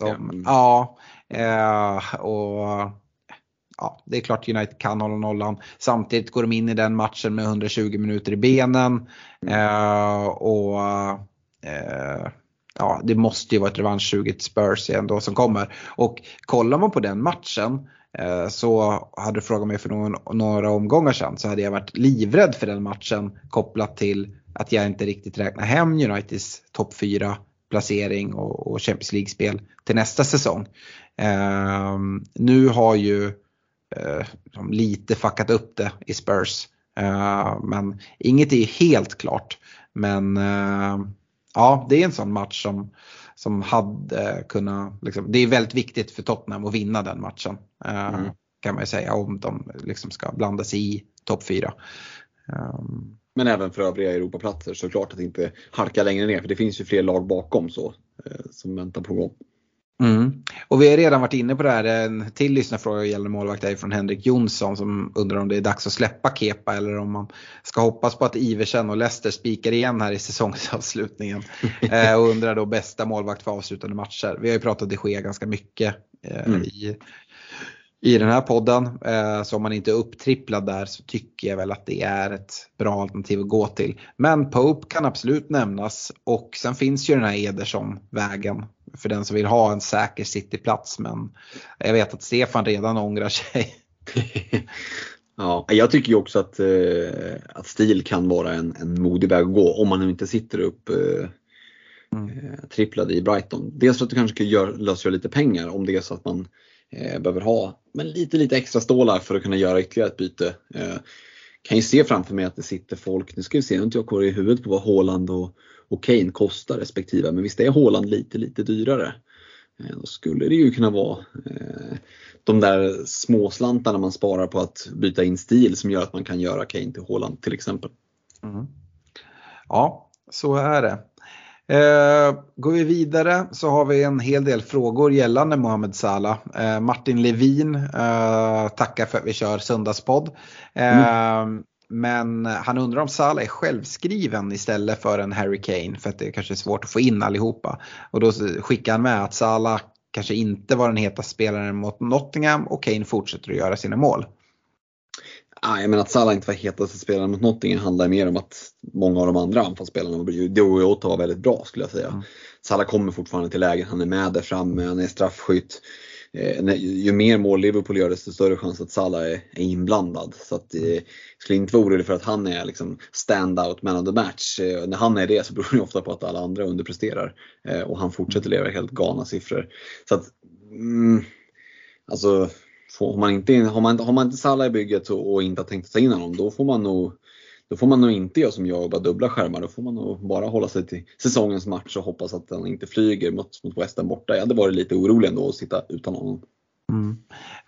ja. Mm. Ja, eh, och ja, det är klart United kan hålla nollan. Samtidigt går de in i den matchen med 120 minuter i benen. Eh, och eh, ja, det måste ju vara ett revanschsuget Spurs ändå som kommer. Och kollar man på den matchen eh, så hade du frågat mig för någon, några omgångar sedan så hade jag varit livrädd för den matchen kopplat till att jag inte riktigt räknar hem Uniteds topp 4 placering och, och Champions League-spel till nästa säsong. Eh, nu har ju de lite fuckat upp det i Spurs. Eh, men inget är helt klart. Men eh, ja, det är en sån match som, som hade kunnat, liksom, det är väldigt viktigt för Tottenham att vinna den matchen. Mm. Kan man ju säga om de liksom ska blanda sig i topp 4. Um, Men även för övriga Europaplatser såklart att inte halka längre ner för det finns ju fler lag bakom så som väntar på gång. Mm. Och vi har redan varit inne på det här, en till lyssnarfråga gällande målvakt är från Henrik Jonsson som undrar om det är dags att släppa Kepa eller om man ska hoppas på att Iversen och Leicester spikar igen här i säsongsavslutningen. eh, och undrar då bästa målvakt för avslutande matcher. Vi har ju pratat de Gea ganska mycket eh, Mm. i, i den här podden. Eh, så om man inte är upptripplad där så tycker jag väl att det är ett bra alternativ att gå till. Men Pope kan absolut nämnas och sen finns ju den här Ederson-vägen för den som vill ha en säker Cityplats. Men jag vet att Stefan redan ångrar sig. Ja, jag tycker ju också att, eh, att stil kan vara en, en modig väg att gå om man nu inte sitter upp eh, Mm. tripplade i Brighton. Dels för att du kanske kan gör, lösgöra lite pengar om det är så att man Eh, behöver ha men lite, lite extra stålar för att kunna göra ytterligare ett byte. Eh, kan ju se framför mig att det sitter folk, nu ska vi se, nu har inte jag koll i huvudet på vad Haaland och, och Kane kostar respektive, men visst är Haaland lite, lite dyrare. Eh, Då skulle det ju kunna vara eh, de där småslantarna man sparar på att byta in stil som gör att man kan göra Kane till Haaland till exempel. Mm. Ja, så är det. Eh, går vi vidare så har vi en hel del frågor gällande Mohamed Salah. Eh, Martin Levin eh, tackar för att vi kör söndagspodd. Eh, Men han undrar om Salah är självskriven istället för en Harry Kane för att det kanske är svårt att få in allihopa. Och då skickar han med att Salah kanske inte var den hetaste spelaren mot Nottingham och Kane fortsätter att göra sina mål. Ah, jag menar att Salah inte var hetaste spelaren mot Nottingham handlar mer om att många av de andra anfallsspelarna, Diogo Jota var väldigt bra skulle jag säga. Mm. Salah kommer fortfarande till lägen, han är med där framme, han är straffskytt. Eh, ju mer mål Liverpool gör desto större chans att Salah är, är inblandad. Så att, eh, jag skulle inte vara orolig för att han är liksom stand-out man of the match. Eh, när han är det så beror det ofta på att alla andra underpresterar. Eh, och han fortsätter leva helt galna siffror. Så att, mm, alltså, får, har, man inte, har, man, har man inte Salla i bygget och, och inte har tänkt ta in honom, då får man nog då får man nog inte göra som jag och bara dubbla skärmar. Då får man nog bara hålla sig till säsongens match och hoppas att den inte flyger mot, mot Western borta. Jag hade varit lite orolig ändå att sitta utan honom. Mm.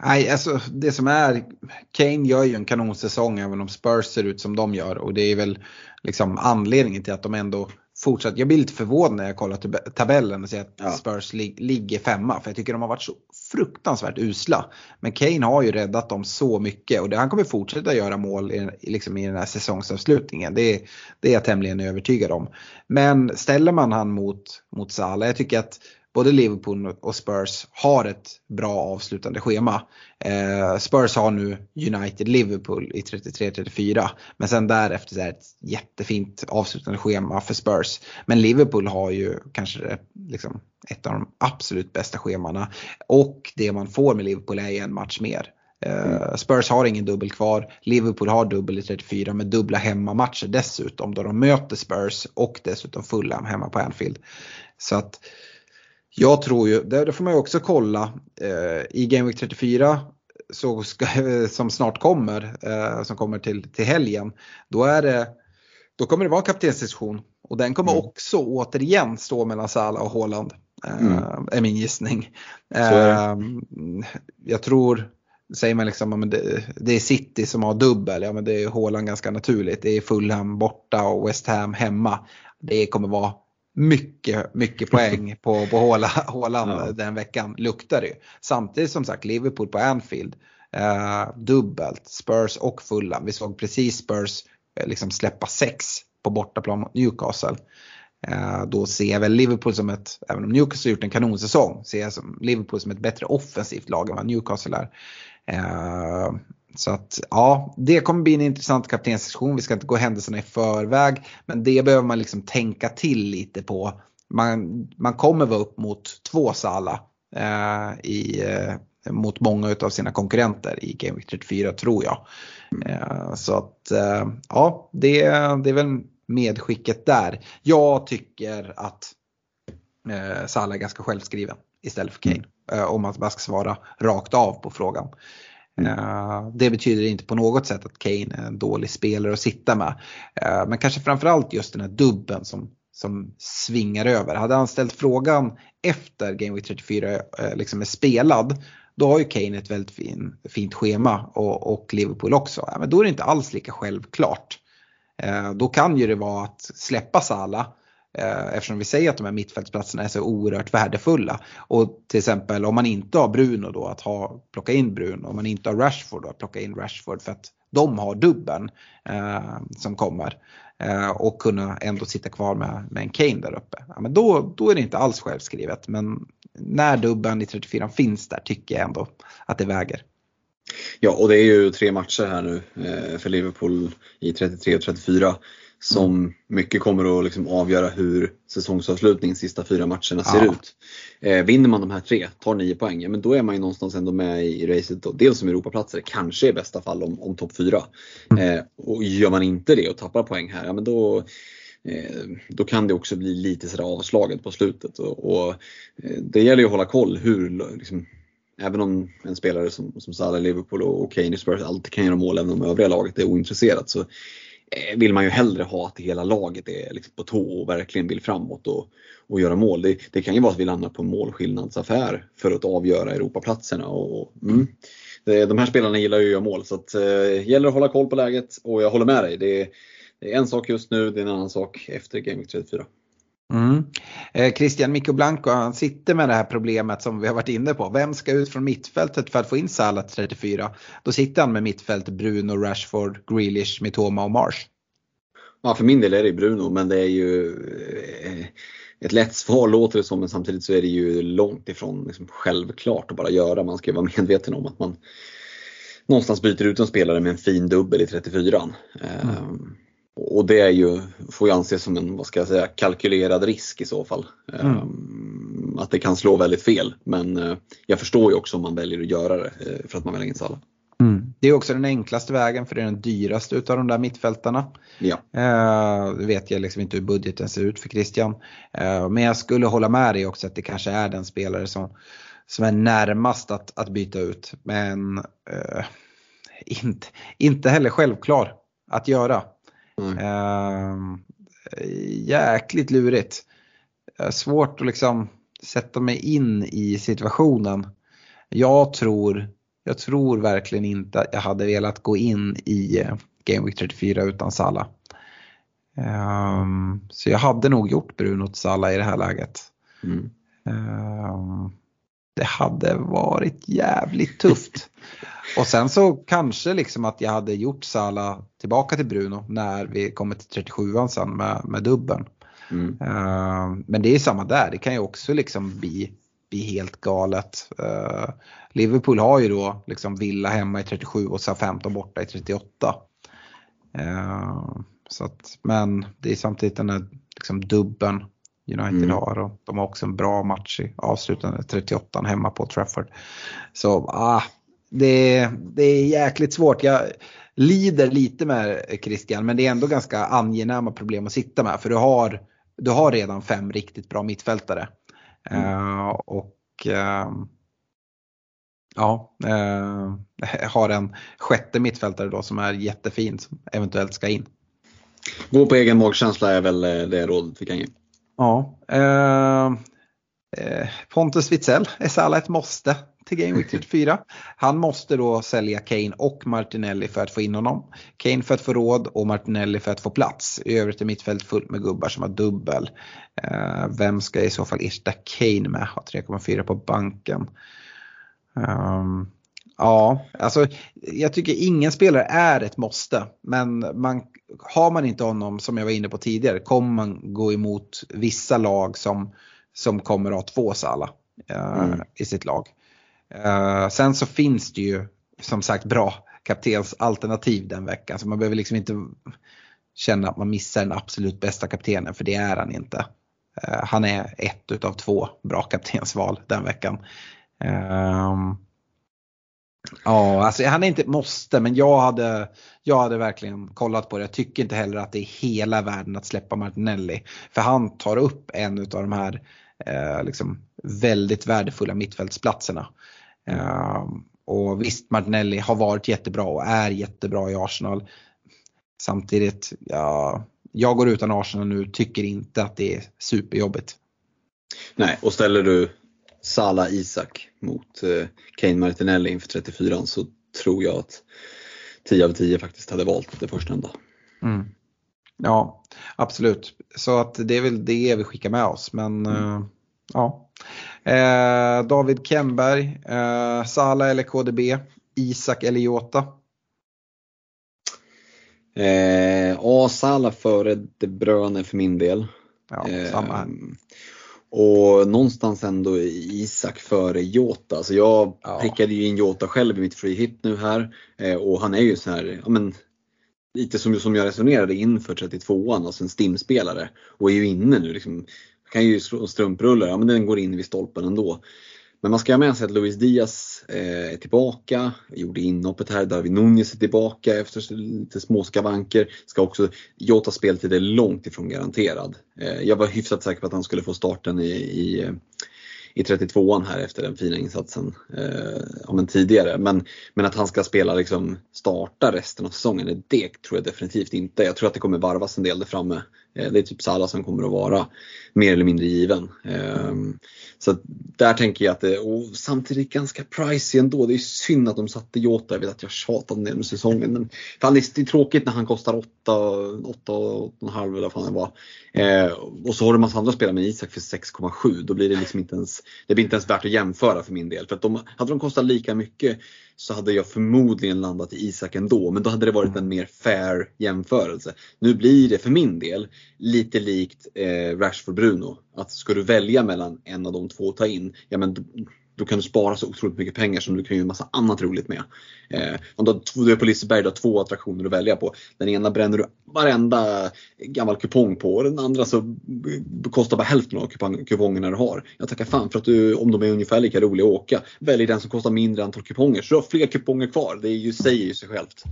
Nej, alltså det som är, Kane gör ju en kanonsäsong även om Spurs ser ut som de gör och det är väl liksom anledningen till att de ändå fortsatt. Jag blir lite förvånad när jag kollar tabellen och ser att ja. Spurs lig, ligger femma för jag tycker de har varit så fruktansvärt usla. Men Kane har ju räddat dem så mycket och det, han kommer fortsätta göra mål i, liksom i den här säsongsavslutningen. Det, det är jag tämligen övertygad om. Men ställer man han mot, mot Salah, jag tycker att både Liverpool och Spurs har ett bra avslutande schema. Eh, Spurs har nu United-Liverpool i 33-34 men sen därefter är det ett jättefint avslutande schema för Spurs. Men Liverpool har ju kanske liksom ett av de absolut bästa schemana och det man får med Liverpool är en match mer. Uh, Spurs har ingen dubbel kvar. Liverpool har dubbel i 34 med dubbla hemmamatcher dessutom då de möter Spurs och dessutom Fulham hemma på Anfield. Så att jag tror ju, det, får man ju också kolla, eh, i Game Week 34 så ska, som snart kommer, eh, som kommer till, till helgen, då, är det, då kommer det vara kaptensdiskussion. Och den kommer mm. också återigen stå mellan Salah och Haaland. Eh, mm. Är min gissning. Eh, jag tror, säger man liksom att det, det, är City som har dubbel, ja men det är Haaland ganska naturligt. Det är Fulham borta och West Ham hemma. Det kommer vara mycket, mycket poäng på, på Håland ja. den veckan luktar det ju. Samtidigt som sagt Liverpool på Anfield, eh, dubbelt, Spurs och Fulham. Vi såg precis Spurs eh, liksom släppa sex på bortaplan mot Newcastle. Eh, då ser jag väl Liverpool som ett, även om Newcastle gjort en kanonsäsong, ser jag som Liverpool som ett bättre offensivt lag än vad Newcastle är. Eh, så att ja, det kommer bli en intressant kaptensdiskussion. Vi ska inte gå händelserna i förväg. Men det behöver man liksom tänka till lite på. Man, man kommer vara upp mot två Sala eh, i, eh, mot många av sina konkurrenter i Game Week 34 tror jag. Eh, så att eh, ja, det, det är väl medskicket där. Jag tycker att eh, Sala är ganska självskriven istället för Kane. Mm. om man bara ska svara rakt av på frågan. Mm. Det betyder inte på något sätt att Kane är en dålig spelare att sitta med. Eh, men kanske framförallt just den här dubben som, som svingar över. Hade han ställt frågan efter Game Week 34 eh, liksom är spelad då har ju Kane ett väldigt fin, fint schema och, och Liverpool också. Ja, men då är det inte alls lika självklart. Då kan ju det vara att släppa Salah Eh, Eh, eftersom vi säger att de här mittfältsplatserna är så oerhört värdefulla. Och till exempel om man inte har Bruno då att ha, plocka in Bruno, om man inte har Rashford då att plocka in Rashford för att de har dubben eh, som kommer. Eh, och kunna ändå sitta kvar med, med en Kane där uppe. Ja, men då, då är det inte alls självskrivet. Men när dubben i 34 finns där tycker jag ändå att det väger. Ja, och det är ju tre matcher här nu eh, för Liverpool i 33 och 34 som mycket kommer att liksom avgöra hur säsongsavslutningens sista fyra matcherna ser ja. ut. Eh, vinner man de här tre, tar nio poäng, ja, men då är man ju någonstans ändå med i racet. Då. Dels som Europaplatser, kanske i bästa fall om, om topp fyra. Mm. Eh, och gör man inte det och tappar poäng här, ja, men då, eh, då kan det också bli lite sådär avslaget på slutet. Och, och eh, det gäller ju att hålla koll hur liksom, Även om en spelare som, som Salah Liverpool och Kane i Spurs alltid kan göra mål även om övriga laget är ointresserat så Eh, vill man ju hellre ha att hela laget är liksom på tå och verkligen vill framåt och, och göra mål. Det, det, kan ju vara att vi landar på en målskillnadsaffär för att avgöra Europaplatserna. Och, mm, det, de här spelarna gillar ju att göra mål så det eh, gäller att hålla koll på läget och jag håller med dig. Det, det är en sak just nu, det är en annan sak efter Game Week 34. Mm. Eh, Christian Mikko Blanco han sitter med det här problemet som vi har varit inne på. Vem ska ut från mittfältet för att få in Salah 34? Då sitter han med mittfält Bruno, Rashford, Grealish, Mitoma och Marsh. Ja, för min del är det Bruno, men det är ju eh, ett lätt svar låter det som, men samtidigt så är det ju långt ifrån liksom självklart att bara göra. Man ska ju vara medveten om att man någonstans byter ut en spelare med en fin dubbel i 34. Mm. Och det är ju, får ju anses som en, vad ska jag säga, kalkylerad risk i så fall. Mm. Um, att det kan slå väldigt fel. Men uh, jag förstår ju också om man väljer att göra det uh, för att man vill ha in Salah. Mm. Det är också den enklaste vägen för det är den dyraste utav de där mittfältarna. Ja. Uh, vet jag liksom inte hur budgeten ser ut för Christian. Uh, men jag skulle hålla med dig också att det kanske är den spelare som som är närmast att, att byta ut. Men eh, inte, inte heller självklar att göra. Mm. Eh, jäkligt lurigt. Svårt att liksom sätta mig in i situationen. Jag tror, jag tror verkligen inte att jag hade velat gå in i eh, Game Week 34 utan Salla. Um, så jag hade nog gjort Bruno till Salla i det här läget. Mm. Um, det hade varit jävligt tufft. Och sen så kanske liksom att jag hade gjort Sala tillbaka till Bruno när vi kommer till 37an sen med, med dubben. Mm. Uh, men det är samma där, det kan ju också liksom bli, bli helt galet. Uh, Liverpool har ju då liksom Villa hemma i 37 och SA-15 borta i 38. Uh, eh, så att, men det är samtidigt den här liksom dubben United mm. har och de har också en bra match i avslutande 38 hemma på Trafford. Så ah, det, det är jäkligt svårt. Jag lider lite med Christian men det är ändå ganska angenäma problem att sitta med för du har, du har redan fem riktigt bra mittfältare. Mm. Uh, och uh, ja, uh, har en sjätte mittfältare då som är jättefin som eventuellt ska in. Gå på egen magkänsla är väl det rådet vi kan ge. Ja. Eh, Pontus Witzell, är Salah ett måste till Game Week 34? Han måste då sälja Kane och Martinelli för att få in honom. Kane för att få råd och Martinelli för att få plats. I övrigt är mittfält fullt med gubbar som har dubbel. Eh, vem ska i så fall ersätta Kane med? Ha 3,4 på banken. Um, Ja, alltså jag tycker ingen spelare är ett måste. Men man, har man inte honom, som jag var inne på tidigare, kommer man gå emot vissa lag som, som kommer att ha två Sala uh, mm. i sitt lag. Uh, sen så finns det ju som sagt bra kaptensalternativ den veckan. Så man behöver liksom inte känna att man missar den absolut bästa kaptenen, för det är han inte. Uh, han är ett utav två bra kaptensval den veckan. Um, Ja, alltså han är inte ett måste men jag hade, jag hade verkligen kollat på det. Jag tycker inte heller att det är hela världen att släppa Martinelli. För han tar upp en av de här eh, liksom väldigt värdefulla mittfältsplatserna. Eh, och visst, Martinelli har varit jättebra och är jättebra i Arsenal. Samtidigt, ja, jag går utan Arsenal nu, tycker inte att det är superjobbigt. Nej, och ställer du Sala Isak mot eh, Kane Martinelli inför 34 så tror jag att 10 av 10 faktiskt hade valt det förstnämnda. Mm. Ja, absolut. Så att det är väl det vi skickar med oss. Men mm. uh, ja. Eh, David Kemberg, eh, Sala eller KDB, Isak eller Jota? Eh, ja, Sala före De Bruyne för min del. Ja, samma här. Och någonstans ändå Isak före Jota. Alltså jag ja. prickade ju in Jota själv i mitt free hit nu här. Eh, och han är ju så här, ja men lite som, som jag resonerade inför 32an, alltså en stimspelare. Och är ju inne nu liksom. Kan ju strumprulla, strumprullar, ja men den går in vid stolpen ändå. Men man ska ha med sig att Luis Diaz eh, är tillbaka, gjorde inhoppet här, David Nunez är tillbaka efter lite småskavanker. Ska också, Jotas speltid är långt ifrån garanterad. Eh, jag var hyfsat säker på att han skulle få starten i, i eh, i 32an här efter den fina insatsen eh, om en tidigare. Men, men att han ska spela liksom starta resten av säsongen, det tror jag definitivt inte. Jag tror att det kommer varvas en del där framme. Eh, det är typ Salah som kommer att vara mer eller mindre given. Ehm, så där tänker jag att det, och samtidigt ganska pricey ändå. Det är synd att de satte Jota, jag vet att jag tjatat om det under säsongen. Men fan, det är tråkigt när han kostar 8, 8, 8,5 eller vad fan det var. Eh, och så har du massa andra spelare med Isak för 6,7. Då blir det liksom inte ens, det blir inte ens värt att jämföra för min del. För att de, hade de kostat lika mycket så hade jag förmodligen landat i Isak ändå. Men då hade det varit en mer fair jämförelse. Nu blir det för min del lite likt eh, Rashford Bruno. Att ska du välja mellan en av de två att ta in, ja men då kan du spara så otroligt mycket pengar som du kan göra en massa annat roligt med. Eh, om du är på Liseberg, du har två attraktioner att välja på. Den ena bränner du varenda gammal kupong på och den andra så kostar bara hälften av kupongerna du har. Jag tackar fan för att du, om de är ungefär lika roliga att åka, välj den som kostar mindre antal kuponger. Så du har fler kuponger kvar. Det är ju, säger ju sig självt.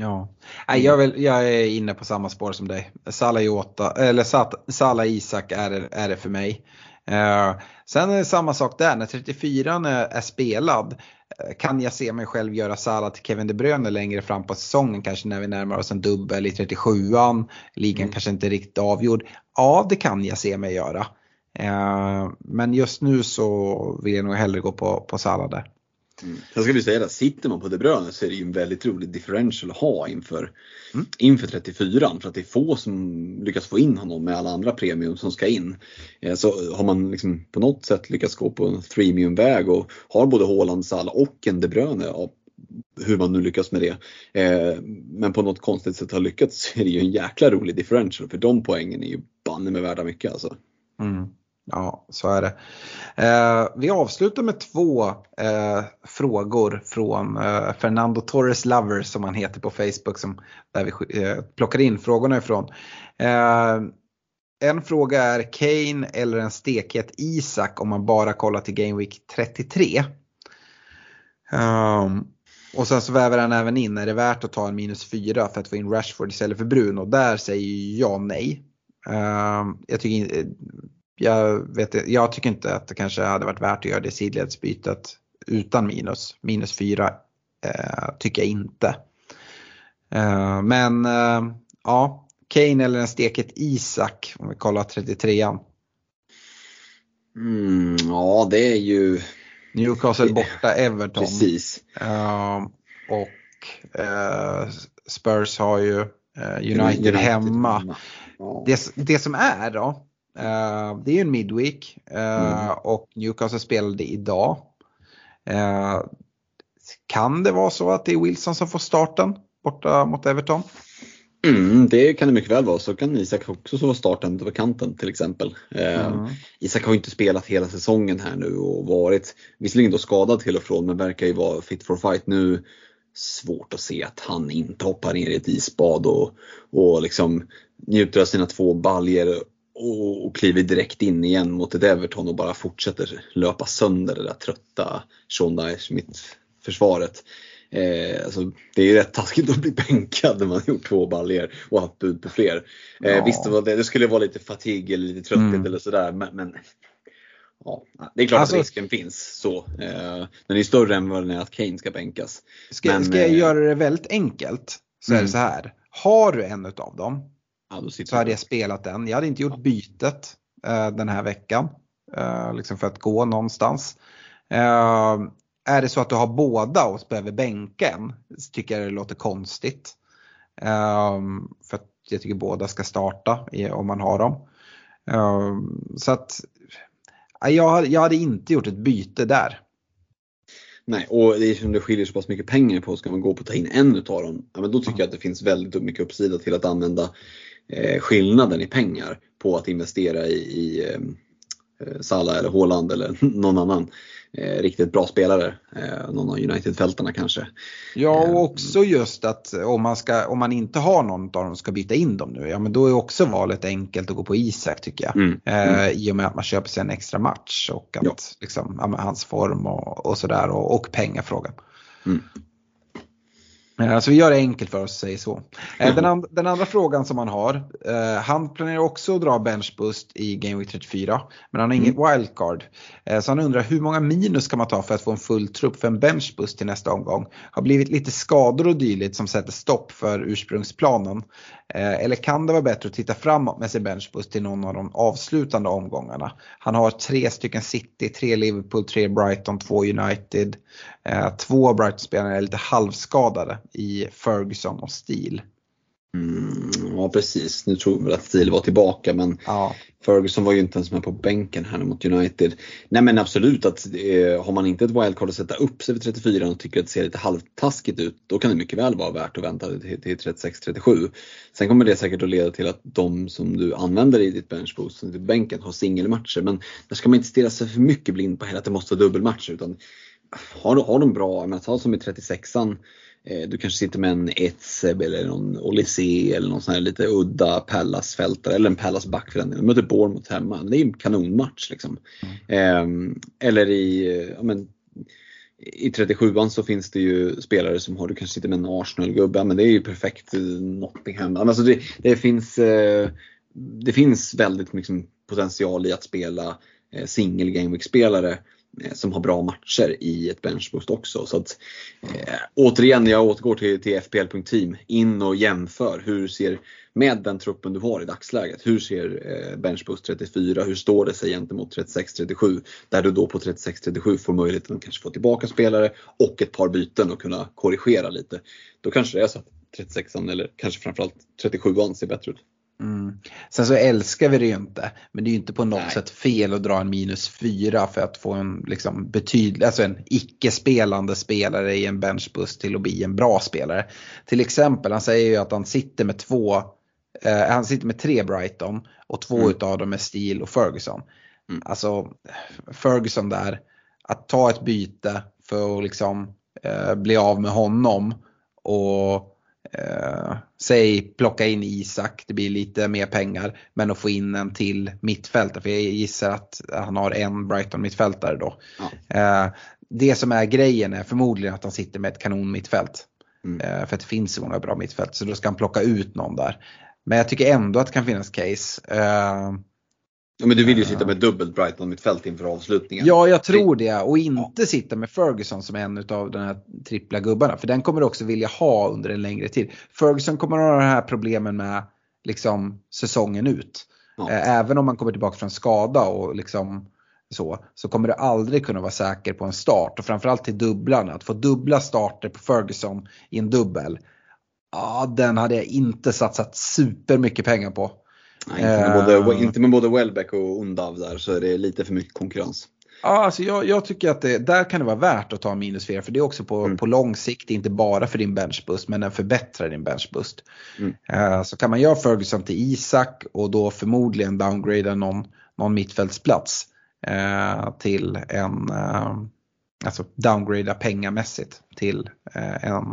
Ja, jag, vill, jag är inne på samma spår som dig. Salah, Jota, eller Salah Isak är, är det för mig. Eh, sen är det samma sak där, när 34 är spelad eh, kan jag se mig själv göra Salah till Kevin De Bruyne längre fram på säsongen, kanske när vi närmar oss en dubbel i 37an, ligan mm. kanske inte riktigt avgjord. Ja, det kan jag se mig göra. Eh, men just nu så vill jag nog hellre gå på, på Salah där. Mm. Sen ska vi säga det, sitter man på De Bruyne så är det ju en väldigt rolig differential att ha inför, mm. inför 34 för att det är få som lyckas få in honom med alla andra premium som ska in. Eh, så har man liksom på något sätt lyckats gå på en freemium-väg och har både Haaland, Salah och en De Bruyne, hur man nu lyckas med det. Eh, men på något konstigt sätt har lyckats så är det ju en jäkla rolig differential för de poängen är ju banne med värda mycket alltså. Mm. Ja, så är det. Eh, vi avslutar med två eh, frågor från eh, Fernando Torres Lover som han heter på Facebook som, där vi eh, plockar in frågorna ifrån. Eh, en fråga är Kane eller en stekhet Isak om man bara kollar till Game Week 33. Um, ehm, och sen så väver han även in, är det värt att ta en minus 4 för att få in Rashford istället för Bruno? Där säger jag nej. Um, jag tycker jag, vet, jag tycker inte att det kanske hade varit värt att göra det sidledsbytet utan minus. Minus 4 eh, tycker jag inte. Eh, men eh, ja, Kane eller en steket Isak om vi kollar 33an. Mm, ja, det är ju Newcastle borta Everton. Precis. Uh, och uh, Spurs har ju uh, United, United, hemma. Ja. Det, det som är då, Uh, det är ju en midweek uh, mm. och Newcastle spelade idag. Uh, kan det vara så att det är Wilson som får starten borta mot Everton? Mm, det kan det mycket väl vara. Så kan Isak också få starten på kanten till exempel. Mm. Isak har inte spelat hela säsongen här nu och varit visserligen då skadad till och från men verkar ju vara fit for fight nu. Svårt att se att han inte hoppar ner i ett isbad och, och liksom njuter av sina två baljer och, och kliver direkt in igen mot ett Everton och bara fortsätter löpa sönder det där trötta Sean Dyer-Smith-försvaret. Eh, alltså, det är ju rätt taskigt att bli bänkad när man gjort två baljer och haft bud på fler. Eh, ja. Visst, det, det, skulle vara lite fatig eller lite trötthet mm. eller sådär men, men Ja, det är klart alltså, att risken finns så. Eh, den är större än vad den är att Kane ska bänkas. Ska, men, ska jag eh, göra det väldigt enkelt så mm. är det så här. Har du en utav dem Ja, så hade jag spelat den. Jag hade inte gjort bytet uh, den här veckan. Uh, liksom för att gå någonstans. Uh, är det så att du har båda och behöver bänka en så tycker jag det låter konstigt. för att jag tycker båda ska starta om man har dem. så att jag, jag hade inte gjort ett byte där. Nej, och det är som det skiljer så pass mycket pengar på, ska man gå på att ta in en utav dem, ja, men då tycker jag att det finns väldigt mycket uppsida till att använda eh, skillnaden i pengar på att investera i, i eh, Salah eller Haaland eller någon annan eh, riktigt bra spelare. Eh, någon av United-fältarna kanske. Ja och eh, också just att om man, ska, om man inte har någon av dem ska byta in dem nu, ja men då är också valet enkelt att gå på Isak tycker jag. Mm. Mm. Eh, I och med att man köper sig en extra match och att ja. liksom, ja, hans form och, och sådär och, och pengafrågan. Mm. Eh, så vi gör det enkelt för oss, säger så. Eh, den, and den, andra frågan som han har, eh, han planerar också att dra benchboost i Game Week 34, men han har inget mm. wildcard. Eh, så han undrar hur många minus kan man ta för att få en full trupp för en benchboost till nästa omgång? Har blivit lite skador och dylikt som sätter stopp för ursprungsplanen. Eh, eller kan det vara bättre att titta framåt med sin benchboost till någon av de avslutande omgångarna? Han har tre stycken City, tre Liverpool, tre Brighton, två United. Eh, två Brighton-spelare är lite halvskadade i Ferguson och Steele. Mm, ja precis, nu tror vi att Steele var tillbaka men ja. Ferguson var ju inte ens med på bänken här mot United. Nej men absolut att eh, har man inte ett wildcard att sätta upp sig vid 34 och tycker att det ser lite halvtaskigt ut då kan det mycket väl vara värt att vänta till, till 36-37. Sen kommer det säkert att leda till att de som du använder i ditt benchboost, till bänken, har singelmatcher men där ska man inte stirra sig för mycket blind på hela att det måste vara dubbelmatcher utan har, har de bra, men ta som i 36an Eh, du kanske sitter med en Etzeb eller någon Olysee eller någon sån här lite udda Pallas-fältare eller en Pallas-back för den delen. Möter Bournemouth hemma. Det är en kanonmatch liksom. Mm. eller i, ja, men, i 37an så finns det ju spelare som har, du kanske sitter med en Arsenal-gubbe, men det är ju perfekt Nottingham. Alltså det, det finns, eh, det finns väldigt mycket potential i att spela eh, single game week-spelare eh, Eh, som har bra matcher i ett benchboost också. Så att, eh, återigen, jag återgår till, till FPL.team. In och jämför. Hur ser, med den truppen du har i dagsläget, hur ser eh, benchboost 34, hur står det sig gentemot 36-37? Där du då på 36-37 får möjligheten att kanske få tillbaka spelare och ett par byten och kunna korrigera lite. Då kanske det är så att 36 eller kanske framförallt 37 ser bättre ut. Mm. Sen så älskar vi det ju inte, men det är ju inte på något Nej. sätt fel att dra en minus 4 för att få en liksom betydlig, alltså en icke-spelande spelare i en benchbus till att bli en bra spelare. Till exempel, han säger ju att han sitter med två, eh, han sitter med tre Brighton och två Mm. utav dem är Steele och Ferguson. Mm. Alltså Ferguson där, att ta ett byte för att liksom eh, bli av med honom och Eh, säg plocka in Isak, det blir lite mer pengar. Men att få in en till mittfältare, för jag gissar att han har en Brighton mittfältare då. Ja. Eh, det som är grejen är förmodligen att han sitter med ett kanon mittfält. Mm. Eh, för att det finns så många bra mittfält, så då ska han plocka ut någon där. Men jag tycker ändå att det kan finnas case. Eh, Ja, men du vill ju sitta med dubbelt Brighton mittfält inför avslutningen. Ja, jag tror det. Och inte sitta med Ferguson som en av de här trippla gubbarna. För den kommer du också vilja ha under en längre tid. Ferguson kommer ha de här problemen med liksom, säsongen ut. Ja. Eh, Även om man kommer tillbaka från skada och liksom så, så kommer du aldrig kunna vara säker på en start. Och framförallt till dubblarna. Att få dubbla starter på Ferguson i en dubbel. Ja, den hade jag inte satsat supermycket pengar på. Nej, inte, med både, Eh. inte med både Welbeck och Undav där så är det lite för mycket konkurrens. Ja, alltså jag, jag tycker att det, där kan det vara värt att ta minus 4 för det är också på, Mm. på lång sikt, inte bara för din benchboost men den förbättrar din benchboost. Mm. Eh, så kan man göra Ferguson till Isak och då förmodligen downgrada någon, någon mittfältsplats eh, till en, eh, alltså downgrada pengamässigt till eh, en,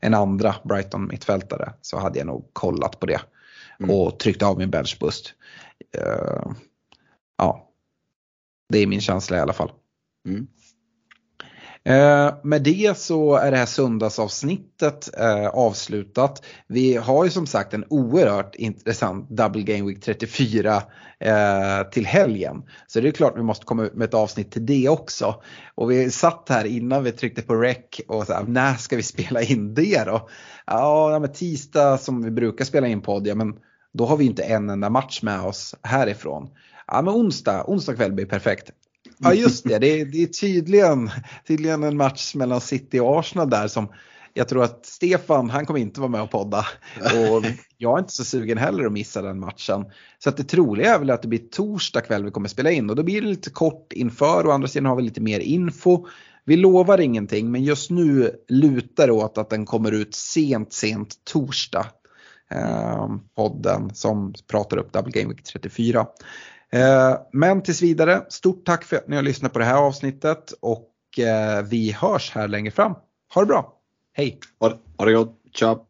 en andra Brighton mittfältare så hade jag nog kollat på det Mm. och tryckt av min benchboost. Eh, ja, det är min känsla i alla fall. Mm. Eh, med det så är det här söndagsavsnittet eh, avslutat. Vi har ju som sagt en oerhört intressant Double Game Week 34 eh, till helgen. Så det är klart vi måste komma ut med ett avsnitt till det också. Och vi satt här innan vi tryckte på rec och så här, när ska vi spela in det då? Ja, ja, men tisdag som vi brukar spela in podd, ja men då har vi inte en enda match med oss härifrån. Ja men onsdag, onsdag kväll blir perfekt. Ja just det, det är, det är tydligen, tydligen en match mellan City och Arsenal där som jag tror att Stefan, han kommer inte vara med och podda. Och jag är inte så sugen heller att missa den matchen. Så att det troliga är väl att det blir torsdag kväll vi kommer spela in och då blir det lite kort inför och andra sidan har vi lite mer info. Vi lovar ingenting men just nu lutar det åt att den kommer ut sent, sent torsdag. Eh, podden som pratar upp Double Game Week 34. Eh, men tills vidare, stort tack för att ni har lyssnat på det här avsnittet och eh, vi hörs här längre fram. Ha det bra, hej! Ha, det- ha det gott, Ciao!